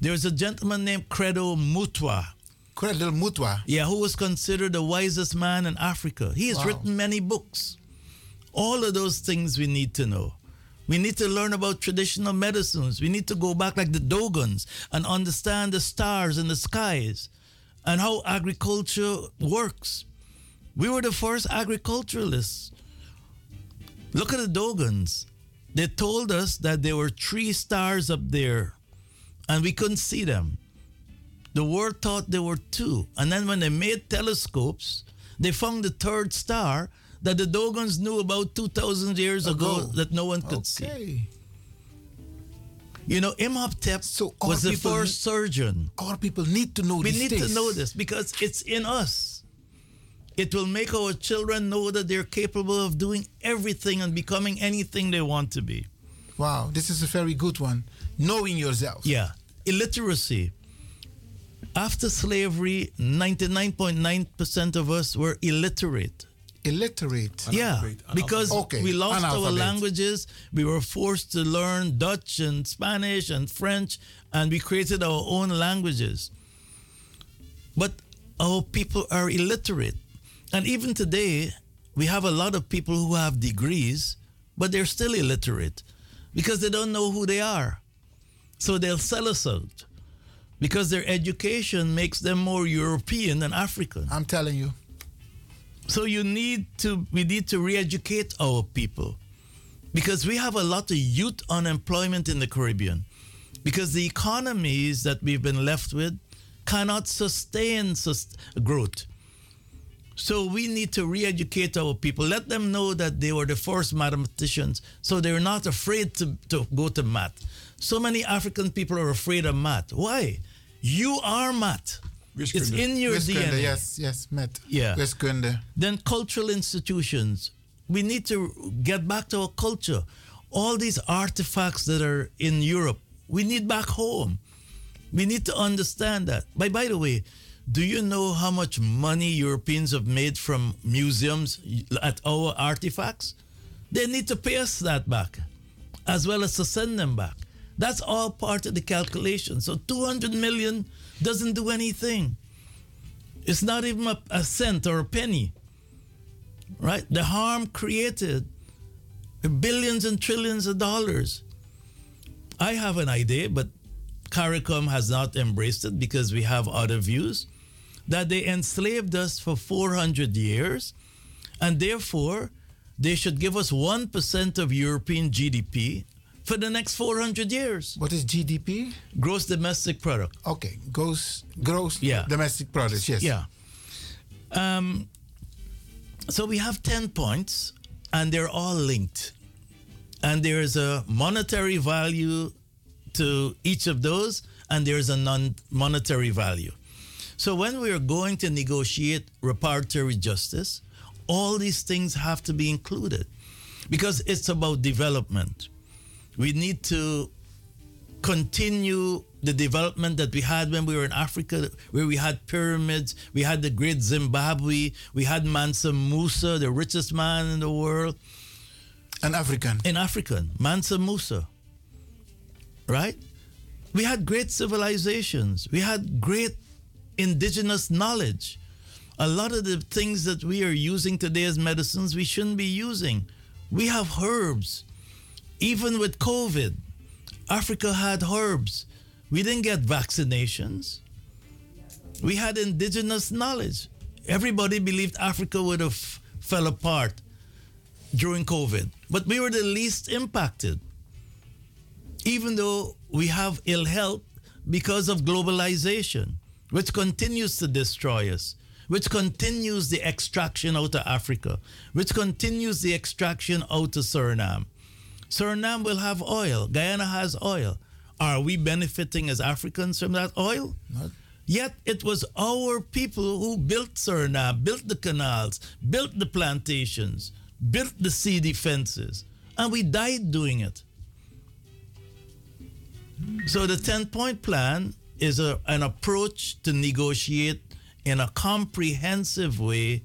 There's a gentleman named Credo Mutwa.
Credo Mutwa?
Yeah, who was considered the wisest man in Africa. He has
Wow.
written many books. All of those things we need to know. We need to learn about traditional medicines. We need to go back like the Dogons and understand the stars and the skies and how agriculture works. We were the first agriculturalists. Look at the Dogons. They told us that there were three stars up there and we couldn't see them. The world thought there were two. And then when they made telescopes, they found the third star that the Dogons knew about 2,000 years ago,
Ago.
that no one could see. You know, Imhotep
our
was the first surgeon.
Our people need to know
this.
We
need
things.
to know this because it's in us. It will make our children know that they're capable of doing everything and becoming anything they want to be.
Wow, this is a very good one. Knowing yourself.
Yeah. Illiteracy. After slavery, 99.9% of us were illiterate.
Illiterate.
Yeah, because
Okay,
we lost our languages. We were forced to learn Dutch and Spanish and French, and we created our own languages. But our people are illiterate. And even today, we have a lot of people who have degrees, but they're still illiterate because they don't know who they are. So they'll sell us out because their education makes them more European than African.
I'm telling you.
So you need to we need to re-educate our people because we have a lot of youth unemployment in the Caribbean because the economies that we've been left with cannot sustain sus- growth. So we need to re-educate our people. Let them know that they were the first mathematicians, so they're not afraid to, to go to math. So many African people are afraid of math. Why? You are math. It's
Wiskunde.
in your
Wiskunde,
DNA.
Yes, yes, met.
Yeah.
Wiskunde.
Then cultural institutions. We need to get back to our culture. All these artifacts that are in Europe, we need back home. We need to understand that. By by the way, do you know how much money Europeans have made from museums at our artifacts? They need to pay us that back, as well as to send them back. That's all part of the calculation. So 200 million doesn't do anything. It's not even a, a cent or a penny. Right? The harm created billions and trillions of dollars. I have an idea, but CARICOM has not embraced it because we have other views that they enslaved us for 400 years and therefore they should give us 1% of European GDP for the next 400 years.
What is GDP?
Gross domestic product.
Okay, gross gross
Yeah.
domestic products. Yes.
Yeah. Um, so we have 10 points and they're all linked. And there's a monetary value to each of those, and there's a non monetary value. So when we are going to negotiate reparatory justice, all these things have to be included because it's about development. We need to continue the development that we had when we were in Africa, where we had pyramids, we had the great Zimbabwe, we had Mansa Musa, the richest man in the world.
An African.
An African, Mansa Musa. Right? We had great civilizations, we had great indigenous knowledge. A lot of the things that we are using today as medicines, we shouldn't be using. We have herbs. Even with COVID, Africa had herbs. We didn't get vaccinations. We had indigenous knowledge. Everybody believed Africa would have fell apart during COVID, but we were the least impacted. Even though we have ill health because of globalization, which continues to destroy us, which continues the extraction out of Africa, which continues the extraction out of Suriname. Suriname will have oil. Guyana has oil. Are we benefiting as Africans from that oil? Not. Yet it was our people who built Suriname, built the canals, built the plantations, built the sea defenses, and we died doing it. So the 10 point plan is a, an approach to negotiate in a comprehensive way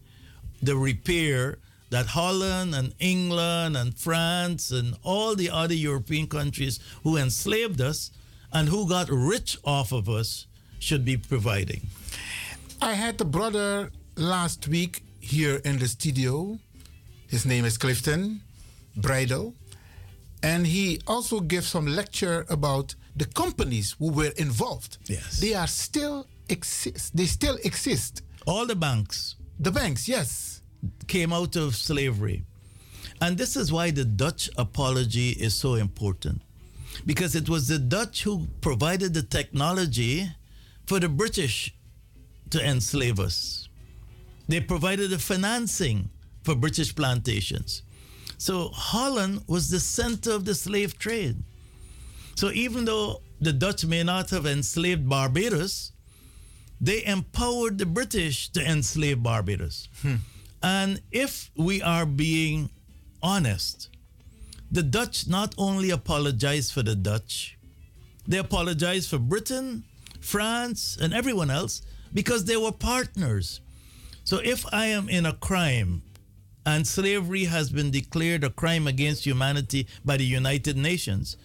the repair that Holland and England and France and all the other European countries who enslaved us and who got rich off of us should be providing.
I had a brother last week here in the studio. His name is Clifton Bridle. And he also gave some lecture about the companies who were involved.
Yes.
They are still exist. They still exist.
All the banks.
The banks, yes.
Came out of slavery. And this is why the Dutch apology is so important. Because it was the Dutch who provided the technology for the British to enslave us. They provided the financing for British plantations. So Holland was the center of the slave trade. So even though the Dutch may not have enslaved Barbados, they empowered the British to enslave Barbados. Hmm. And if we are being honest, the Dutch not only apologized for the Dutch, they apologized for Britain, France, and everyone else because they were partners. So if I am in a crime and slavery has been declared a crime against humanity by the United Nations,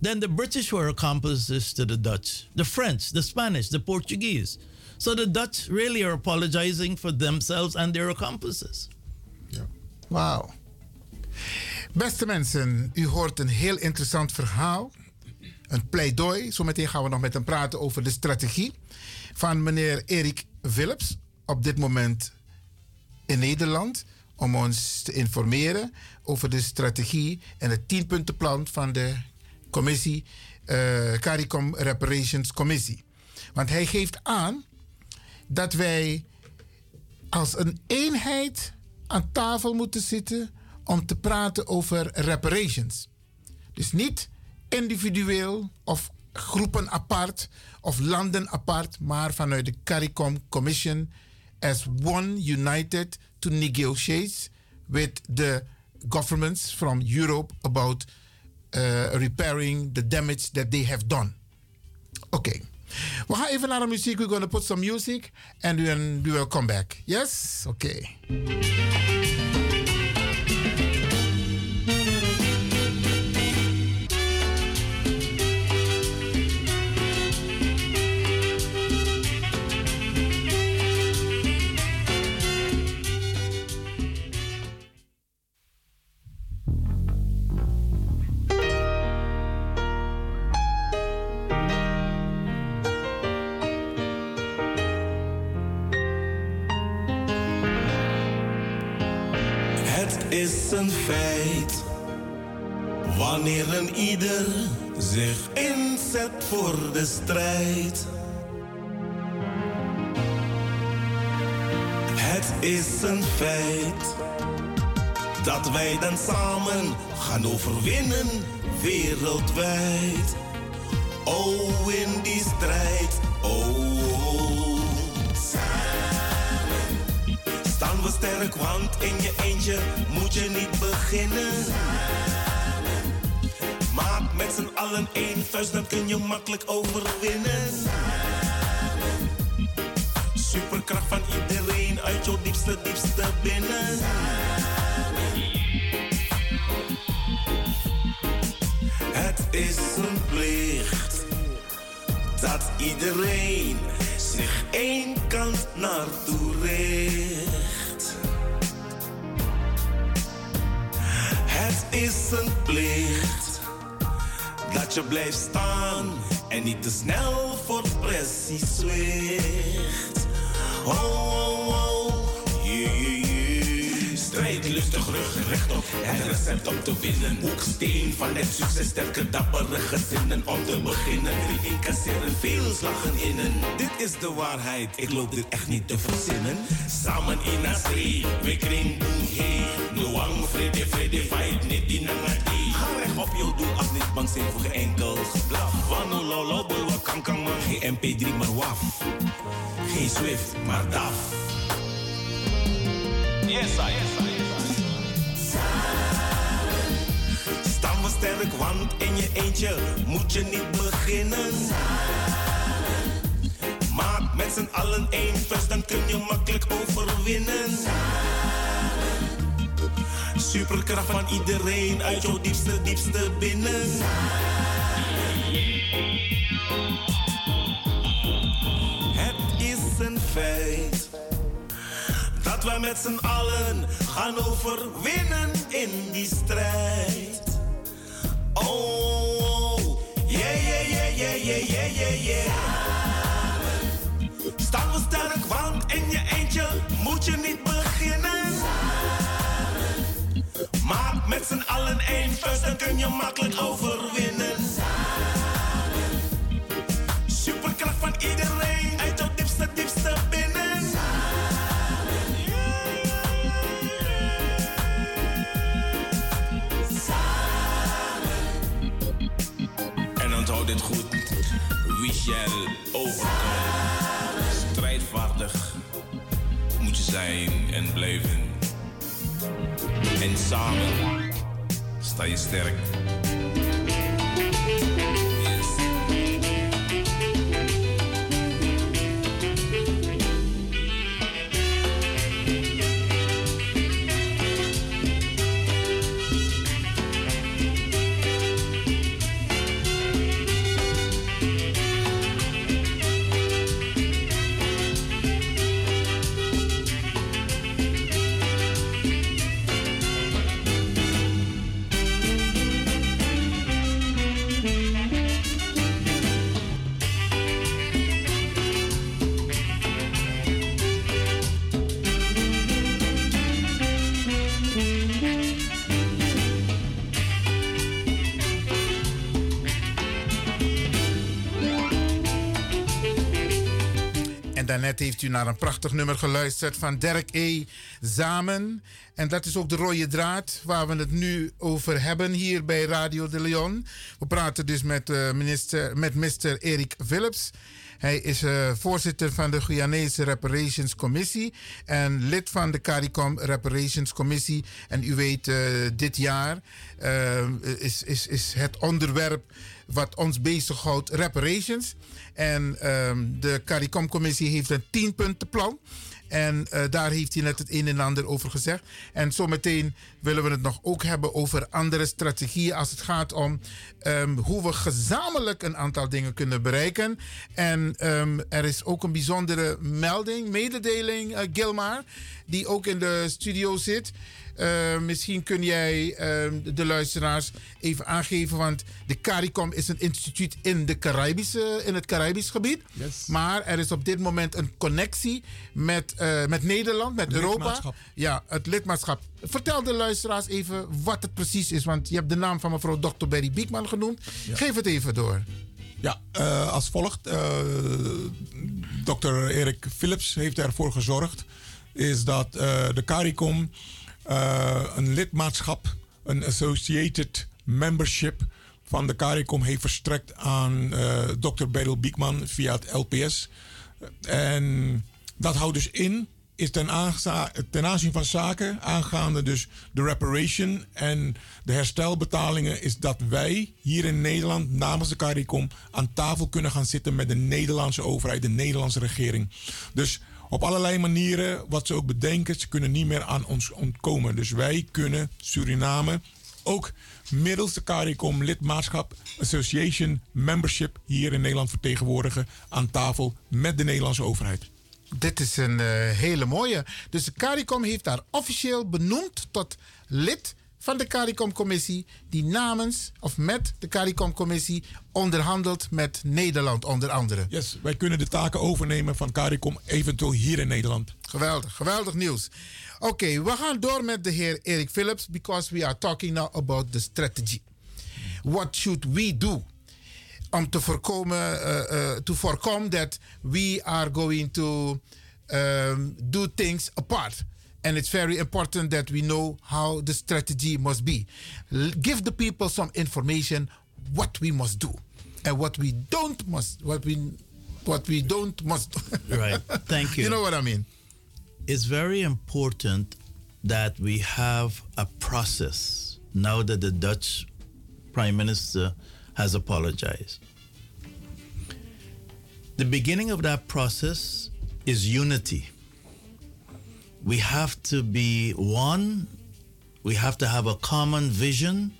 then the British were accomplices to the Dutch, the French, the Spanish, the Portuguese. So the Dutch really are apologizing for themselves and their accomplices.
Wauw. Beste mensen, u hoort een heel interessant verhaal. Een pleidooi. Zometeen gaan we nog met hem praten over de strategie van meneer Erik Philips. Op dit moment in Nederland. Om ons te informeren over de strategie en het tienpuntenplan van de commissie, eh CARICOM Reparations Commissie. Want hij geeft aan dat wij als een eenheid aan tafel moeten zitten om te praten over reparations. Dus niet individueel of groepen apart of landen apart, maar vanuit de CARICOM Commission as one united to negotiate with the governments from Europe about uh, repairing the damage that they have done. Oké. We gaan even naar de muziek. We're going to put some music and then we will come back. Yes? Oké.
is voor de strijd. Het is een feit dat wij dan samen gaan overwinnen wereldwijd. Oh, in die strijd, oh. Samen staan we sterk, want in je eentje moet je niet beginnen. Met z'n allen één vuist, dan kun je makkelijk overwinnen. Superkracht van iedereen uit jouw diepste, diepste binnen. Het is een plicht dat iedereen zich één kant naartoe richt. Het is een plicht dat je blijft staan en niet te snel voor pressie zwicht. Oh, oh, oh, yeah, yeah, yeah. Strijd lustig, rug rechtop. Het recept om te winnen. Hoeksteen van het succes, sterke, dappere gezinnen. Om te beginnen, drie incasseren, veel slagen innen. Dit is de waarheid, ik loop dit echt niet te verzinnen. Samen in een zee, we kring boem hey. Noang, vrede, vrede, fight, niet die nangadi. Op jouw doel, af niet bang zijn voor geen enkel geblaf. Wano, lolo, bulwa, kan, kan, man. Geen MP3, maar waf. Geen Swift, maar DAF. Yes, I, yes, I, Staan we sterk, want in je eentje moet je niet beginnen. Maak met z'n allen één vuist, dan kun je makkelijk overwinnen. Superkracht van iedereen uit jouw diepste, diepste binnen. Het is een feit dat wij met z'n allen gaan overwinnen in die strijd. Oh, oh, yeah, yeah, yeah, yeah, yeah, yeah, yeah, yeah. Staan we sterk, want in je eentje moet je niet z'n allen één vuist, dan kun je makkelijk overwinnen. Superkracht van iedereen uit jouw diepste, diepste binnen. En onthoud dit goed. Wie shall overkomen. Strijdvaardig moet je zijn en blijven. En samen sta je sterk.
Heeft u naar een prachtig nummer geluisterd van Derek E. Samen. En dat is ook de rode draad waar we het nu over hebben hier bij Radio de Leon. We praten dus met, eh, minister, met Mr. Erik Philips. Hij is eh, voorzitter van de Guyanese Reparations Commissie en lid van de CARICOM Reparations Commissie. En u weet, eh, dit jaar is, is, is het onderwerp wat ons bezighoudt reparations. En ehm, de CARICOM-commissie heeft een tienpuntenplan. En eh, daar heeft hij net het een en ander over gezegd. En zometeen willen we het nog ook hebben over andere strategieën als het gaat om ehm, hoe we gezamenlijk een aantal dingen kunnen bereiken. En ehm, er is ook een bijzondere melding, mededeling, eh, Gilmar, die ook in de studio zit. Eh, misschien kun jij ehm, de luisteraars even aangeven, want de CARICOM is een instituut in, de Caribische, in het Caribisch gebied.
Yes.
Maar er is op dit moment een connectie met, eh, met Nederland, met Europa. Ja, het lidmaatschap. Vertel de luisteraars even wat het precies is, want je hebt de naam van mevrouw Dr. Berry Biekman genoemd. Geef het even door.
Ja, eh, als volgt. Uh, Dr. Erik Philips heeft ervoor gezorgd is dat de CARICOM eh, een lidmaatschap, een associated membership van de CARICOM heeft verstrekt aan eh, Dr. Beryl Biekman via het LPS. En dat houdt dus in, is ten, ten aanzien van zaken aangaande dus de reparation en de herstelbetalingen, is dat wij hier in Nederland namens de CARICOM aan tafel kunnen gaan zitten met de Nederlandse overheid, de Nederlandse regering. Dus op allerlei manieren, wat ze ook bedenken, ze kunnen niet meer aan ons ontkomen. Dus wij kunnen Suriname ook middels de CARICOM lidmaatschap Association Membership hier in Nederland vertegenwoordigen aan tafel met de Nederlandse overheid.
Dit is een eh, hele mooie. Dus de CARICOM heeft daar officieel benoemd tot lid van de CARICOM-commissie... die namens of met de CARICOM-commissie onderhandelt met Nederland onder andere.
Yes, wij kunnen de taken overnemen van CARICOM eventueel hier in Nederland.
Geweldig, geweldig nieuws. Oké, we gaan door met de heer Erik Philips... because we are talking now about the strategy. What should we do? om te voorkomen, uh, uh, to voorkomen that we are going to um, do things apart. And it's very important that we know how the strategy must be. Give the people some information what we must do and what we don't must what we what we don't must. [LAUGHS]
Right. Thank you.
you know what I mean?
It's very important that we have a process now that the Dutch Prime Minister has apologized. The beginning of that process is unity. We have to be one, we have to have a common vision,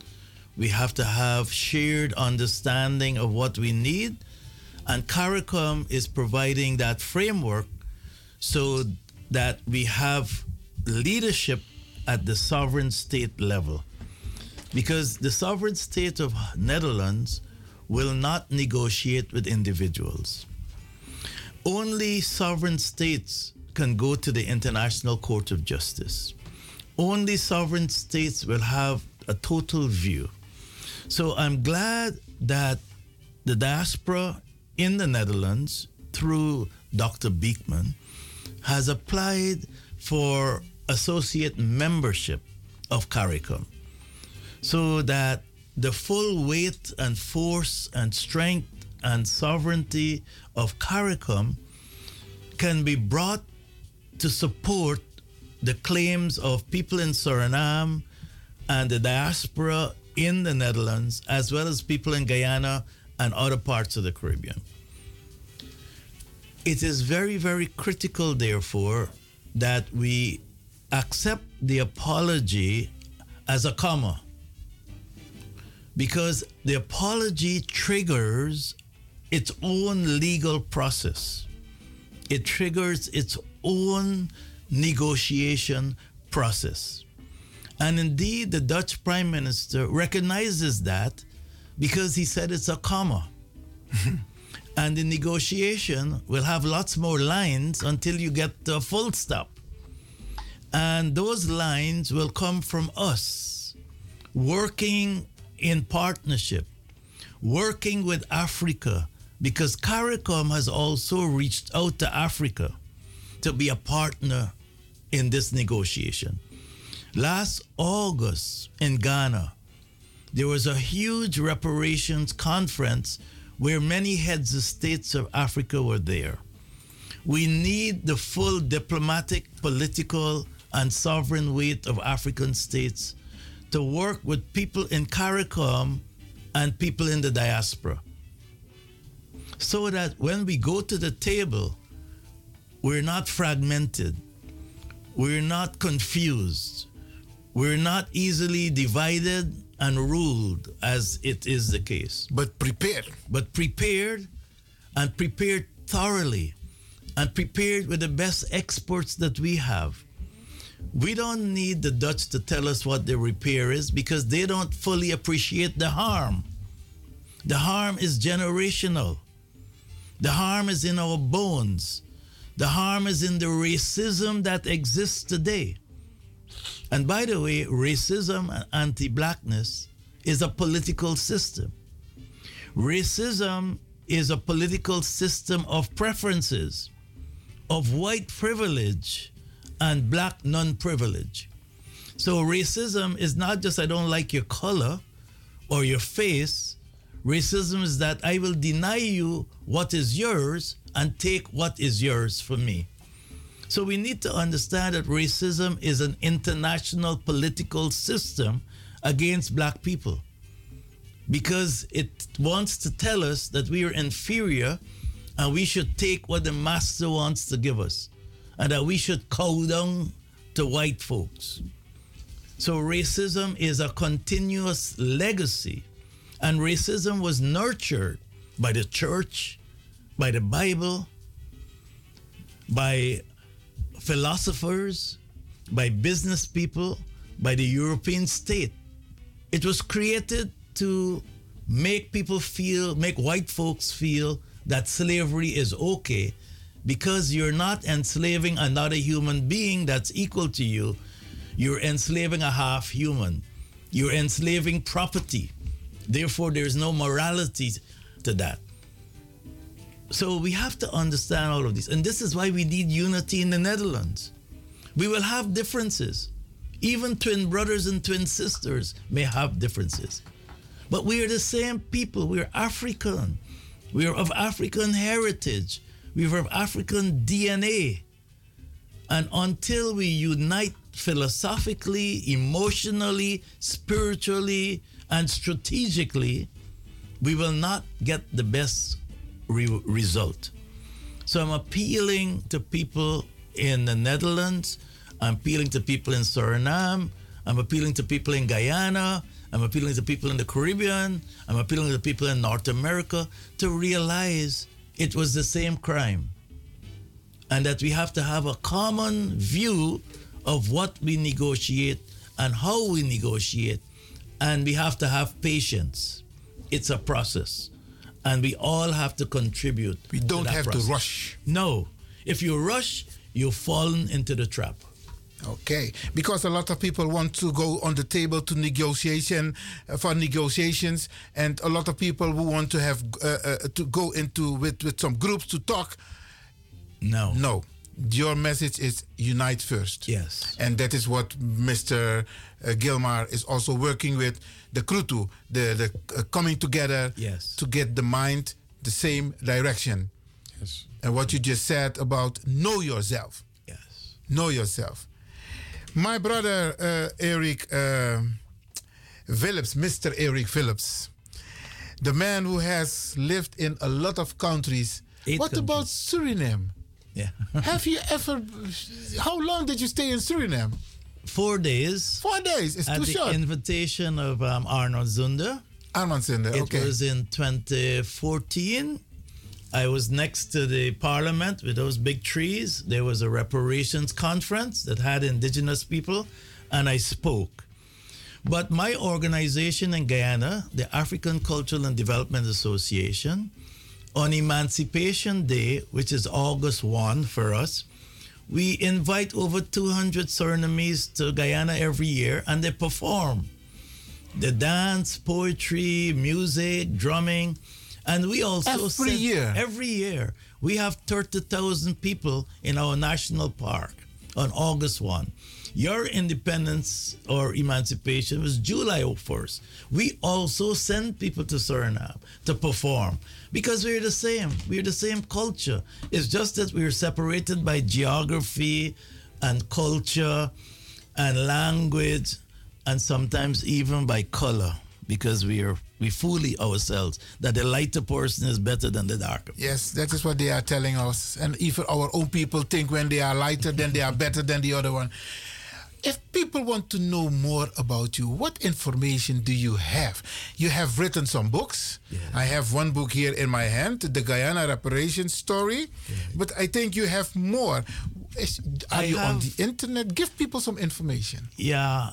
we have to have shared understanding of what we need, and CARICOM is providing that framework so that we have leadership at the sovereign state level. Because the sovereign state of Netherlands will not negotiate with individuals. Only sovereign states can go to the International Court of Justice. Only sovereign states will have a total view. So I'm glad that the diaspora in the Netherlands, through Dr. Beekman, has applied for associate membership of CARICOM so that the full weight and force and strength and sovereignty of CARICOM can be brought to support the claims of people in Suriname and the diaspora in the Netherlands, as well as people in Guyana and other parts of the Caribbean. It is very, very critical, therefore, that we accept the apology as a comma because the apology triggers its own legal process. It triggers its own negotiation process. And indeed, the Dutch Prime Minister recognizes that because he said it's a comma. [LAUGHS] and the negotiation will have lots more lines until you get the full stop. And those lines will come from us working in partnership, working with Africa, because CARICOM has also reached out to Africa to be a partner in this negotiation. Last August in Ghana, there was a huge reparations conference where many heads of states of Africa were there. We need the full diplomatic, political, and sovereign weight of African states to work with people in CARICOM and people in the diaspora. So that when we go to the table, we're not fragmented, we're not confused, we're not easily divided and ruled as it is the case.
But prepared.
But prepared and prepared thoroughly and prepared with the best experts that we have. We don't need the Dutch to tell us what the repair is because they don't fully appreciate the harm. The harm is generational. The harm is in our bones. The harm is in the racism that exists today. And by the way, racism and anti blackness is a political system. Racism is a political system of preferences, of white privilege and black non privilege. So racism is not just I don't like your color or your face. Racism is that I will deny you what is yours and take what is yours from me. So we need to understand that racism is an international political system against black people because it wants to tell us that we are inferior and we should take what the master wants to give us and that we should cow down to white folks. So racism is a continuous legacy and racism was nurtured by the church, by the Bible, by philosophers, by business people, by the European state. It was created to make people feel, make white folks feel that slavery is okay because you're not enslaving another human being that's equal to you. You're enslaving a half human. You're enslaving property. Therefore, there's no morality to that. So we have to understand all of this. And this is why we need unity in the Netherlands. We will have differences. Even twin brothers and twin sisters may have differences. But we are the same people. We are African. We are of African heritage. We are of African DNA. And until we unite philosophically, emotionally, spiritually, and strategically, we will not get the best re- result. So I'm appealing to people in the Netherlands. I'm appealing to people in Suriname. I'm appealing to people in Guyana. I'm appealing to people in the Caribbean. I'm appealing to people in North America to realize it was the same crime. And that we have to have a common view of what we negotiate and how we negotiate. And we have to have patience. It's a process. And we all have to contribute.
We don't
that
have to rush.
No. If you rush, you've fallen into the trap.
Okay, because a lot of people want to go on the table to negotiation uh, for negotiations, and a lot of people who want to have uh, uh, to go into with with some groups to talk.
No,
no. Your message is unite first.
Yes,
and that is what Mr. Uh, Gilmar is also working with the Krutu, the the uh, coming together.
Yes.
to get the mind the same direction.
Yes.
And what you just said about know yourself.
Yes.
Know yourself. My brother uh, Eric uh, Phillips, Mr. Eric Phillips, the man who has lived in a lot of countries. what about Suriname?
Yeah. [LAUGHS]
Have you ever? How long did you stay in Suriname?
Four days.
Four days. It's too short.
At the invitation of um, Arnold Zunder.
Arnold Zunder.
It
okay.
was in 2014. I was next to the parliament with those big trees. There was a reparations conference that had indigenous people, and I spoke. But my organization in Guyana, the African Cultural and Development Association, on Emancipation Day, which is August 1 for us, we invite over 200 Surinamese to Guyana every year and they perform the dance, poetry, music, drumming. And we also
Every
send-
year?
Every year. We have 30,000 people in our national park on August 1. Your independence or emancipation was July 1st. We also send people to Suriname to perform because we're the same. We're the same culture. It's just that we're separated by geography and culture and language and sometimes even by color because we are we fool ourselves that the lighter person is better than the darker.
Yes, that is what they are telling us. And even our own people think when they are lighter, then they are better than the other one. If people want to know more about you, what information do you have? You have written some books. I have one book here in my hand, The Guyana Reparations Story. But I think you have more. Is, are
I
you on the internet? Give people some information.
Yeah,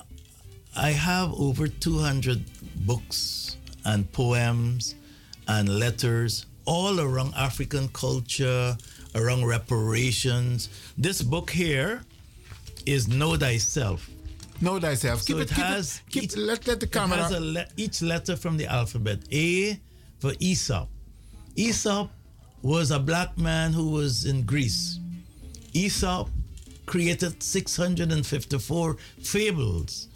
I have over 200 books and poems and letters all around African culture, around reparations. This book here is Know Thyself.
Know Thyself.
So
Keep
it,
it- keep it-
has
keep-
each,
let- let the
it has a le- each letter from the alphabet. A for Aesop. Aesop was a black man who was in Greece. Aesop created 654 fables,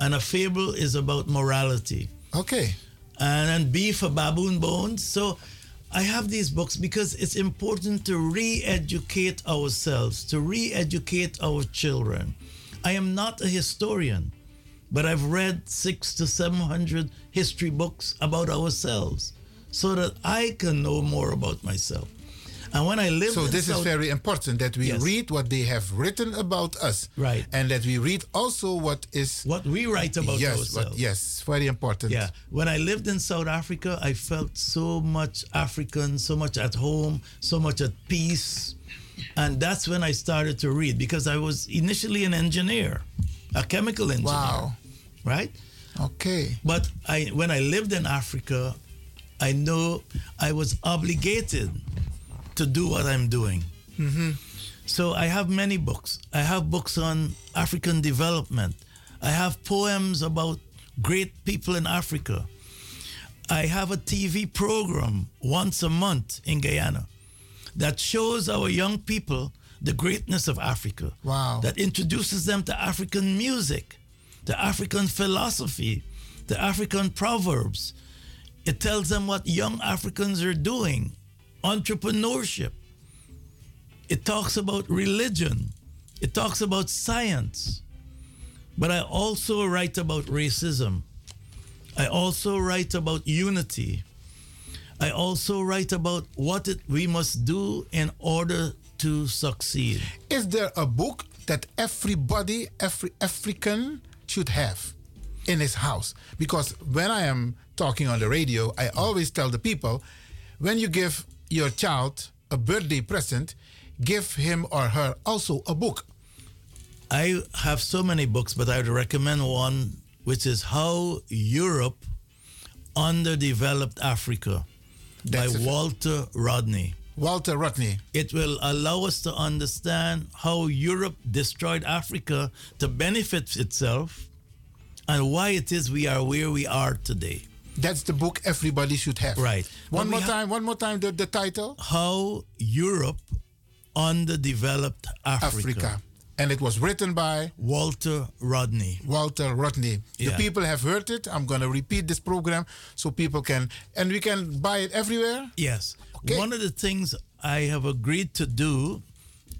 and a fable is about morality.
Okay.
And then B for baboon bones. So I have these books because it's important to re educate ourselves, to re educate our children. I am not a historian, but I've read six to 700 history books about ourselves so that I can know more about myself. And when I live
So
in
this is
South-
very important that we
Yes.
read what they have written about us.
Right.
And that we read also what is
what we write about
yes,
ourselves.
What, yes, very important.
Yeah. When I lived in South Africa, I felt so much African, so much at home, so much at peace. And that's when I started to read because I was initially an engineer, a chemical engineer.
Wow.
Right?
Okay.
But I when I lived in Africa, I know I was obligated to do what I'm doing.
Mm-hmm.
So I have many books. I have books on African development. I have poems about great people in Africa. I have a TV program once a month in Guyana that shows our young people the greatness of Africa.
Wow.
That introduces them to African music, to African philosophy, to African proverbs. It tells them what young Africans are doing, entrepreneurship. It talks about religion. It talks about science. But I also write about racism. I also write about unity. I also write about what it, we must do in order to succeed.
Is there a book that everybody, every African should have in his house? Because when I am talking on the radio, I always tell the people when you give your child a birthday present, give him or her also a book.
I have so many books, but I would recommend one which is How Europe Underdeveloped Africa
That's
by Walter Rodney.
Walter Rodney.
It will allow us to understand how Europe destroyed Africa to benefit itself and why it is we are where we are today.
That's the book everybody should have.
Right.
One more time, one more time, the, the title?
How Europe Underdeveloped Africa.
Africa. And it was written by
Walter Rodney.
Walter Rodney. The people have heard it. I'm going to repeat this program so people can, and we can buy it everywhere.
Yes. One of the things I have agreed to do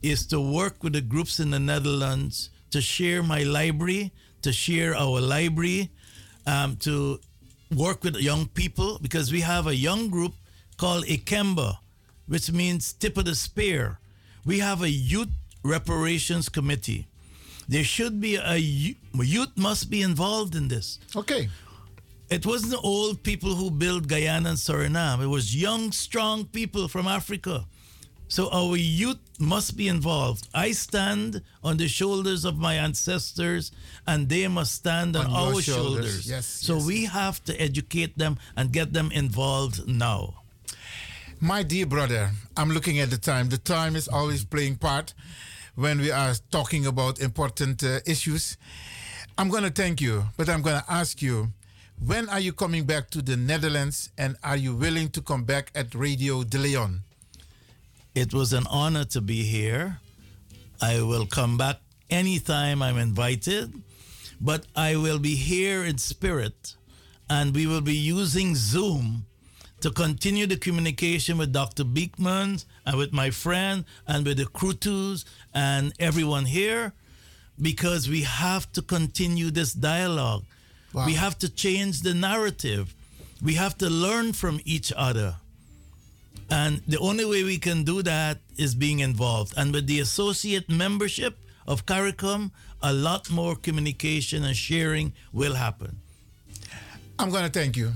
is to work with the groups in the Netherlands to share my library, to share our library, um, to work with young people because we have a young group called Ikemba, which means tip of the spear. We have a youth reparations committee. There should be a youth, must be involved in this.
Okay.
It wasn't the old people who built Guyana and Suriname. It was young, strong people from Africa. So our youth must be involved. I stand on the shoulders of my ancestors, and they must stand on,
On
our
shoulders.
shoulders.
Yes,
so we have to educate them and get them involved now.
My dear brother, I'm looking at the time. The time is always playing part when we are talking about important uh, issues. I'm going to thank you, but I'm going to ask you when are you coming back to the Netherlands and are you willing to come back at Radio De Leon?
It was an honor to be here. I will come back anytime I'm invited, but I will be here in spirit and we will be using Zoom to continue the communication with Dr. Beekman and with my friend and with the Krutus and everyone here because we have to continue this dialogue.
Wow.
We have to change the narrative. We have to learn from each other. And the only way we can do that is being involved. And with the associate membership of CARICOM, a lot more communication and sharing will happen.
I'm going to thank you,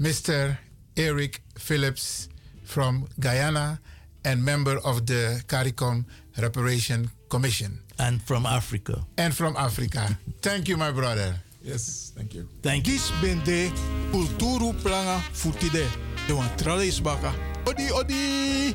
Mr. Eric Phillips from Guyana and member of the CARICOM Reparation Commission.
And from Africa.
And from Africa. Thank you, my brother.
Yes, thank you.
Thank
you. Gis bende kulturu planga futide. De wan tralis baka. Odi odi.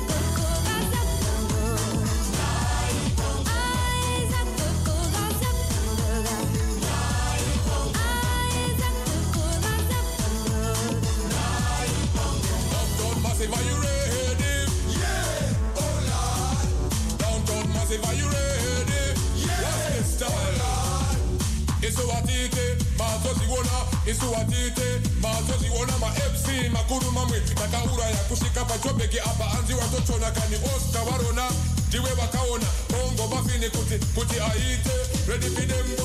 kuruma mwedzi takauraya kusvika pachobheki apa anzi watotona kani osta varona ndiwe vakaona. Ongo mafini kuti kuti aite redipidembo